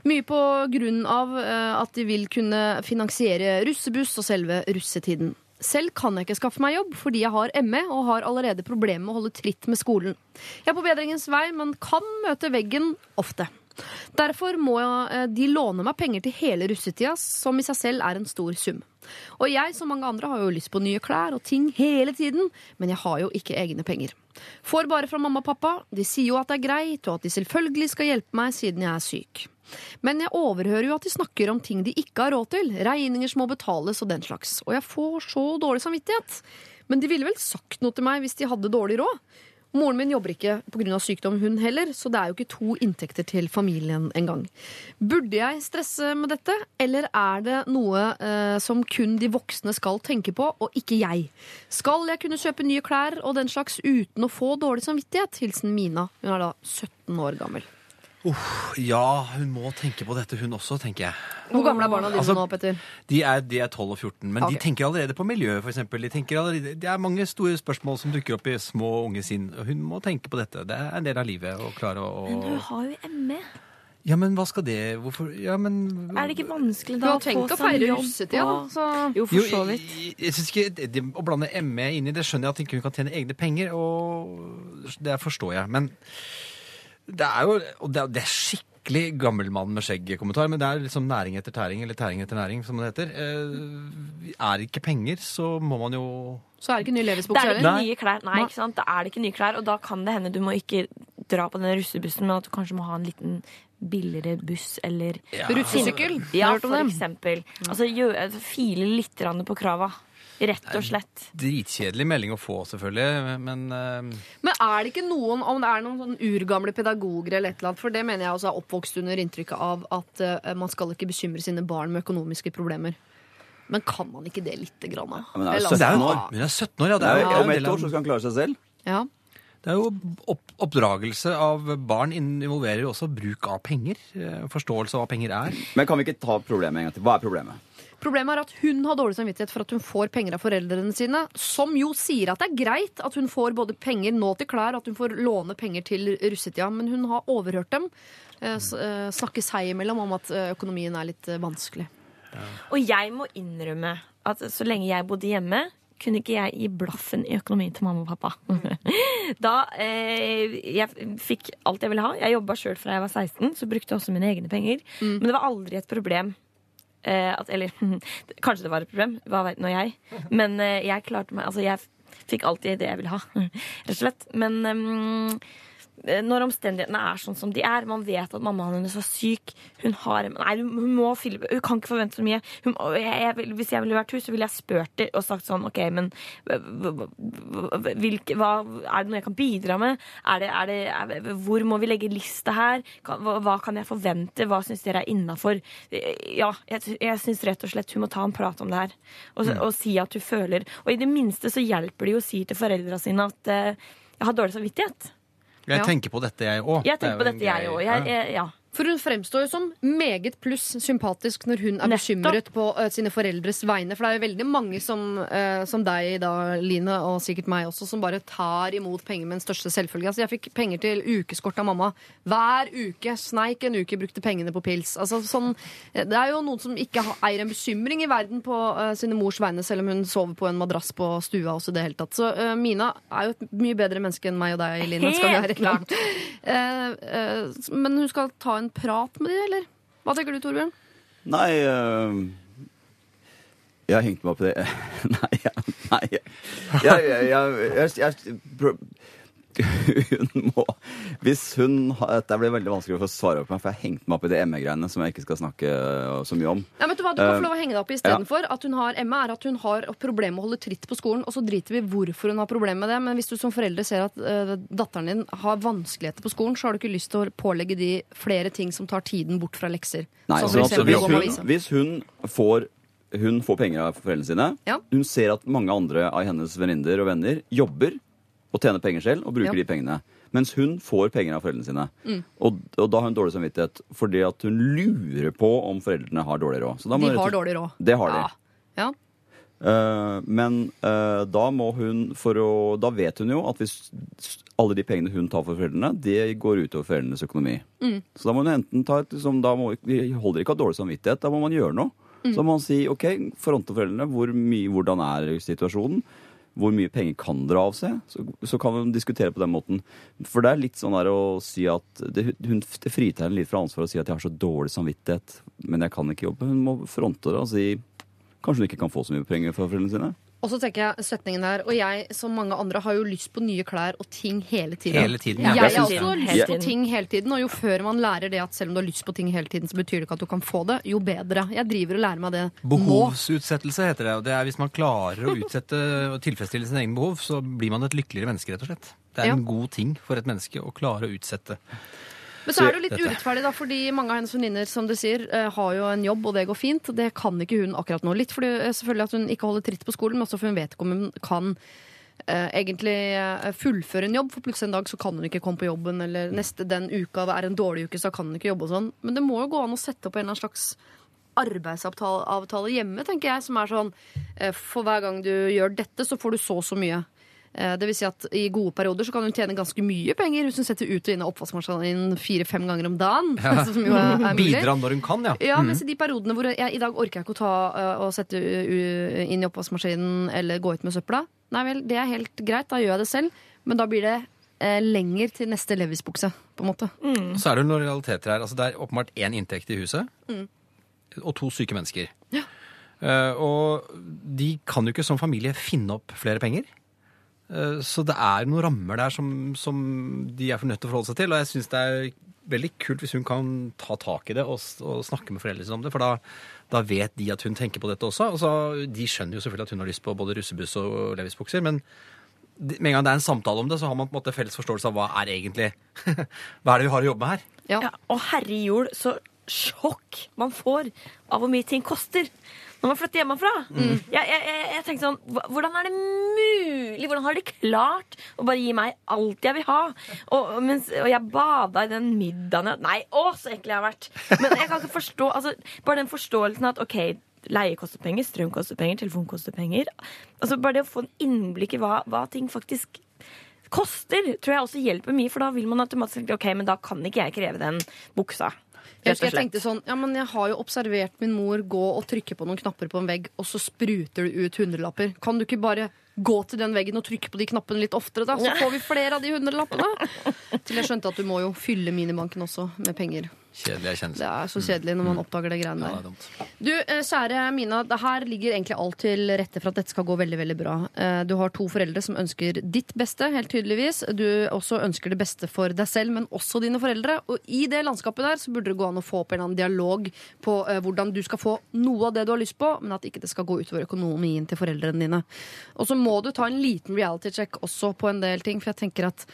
Mye på grunn av eh, at de vil kunne finansiere russebuss og selve russetiden. Selv kan jeg ikke skaffe meg jobb fordi jeg har ME og har allerede problemer med å holde tritt med skolen. Jeg er på bedringens vei, men kan møte veggen ofte. Derfor må eh, de låne meg penger til hele russetida, som i seg selv er en stor sum. Og jeg, som mange andre, har jo lyst på nye klær og ting hele tiden, men jeg har jo ikke egne penger. Får bare fra mamma og pappa. De sier jo at det er greit, og at de selvfølgelig skal hjelpe meg siden jeg er syk. Men jeg overhører jo at de snakker om ting de ikke har råd til. Regninger som må betales og den slags. Og jeg får så dårlig samvittighet. Men de ville vel sagt noe til meg hvis de hadde dårlig råd. Moren min jobber ikke pga. sykdom, hun heller, så det er jo ikke to inntekter til familien engang. Burde jeg stresse med dette, eller er det noe eh, som kun de voksne skal tenke på, og ikke jeg? Skal jeg kunne kjøpe nye klær og den slags uten å få dårlig samvittighet? Hilsen Mina. Hun er da 17 år gammel. Ja, hun må tenke på dette, hun også, tenker jeg. Hvor gamle er barna dine Altså, nå, Petter? De er, de er 12 og 14, men okay. de tenker allerede på miljøet, for eksempel. De allerede, det er mange store spørsmål som dukker opp i små unge sinn. Hun må tenke på dette. Det er en del av livet å klare å Men hun har jo ME. Ja, men hva skal det Hvorfor Ja, men Er det ikke vanskelig Du da har tenkt å feire russetida, da. Så Jo, for Jo, så vidt. jeg, jeg synes ikke det, det, Å blande ME inn i det skjønner jeg at ikke hun kan tjene egne penger, og det forstår jeg. Men det er jo og det er, det er skikkelig gammel mann med skjegg-kommentar, men det er liksom næring etter tæring, eller tæring etter næring, som det heter. Eh, er det ikke penger, så må man jo Så er det ikke ny Det Levis-bukse er ikke nye klær. Nei, ikke sant? Da er det ikke nye klær, og da kan det hende du må ikke dra på den russebussen, men at du kanskje må ha en liten billigere buss eller Russesykkel? Ja, Har du hørt om for dem? eksempel. Altså gjøre- file litt grann på krava. Rett og slett. Dritkjedelig melding å få, selvfølgelig, men uh... Men er det ikke noen, om det er noen sånn urgamle pedagoger eller et eller annet, for det mener jeg også er oppvokst under inntrykket av at uh, man skal ikke bekymre sine barn med økonomiske problemer. Men kan man ikke det lite grann? da? men det er jo Eller, Men er jo, altså, hun er 17 år, ja. Det er jo, jo, om ett år så skal han klare seg selv. Ja. Det er jo opp, Oppdragelse av barn involverer jo også bruk av penger. eh, Forståelse av hva penger er. Men kan vi ikke ta problemet en gang til? Hva er problemet? Problemet er at hun har dårlig samvittighet for at hun får penger av foreldrene sine, som jo sier at det er greit at hun får både penger nå til klær, at hun får låne penger til russetida, men hun har overhørt dem eh, eh, snakke seg imellom om at eh, økonomien er litt vanskelig. vanskelig. Og jeg må innrømme at så lenge jeg bodde hjemme, kunne ikke jeg gi blaffen i økonomien til mamma og pappa. Da eh, jeg fikk alt jeg ville ha. Jeg jobba sjøl fra jeg var 16, så brukte jeg også mine egne penger. Men det var aldri et problem. Eh, at, eller kanskje det var et problem, hva vet nå jeg. Men eh, jeg klarte meg Altså, jeg fikk alltid det jeg ville ha, rett og slett. Men ehm, når omstendighetene er sånn som de er, man vet at mammaen hennes var syk Hun har Nei, hun må Hun kan ikke forvente så mye. Hun, jeg, jeg, hvis jeg ville vært hun, så ville jeg spurt det og sagt sånn OK, men hvilke, hva, er det noe jeg kan bidra med? Er det, er det, er, hvor må vi legge lista her? Kan, hva, hva kan jeg forvente? Hva syns dere er innafor? Ja, jeg, jeg syns rett og slett hun må ta en prat om det her. Og, og si at hun føler Og i det minste så hjelper det jo å si til foreldra sine at eh, jeg har dårlig samvittighet. Jeg Ja. tenker på dette, jeg òg. Jeg tenker på dette, jeg òg. Ja. For hun fremstår jo som meget pluss sympatisk når hun er Nettopp. bekymret på uh, sine foreldres vegne. For det er jo veldig mange som, uh, som deg, da, Line, og sikkert meg også, som bare tar imot penger med den største selvfølge. Altså, jeg fikk penger til ukeskort av mamma hver uke. Sneik en uke, brukte pengene på pils. Altså, sånn, det er jo noen som ikke har- eier en bekymring i verden på uh, sine mors vegne, selv om hun sover på en madrass på stua også i det hele tatt. Så eh, Mina er jo et mye bedre menneske enn meg og deg, Line. Helt klart. Eh, eh, men hun skal ta en prat med dem, eller? Hva tenker du, Torbjørn? Nei øh, Jeg har hengt meg opp i det Nei, nei jeg, jeg, jeg, jeg, Hun må Hvis hun Dette blir veldig vanskelig å få svare på meg, for jeg har hengt meg opp i det ME-greiene som jeg ikke skal snakke øh, så mye om. Ja, vet Du hva, du kan Eh, få lov å henge deg opp i istedenfor. At hun har ME, er at hun har problemer med å holde tritt på skolen, og så driter vi hvorfor hun har problemer med det. Men hvis du som forelder ser at uh, datteren din har vanskeligheter på skolen, så har du ikke lyst til å pålegge de flere ting som tar tiden bort fra lekser. Nei, Som så altså, hvis, hun, hvis hun får hun får penger av foreldrene sine. Ja. Hun ser at mange andre av hennes venninner og venner jobber og tjener penger selv og bruker Ja. de pengene. Mens hun får penger av foreldrene sine. Mm. Og, og da har hun dårlig samvittighet fordi at hun lurer på om foreldrene har dårlig råd. De har rett dårlig råd. Det har de. Ja. Ja. Eh, men uh, da må hun for å Da vet hun jo at hvis alle de pengene hun tar for foreldrene, det går utover foreldrenes økonomi. Mm. Så da må hun enten ta et liksom, da må, Vi holder ikke av dårlig samvittighet, da må man gjøre noe. Mm. Så må man si OK, fronte foreldrene. Hvor mye, hvordan er situasjonen? Hvor mye penger kan dere av seg? Så, så kan vi diskutere på den måten. For det er litt sånn der å si at det, hun, det fritar henne litt fra ansvaret å si at jeg har så dårlig samvittighet, men jeg kan ikke jobbe. Hun må fronte det og si Kanskje hun ikke kan få så mye penger fra foreldrene sine? Og så tenker jeg setningen der, og jeg som mange andre har jo lyst på nye klær og ting hele tiden. Hele tiden, ja. Jeg har også lyst på ting hele tiden, og jo før man lærer det at selv om du har lyst på ting hele tiden, så betyr det ikke at du kan få det, jo bedre. Jeg driver og lærer meg det nå. Behovsutsettelse heter det. og det er Hvis man klarer å utsette og tilfredsstille sine egne behov, så blir man et lykkeligere menneske, rett og slett. Det er Ja. en god ting for et menneske å klare å utsette. Men så er det jo litt urettferdig, da, fordi mange av hennes venninner som du sier, eh, har jo en jobb, og det går fint. Det kan ikke hun akkurat nå. Litt fordi eh, selvfølgelig at hun ikke holder tritt på skolen, men også for hun vet ikke om hun kan Uh, egentlig fullføre en jobb, for plutselig en dag så kan hun ikke komme på jobben, eller neste den uka er en dårlig uke, så kan hun ikke jobbe og sånn. Men det må jo gå an å sette opp en eller annen slags arbeidsavtale hjemme, tenker jeg, som er sånn uh, For hver gang du gjør dette, så får du så og så mye. Eh, Det vil si at I gode perioder så kan hun tjene ganske mye penger hvis hun setter ut og inn av oppvaskmaskinen fire-fem ganger om dagen. som jo er, mulig. Bidra når hun kan, ja. Ja, Mm. mens i de periodene hvor jeg, i dag orker jeg ikke å ta og sette uh, inn i oppvaskmaskinen eller gå ut med søpla. Nei vel, det er helt greit, da gjør jeg det selv. Men da blir det eh, lenger til neste Levis-bukse, på en måte. Så er det noen realiteter her. Altså, det er åpenbart én inntekt i huset Mm. og to syke mennesker. Eh, og de kan jo ikke som familie finne opp flere penger. Eh, så det er noen rammer der som, som de er for nødt til å forholde seg til. Og jeg syns det er veldig kult hvis hun kan ta tak i det og, og snakke med foreldrene sine om det. For da, da vet de at hun tenker på dette også. Og så, de skjønner jo selvfølgelig at hun har lyst på både russebuss og Levis-bukser. men med en gang det er en samtale om det, så har man på en måte felles forståelse av hva er egentlig Hva er det vi har å jobbe med her? Ja. Ja, og herre jul, så sjokk man får av hvor mye ting koster når man flytter hjemmefra. Jeg, jeg, jeg, jeg tenkte sånn, Hvordan er det mulig? Hvordan har de klart å bare gi meg alt jeg vil ha? Og mens, og jeg bada i den middagen jeg- Nei, å, så ekkel jeg har vært. Men jeg kan ikke forstå altså, Bare den forståelsen at OK, leie koster penger, strøm koster penger, telefon koster penger. Altså Bare det å få en innblikk i hva, hva ting faktisk koster, tror jeg også hjelper mye, for da vil man automatisk tenke OK, men da kan ikke jeg kreve den buksa. Jeg husker jeg tenkte sånn, ja, men jeg har jo observert min mor gå og trykke på noen knapper på en vegg, og så spruter det ut hundrelapper. Kan du ikke bare gå til den veggen og trykke på de knappene litt oftere, da? Så får vi flere av de hundrelappene. Til jeg skjønte at du må jo fylle minibanken også med penger. Kjedelig Det er så kjedelig når man oppdager det greiene der. det er. Du, eh, kjære Mina, det her ligger egentlig alt til rette for at dette skal gå veldig veldig bra. Eh, Du har to foreldre som ønsker ditt beste, helt tydeligvis. Du også ønsker det beste for deg selv, men også dine foreldre. Og i det landskapet der så burde det gå an å få opp en eller annen dialog på eh, hvordan du skal få noe av det du har lyst på, men at ikke det skal gå utover økonomien til foreldrene dine. Og så må du ta en liten reality check også på en del ting, for jeg tenker at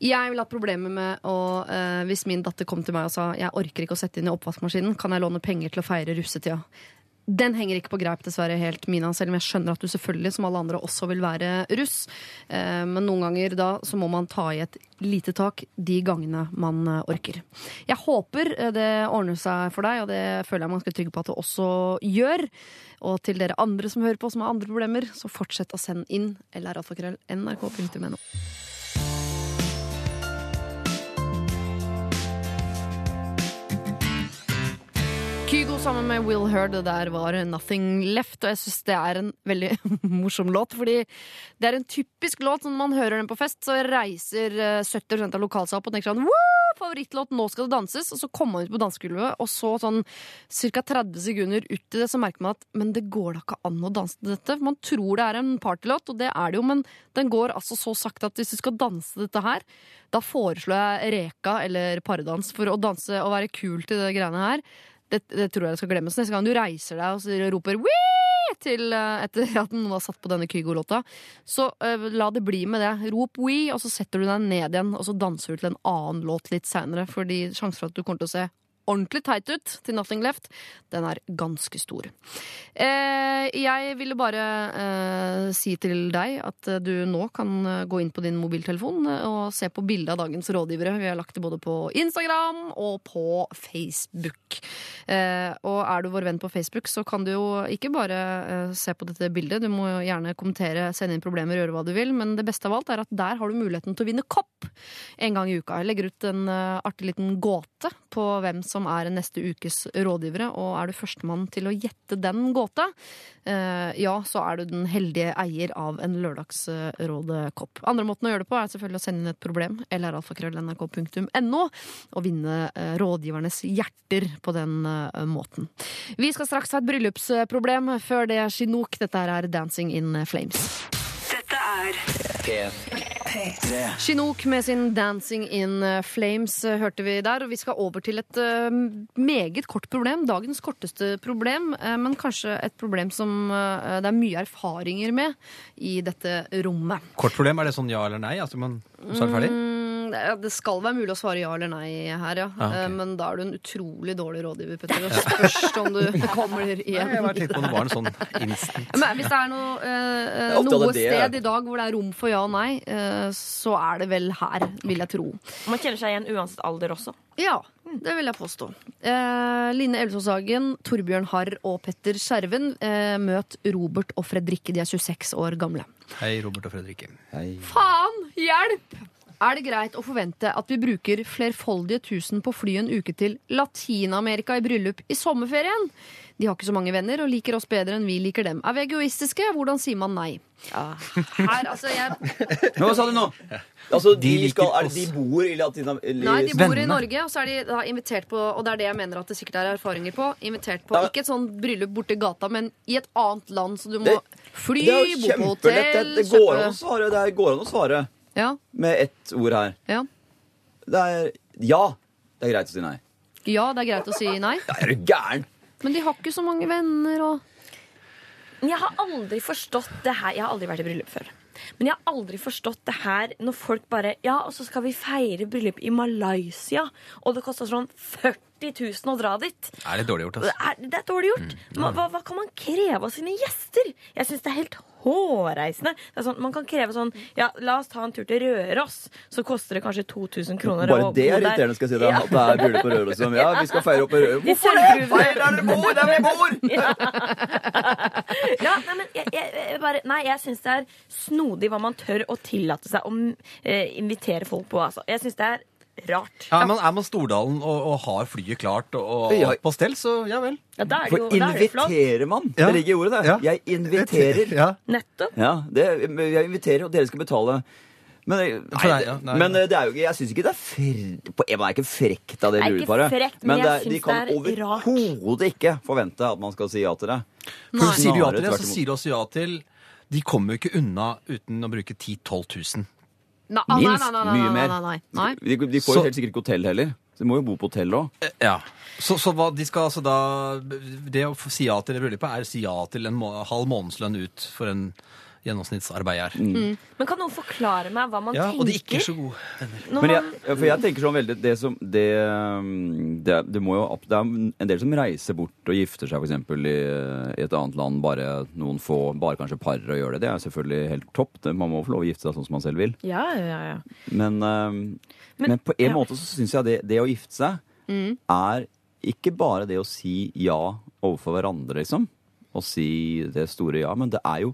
jeg ville hatt problemer med å eh, Hvis min datter kom til meg og sa jeg orker ikke å sette inn i oppvaskmaskinen, kan jeg låne penger til å feire russetida? Den henger ikke på greip, dessverre, helt, Mina, selv om jeg skjønner at du selvfølgelig, som alle andre, også vil være russ. Eh, Men noen ganger da så må man ta i et lite tak de gangene man eh, orker. Jeg håper eh, det ordner seg for deg, og det føler jeg man skal trygge på at det også gjør. Og til dere andre som hører på, som har andre problemer, så fortsett å sende inn lralfakrøll.nrk.no. Kygo sammen med Will Heard, det der var Nothing Left. Og jeg syns det er en veldig morsom låt, fordi det er en typisk låt når man hører den på fest, så reiser eh, 70 av lokalsalen opp og tenker sånn Woo! Favorittlåt, nå skal det danses. Og så kommer man ut på dansegulvet, og så sånn ca. 30 sekunder ut i det, så merker man at men det går da ikke an å danse til dette. Man tror det er en partylåt, og det er det jo, men den går altså så sakte at hvis du skal danse dette her, da foreslår jeg Reka eller paredans for å danse og være kul til det greiene her. Det, det tror jeg skal glemmes. Neste gang du reiser deg og roper Wee! til eh, etter at noen har satt på denne Kygo-låta, så uh, la det bli med det. Rop We, og så setter du deg ned igjen, og så danser du til en annen låt litt seinere. Fordi sjansen for at du kommer til å se ordentlig teit ut til Nothing Left, den er ganske stor. Eh, jeg ville bare eh, si til deg at eh, du nå kan eh, gå inn på din mobiltelefon eh, og se på bildet av dagens rådgivere. Vi har lagt det både på Instagram og på Facebook. Eh, og er du vår venn på Facebook, så kan du jo ikke bare se på dette bildet. Du må jo gjerne kommentere, sende inn problemer, gjøre hva du vil. Men det beste av alt er at der har du muligheten til å vinne kopp en gang i uka. Jeg legger ut en artig liten gåte på hvem som er neste ukes rådgivere. Og er du førstemann til å gjette den gåta, eh, ja, så er du den heldige eier av en Lørdagsrådet-kopp. Andre måten å gjøre det på er selvfølgelig å sende inn et problem, eller alfakrøll.nrk.no, og vinne eh, rådgivernes hjerter på den eh, måten. Vi skal straks ha et bryllupsproblem. Før det Chinook. Dette er Dancing in Flames. Er P3. Chinook med sin 'Dancing in Flames' eh, hørte vi der. Og vi skal over til et eh, meget kort problem. Dagens korteste problem, eh, men kanskje et problem som eh, det er mye erfaringer med i dette rommet. Kort problem, er det sånn ja eller nei? Altså, man, så er det ferdig? Mm, det skal være mulig å svare ja eller nei her, ja. Ah, ok. Eh, Men da er du en utrolig dårlig rådgiver, Petter. Det spørs om du kommer Nei, igjen. jeg bare tenkte på det var en sånn instant. Men hvis det er noe, eh, er noe det det sted i dag hvor det er rom for ja og nei, eh, så er det vel her, vil jeg tro. Man kjenner seg igjen uansett alder også. Ja, det vil jeg påstå. Eh, Line Elvsåshagen, Torbjørn Harr og Petter Skjerven eh, møt Robert og Fredrikke. De er 26 år gamle. Hei, Robert og Fredrikke. Hei. Faen! Hjelp! Er det greit å forvente at vi bruker flerfoldige tusen på fly en uke til Latin-Amerika i bryllup i sommerferien? De har ikke så mange venner og liker oss bedre enn vi liker dem. Er vi egoistiske? Hvordan sier man nei? Her, altså, jeg hva sa du nå? Altså, de, De skal, er de bor i Latina... Nei, de bor i Norge, og så er de da invitert på Og det er det jeg mener at det sikkert er erfaringer på. Invitert på Ja. ikke et sånn bryllup borti gata, men i et annet land, så du må Det- fly, bo på hotell Det, det går an å svare. Det går an å svare Ja, med ett ord her. ja. Det er ja. Det er greit å si nei. ja, det er greit å si nei, Ja, er du gæren? men de har ikke så mange venner og Jeg har aldri forstått det her. Jeg har aldri vært i bryllup før. Men jeg har aldri forstått det her når folk bare Ja, og så skal vi feire bryllup i Malaysia, og det koster sånn 40 000 å dra dit. Er det dårlig gjort, Det altså? er, det er dårlig gjort. Hva, hva, hva kan man kreve av sine gjester? Jeg syns det er helt hårreisende. Det sånn, man kan kreve sånn Ja, la oss ta en tur til Røros, så koster det kanskje 2000 kroner. Bare det er irriterende, skal jeg si deg. Ja. At det er bryllup på Røros. Ja, vi skal feire opp på Røros. Hvorfor det? Feir der dere bor! Der vi bor! Ja, nei, men jeg, jeg, jeg bare, nei, jeg syns det er snodig hva man tør å tillate seg å eh, invitere folk på. Altså. Jeg syns det er rart. Ja, men Er man Stordalen og, og har flyet klart og, og Ja. alt på stell, så ja vel. Ja, da er det For da er det jo flott. inviterer man? Ja. Det ligger i ordet, det. Ja. Jeg inviterer. Ja. Nettopp. Ja, det, jeg inviterer, og dere skal betale. Men, nei, For nei, ja, nei. men eh, det er jo ikke, jeg syns ikke det er fre- på- Man er ikke frekt av det Det er ikke brudeparet. frekt, men Men jeg det, er- de syns kan det er rart. overhodet ikke forvente at man skal si ja til det. For sier du ja til det, så imot. sier du også ja til De kommer jo ikke unna uten å bruke 10 000-12 000. Nei, nei, Minst. nei, nei, nei, Mye nei, mer. nei, nei, nei. De, de får Så- jo helt sikkert ikke hotell heller. Så de må jo bo på hotell òg. Ja. Så, så hva, de skal altså da Det å få si ja til det bryllupet er å si ja til en må, halv månedslønn ut for en gjennomsnittsarbeid er. Men kan noen forklare meg hva man Ja, tenker? og de ikke er så gode venner. Men jeg, for jeg tenker sånn veldig Det, som, det, um, det, det må jo opp- Det er en del som reiser bort og gifter seg f.eks. I, i et annet land. Bare noen få, bare kanskje par og gjør det. Det er selvfølgelig helt topp. Det, man må få lov å gifte seg sånn som man selv vil. ja, ja, ja. Men, um, men, Men- på en ja. måte så syns jeg det, det å gifte seg er ikke bare det å si ja overfor hverandre, liksom. Å si det store ja. Men det er jo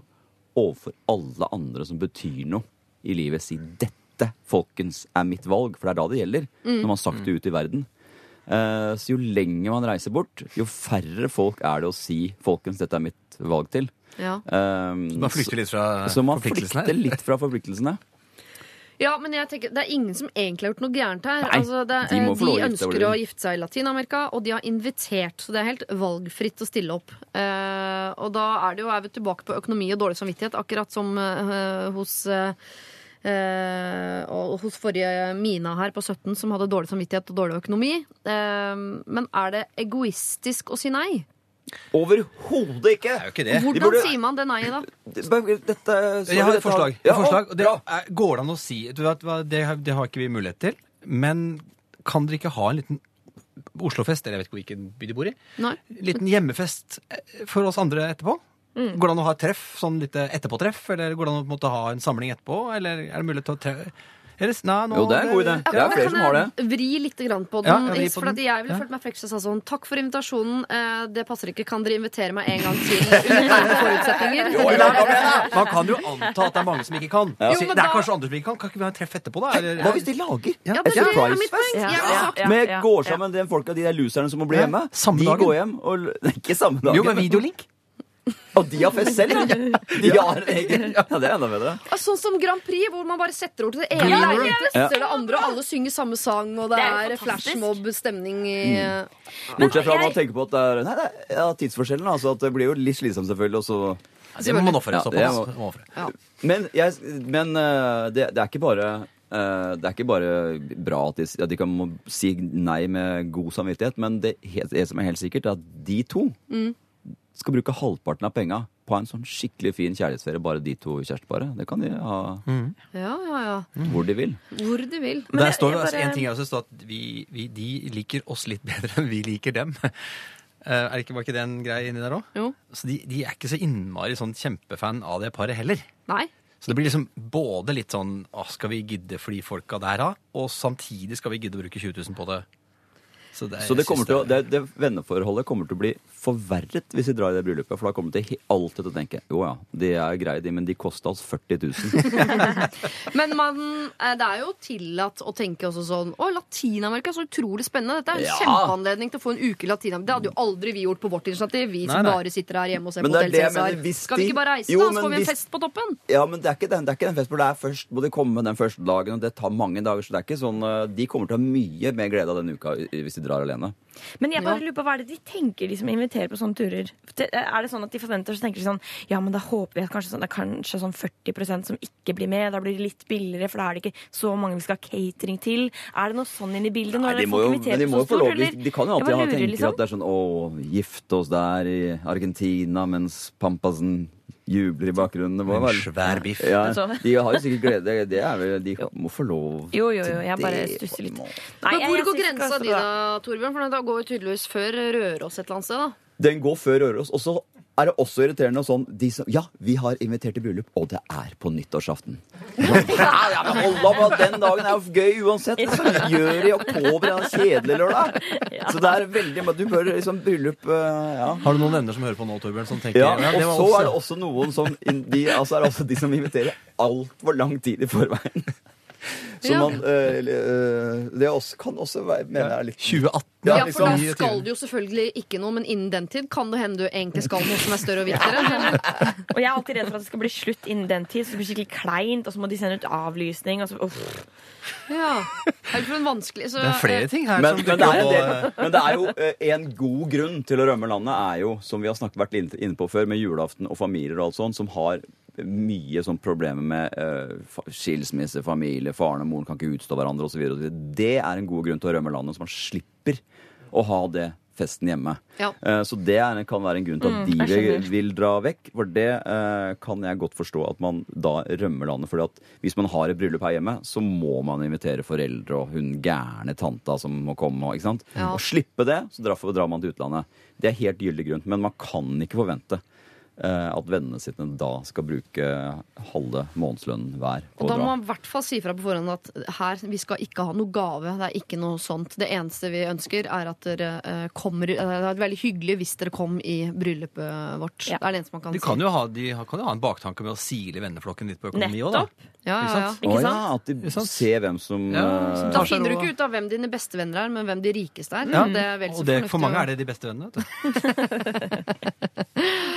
overfor alle andre som betyr noe i livet. Si 'dette, folkens, er mitt valg'. For det er da det gjelder. Når man har sagt det ut i verden. Uh, så jo lenger man reiser bort, jo færre folk er det å si 'folkens, dette er mitt valg' til. Ja. Um, Man flykter litt fra så, så man flykter litt fra forpliktelsene. Ja, men jeg tenker, det er ingen som egentlig har gjort noe gærent her. Nei, altså, det, de de ønsker å gifte seg i Latin-Amerika, og de har invitert. Så det er helt valgfritt å stille opp. Uh, og da er det jo, er vi tilbake på økonomi og dårlig samvittighet, akkurat som uh, hos uh, eh, og hos forrige Mina her på 17 som hadde dårlig samvittighet og dårlig økonomi. Men er det egoistisk å si nei? Overhodet ikke! Det er jo ikke det. Hvordan burde- sier man det nei, da? Dette, Jeg har et forslag. Et forslag og det er, går det an å si du vet hva, det, har- det har ikke vi mulighet til. Men kan dere ikke ha en liten Oslofest, eller jeg vet ikke hvilken by de bor i, Nei. liten hjemmefest eh, for oss andre etterpå? Går det an å ha et treff, sånn litt etterpåtreff? Eller går det an å på en måte, ha en samling etterpå? Eller er det mulig til å tre... Eller, nei, nå, Jo, det er en god idé. Det er flere som har det. Vri litt grann på den? ja, vri på for den. at jeg ville Ja. følt meg frekk hvis jeg sa sånn Takk for invitasjonen, eh, det passer ikke. Kan dere invitere meg en gang til under forutsetninger? Man kan jo anta at det er mange som ikke kan. Jo, det er da- kanskje andre som ikke kan. Kan ikke vi ha en treff etterpå, da? Eller, Hva hvis de lager Ja, et det, det er surprise mitt poeng. Ja, ja, ja. med går sammen de folka, de der loserne som må bli hjemme? samme de dagen. går hjem og Ikke samme dagen. Jo, med videolink. Og de har fest selv! De har en egen Ja, det er enda bedre. Og Sånn som Grand Prix, hvor man bare setter over til det ene Ja. etter det andre, og alle synger samme sang, og det, Det er er flashmob-stemning i Bortsett fra at man tenker på at det er Nei, det er ja, tidsforskjellen. Altså at det blir jo litt slitsomt, selvfølgelig. Og så Det må man ofre. Ja, Såpass. må-. Ja. Men, jeg, men eh, det, det er ikke bare eh, det er ikke bare bra at de, at de kan må si nei med god samvittighet, men det, det som er helt sikkert, er at de to skal bruke halvparten av penga på en sånn skikkelig fin kjærlighetsferie, bare de to kjæresteparet. Det kan de ha Ja, ja, ja. hvor de vil. Hvor de vil. Men Der står det altså, bare- en ting jeg også, står at vi, vi, de liker oss litt bedre enn vi liker dem. Eh, er det ikke, var ikke det en greie inni der òg? Jo. Så de, de er ikke så innmari sånn kjempefan av det paret heller. Nei. Så det blir liksom både litt sånn Skal vi gidde de folka der da? Og samtidig skal vi gidde å bruke 20 000 på det. Så det, Så det, kommer til å, det, det venneforholdet kommer til å bli forverret hvis de drar i det bryllupet. For da kommer de alltid til å tenke jo ja, de er greie, de, men de kosta oss 40 000. Men man, eh, det er jo tillatt å tenke også sånn Å, Latin-Amerika er så utrolig spennende. Dette er en Ja. kjempeanledning til å få en uke i Latin-Amerika. Det hadde jo aldri vi gjort på vårt initiativ. Vi som Nei, nei. bare sitter her hjemme og ser Men på Hotell Cæsar. Skal vi ikke bare reise, Jo, da? Så får vi en hvis- fest på toppen. Ja, men det er ikke den, det er ikke den festen, for det er først må de komme den første dagen, og det tar mange dager, så det er ikke sånn uh, De kommer til å ha mye mer glede av denne uka hvis de drar alene. Men jeg bare Ja. lurer på hva er det de tenker de som inviterer på sånne turer? Er det sånn at de forventer så tenker de sånn Ja, men da håper vi at kanskje sånn, det er kanskje sånn 40% som ikke blir med. Da blir det litt billigere, for da er det ikke så mange vi skal ha catering til. Er det noe sånn inn i bildet Nei, de må jo, men de må jo få lov de, de kan jo alltid ha tenkt liksom. at det er sånn Å, gifte oss der i Argentina mens Pampasen jubler i bakgrunnen. Det må En være- svær biff. Ja, Altså. de har jo sikkert glede. Det, er vel, de må få lov Jo, jo, jo, jeg til bare det, stusser litt. på en måte. Nei, Men jeg- hvor jeg går synes ikke grensa det di så bra. da, Torbjørn? For da går jo tydeligvis før Røros et eller annet sted, da. Den går før Røros. Og så er det også irriterende sånn de som, Ja, vi har invitert til bryllup, og det er på nyttårsaften. Ja, ja, men hold Den dagen er jo gøy uansett. Så gjør de i oktober en kjedelig lørdag. Så det er veldig Du bør liksom bryllup uh, Ja. Har du noen venner som hører på nå, Torbjørn, som tenker Ja, det og så er det også noen som de, altså er det også de som inviterer altfor lang tid i forveien. Så Ja. man eh, eh, Det også, kan også være mener jeg er litt 2018. Ja, liksom. for da skal du jo selvfølgelig ikke noe, men innen den tid kan det hende du egentlig skal noe som er større og viktigere. Og jeg er alltid redd for at det skal bli slutt innen den tid, så det blir skikkelig kleint, og så må de sende ut avlysning. Og så, uff. Ja. Det er, en vanskelig så, Det er flere ting her men, som men, det er men det er jo eh, en god grunn til å rømme landet, er jo, som vi har snakket, vært inne inne på før, med julaften og familier og alt sånt, som har mye sånn problemer med uh, skilsmisse, familie, faren og moren kan ikke utstå hverandre osv. Det er en god grunn til å rømme landet, så man slipper å ha det festen hjemme. Ja. Uh, Så det er, kan være en grunn til at Mm, de vil, vil dra vekk. For det uh, kan jeg godt forstå at man da rømmer landet. For hvis man har et bryllup her hjemme, så må man invitere foreldre og hun gærne tanta som må komme. Ikke sant? Ja. og slippe det, så drar, drar man til utlandet. Det er helt gyldig grunn. Men man kan ikke forvente at vennene sine da skal bruke halve månedslønnen hver på Og da må man i hvert fall si fra på forhånd at her, vi skal ikke ha noe gave. Det er ikke noe sånt. Det eneste vi ønsker, er at dere eh, kommer Det Det er veldig hyggelig hvis dere kom i bryllupet vårt. Ja. Det er det eneste man kan De si. jo ha, de kan jo ha en baktanke med å sile venneflokken litt på økonomi òg, da. Nettopp. Ja, ja, ja. sant? Å ja, at de ser hvem som Ja, eh, som Da finner du ikke ut av hvem dine beste venner er, men hvem de rikeste er. Ja. Det er Og det, for mange er det de beste vennene. vet du.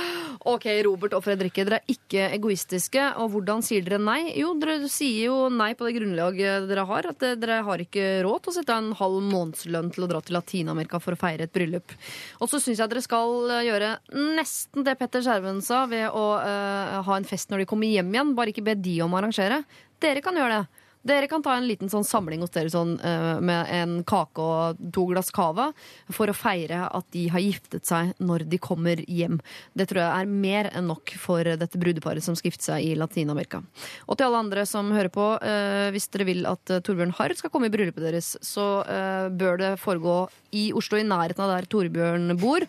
Ok, Robert og Fredrikke, dere er ikke egoistiske. Og hvordan sier dere nei? Jo, dere sier jo nei på det grunnlaget dere har. At dere har ikke råd til å sette en halv månedslønn til å dra til Latin-Amerika for å feire et bryllup. Og så syns jeg dere skal eh, gjøre nesten det Petter Skjerven sa, ved å uh, ha en fest når de kommer hjem igjen. Bare ikke be de om å arrangere. Dere kan gjøre det. Dere kan ta en liten sånn samling hos dere sånn, eh, med en kake og to glass cava for å feire at de har giftet seg når de kommer hjem. Det tror jeg er mer enn nok for dette brudeparet som skal gifte seg i Latin-Amerika. Og til alle andre som hører på, eh, hvis dere vil at eh, Torbjørn Harr skal komme i bryllupet deres, så bør det foregå i Oslo, i nærheten av der Torbjørn bor.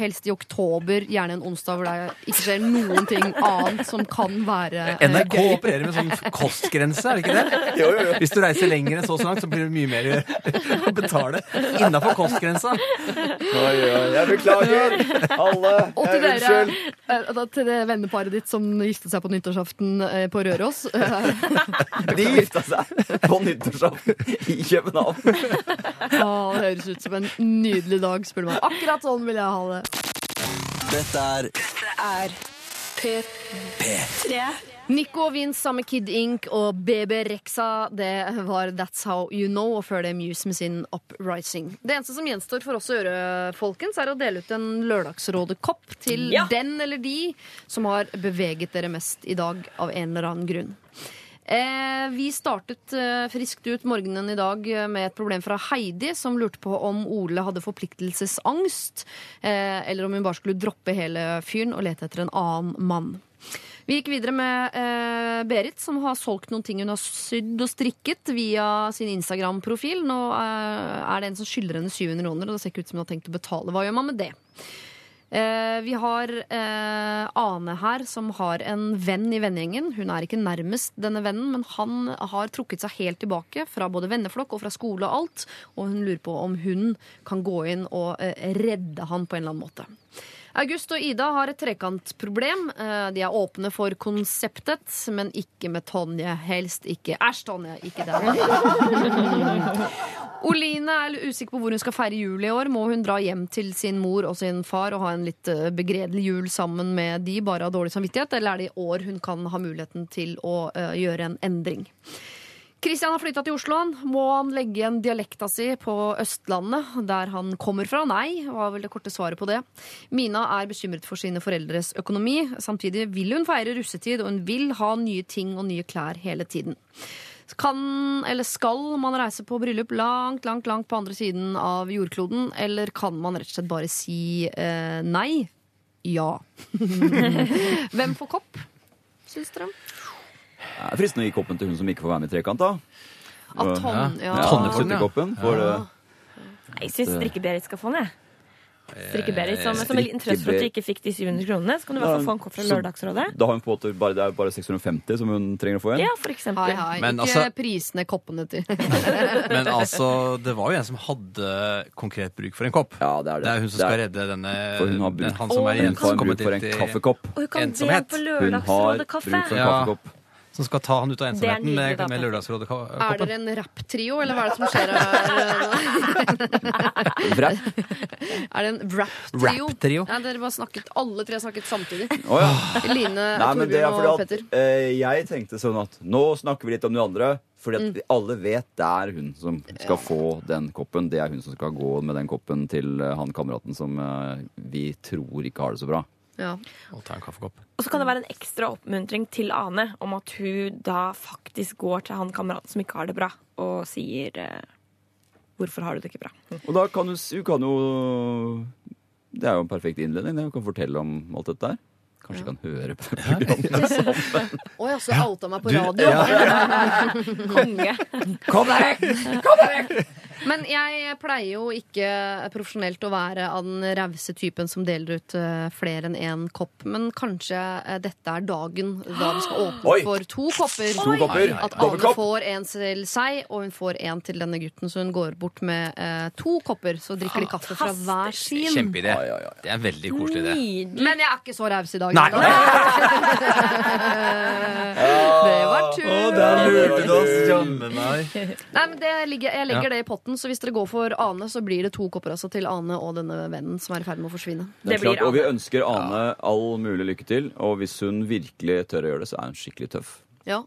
Helst i oktober, gjerne en onsdag hvor det ikke skjer noen ting annet som kan være NRK gøy. opererer med sånn kostgrense, er det ikke det? Hvis du reiser lenger enn så så langt, så blir det mye mer å betale. Innafor kostgrensa. Oi, oi, jeg beklager, alle. Og til dere, unnskyld. eh, til det venneparet ditt som giftet seg på nyttårsaften eh, på Røros. De gifta seg på nyttårsaften i København. Ja, det høres ut som en nydelig dag, spør du meg. Akkurat sånn vil jeg ha det. Dette er er P3. Nico Vince sammen med Kid Ink og BB Rexa, det var That's How You Know, og før det Muse med sin Uprising. Det eneste som gjenstår for oss å gjøre, folkens, er å dele ut en Lørdagsrådet-kopp til Ja. den eller de som har beveget dere mest i dag av en eller annen grunn. Eh, vi startet eh, friskt ut morgenen i dag eh, med et problem fra Heidi, som lurte på om Ole hadde forpliktelsesangst, eh, eller om hun bare skulle droppe hele fyren og lete etter en annen mann. Vi gikk videre med eh, Berit, som har solgt noen ting hun har sydd og strikket via sin Instagram-profil. Nå eh, er det en som skylder henne 700 kroner, og det ser ikke ut som hun har tenkt å betale. Hva gjør man med det? Eh, vi har eh, Ane her, som har en venn i vennegjengen. Hun er ikke nærmest denne vennen, men han har trukket seg helt tilbake fra både venneflokk og fra skole og alt. Og hun lurer på om hun kan gå inn og eh, redde han på en eller annen måte. August og Ida har et trekantproblem. Eh, De er åpne for konseptet, men ikke med Tonje. Helst ikke. Æsj, Tonje! Ikke den. Oline er usikker på hvor hun skal feire jul i år. Må hun dra hjem til sin mor og sin far og ha en litt eh, begredelig jul sammen med de, bare av dårlig samvittighet? Eller er det i år hun kan ha muligheten til å eh, gjøre en endring? Kristian har flytta til Oslo. Må han legge igjen dialekta si på Østlandet, der han kommer fra? Nei, var vel det korte svaret på det. Mina er bekymret for sine foreldres økonomi. Samtidig vil hun feire russetid, og hun vil ha nye ting og nye klær hele tiden. Kan, eller skal man reise på bryllup langt, langt, langt på andre siden av jordkloden, eller kan man rett og slett bare si eh, nei? Ja. Hvem får kopp, syns dere? Det er fristende å gi koppen til hun som ikke får være med i Trekant, da. Av Ton, ja. Ja, får ja. Suttekoppen får. Jeg syns Strikke-Berit skal få den, jeg. Strikke-Berit som, som en liten trøst for at du ikke fikk de 700 kronene. Så kan du i hvert fall få en kopp fra Lørdagsrådet. Da har hun på en måte bare, det er bare 650 som hun trenger å få igjen. Ja, for eksempel. Hei, hei. Men ikke altså- prisene koppene til. Men altså, det var jo en som hadde konkret bruk for en kopp. Ja, det er det. Det er hun som Det er- skal redde denne For hun har bruk, den, han som er hun igjen har som kommer bruk for en til kaffekopp. Og hun kan Ensomhet. på Hun har bruk for en Ja. kaffekopp. Som skal ta han ut av ensomheten nydelig, med, med Lørdagsrådet. Er dere en rapptrio, eller hva er det som skjer her? Er det en rap-trio? Rap-trio? Ja, dere bare snakket, alle tre snakket samtidig. Oh, ja. Line, Nei, men det Torbjørn og Petter. at eh, jeg tenkte sånn at nå snakker vi litt om de andre. Fordi at mm. alle vet det er hun som skal få den koppen. Det er hun som skal gå med den koppen til eh, han kameraten som eh, vi tror ikke har det så bra. Ja. Og ta en kaffekopp. Og så kan det være en ekstra oppmuntring til Ane om at hun da faktisk går til han kameraten som ikke har det bra, og sier eh, hvorfor har du det ikke bra. Og da kan du, s- du kan jo Det er jo en perfekt innledning. det. Du kan fortelle om alt dette her. Kanskje kan høre på programmet sammen. Å ja, så outa meg på radio. Konge. Kom deg vekk! Men jeg pleier jo ikke profesjonelt å være av den rause typen som deler ut eh, flere enn én kopp. Men kanskje eh, dette er dagen da vi skal åpne Oi! for to kopper. To kopper. At Ane får en til seg, og hun får en til denne gutten. Så hun går bort med eh, to kopper, så drikker de kaffe fra hver sin. Kjempeidé. Det er en veldig koselig idé. Men jeg er ikke så raus i dag. Nei. det var tull. lurte du oss, jammen meg. Nei, men det ligger, Jeg legger det i potten, så hvis dere går for Ane, så blir det to kopper altså til Ane og denne vennen som er i ferd med å forsvinne. Det Det blir klart, og vi ønsker Ane all mulig lykke til. Og hvis hun virkelig tør å gjøre det, så er hun skikkelig tøff. Ja.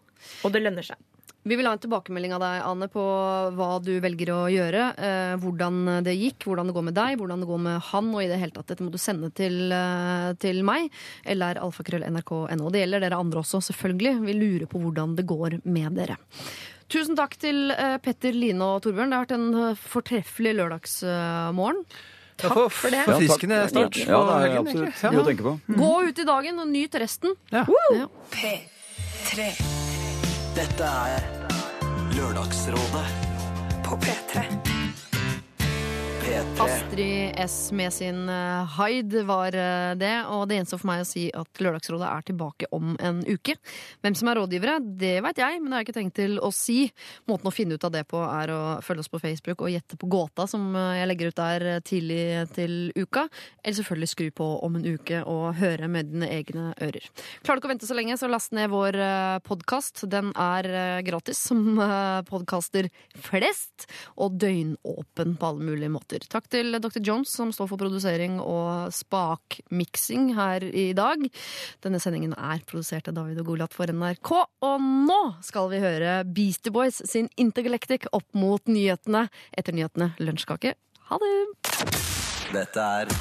Og det lønner seg. Vi vil ha en tilbakemelding av deg, Anne, på hva du velger å gjøre. Eh, hvordan det gikk, hvordan det går med deg, hvordan det går med han, og i det hele tatt. Dette må du sende til, eh, til meg, eller alfakrøll.nrk.no. Det gjelder dere andre også, selvfølgelig. Vi lurer på hvordan det går med dere. Tusen takk til eh, Petter, Line og Torbjørn. Det har vært en eh, fortreffelig lørdagsmorgen. Ja, for, for det. takk. Forfriskende start. Ja, det er absolutt noe å tenke på. Gå ut i dagen og nyt resten. Ja. Ja. P3 Dette er Lørdagsrådet på P3. P3. Astrid S med sin eh, Hyde var eh, det, og det gjenstår for meg å si at Lørdagsrådet er tilbake om en uke. Hvem som er rådgivere, det veit jeg, men det har jeg ikke tenkt til å si. Måten å finne ut av det på er å følge oss på Facebook og gjette på gåta som eh, jeg legger ut der tidlig til uka. Eller selvfølgelig skru på om en uke og høre med dine egne ører. Klarer du ikke å vente så lenge, så last ned vår podkast. Den er gratis, som podkaster flest, og døgnåpen på alle mulige måter. Takk til Dr. Jones, som står for produsering og spakmiksing her i dag. Denne sendingen er produsert av David og Goliat for NRK. Og nå skal vi høre Beastie Boys sin Intergalactic opp mot nyhetene. Etter nyhetene lunsjkake. Ha det! Dette er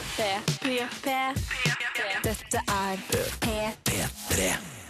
Dette er P3. P3.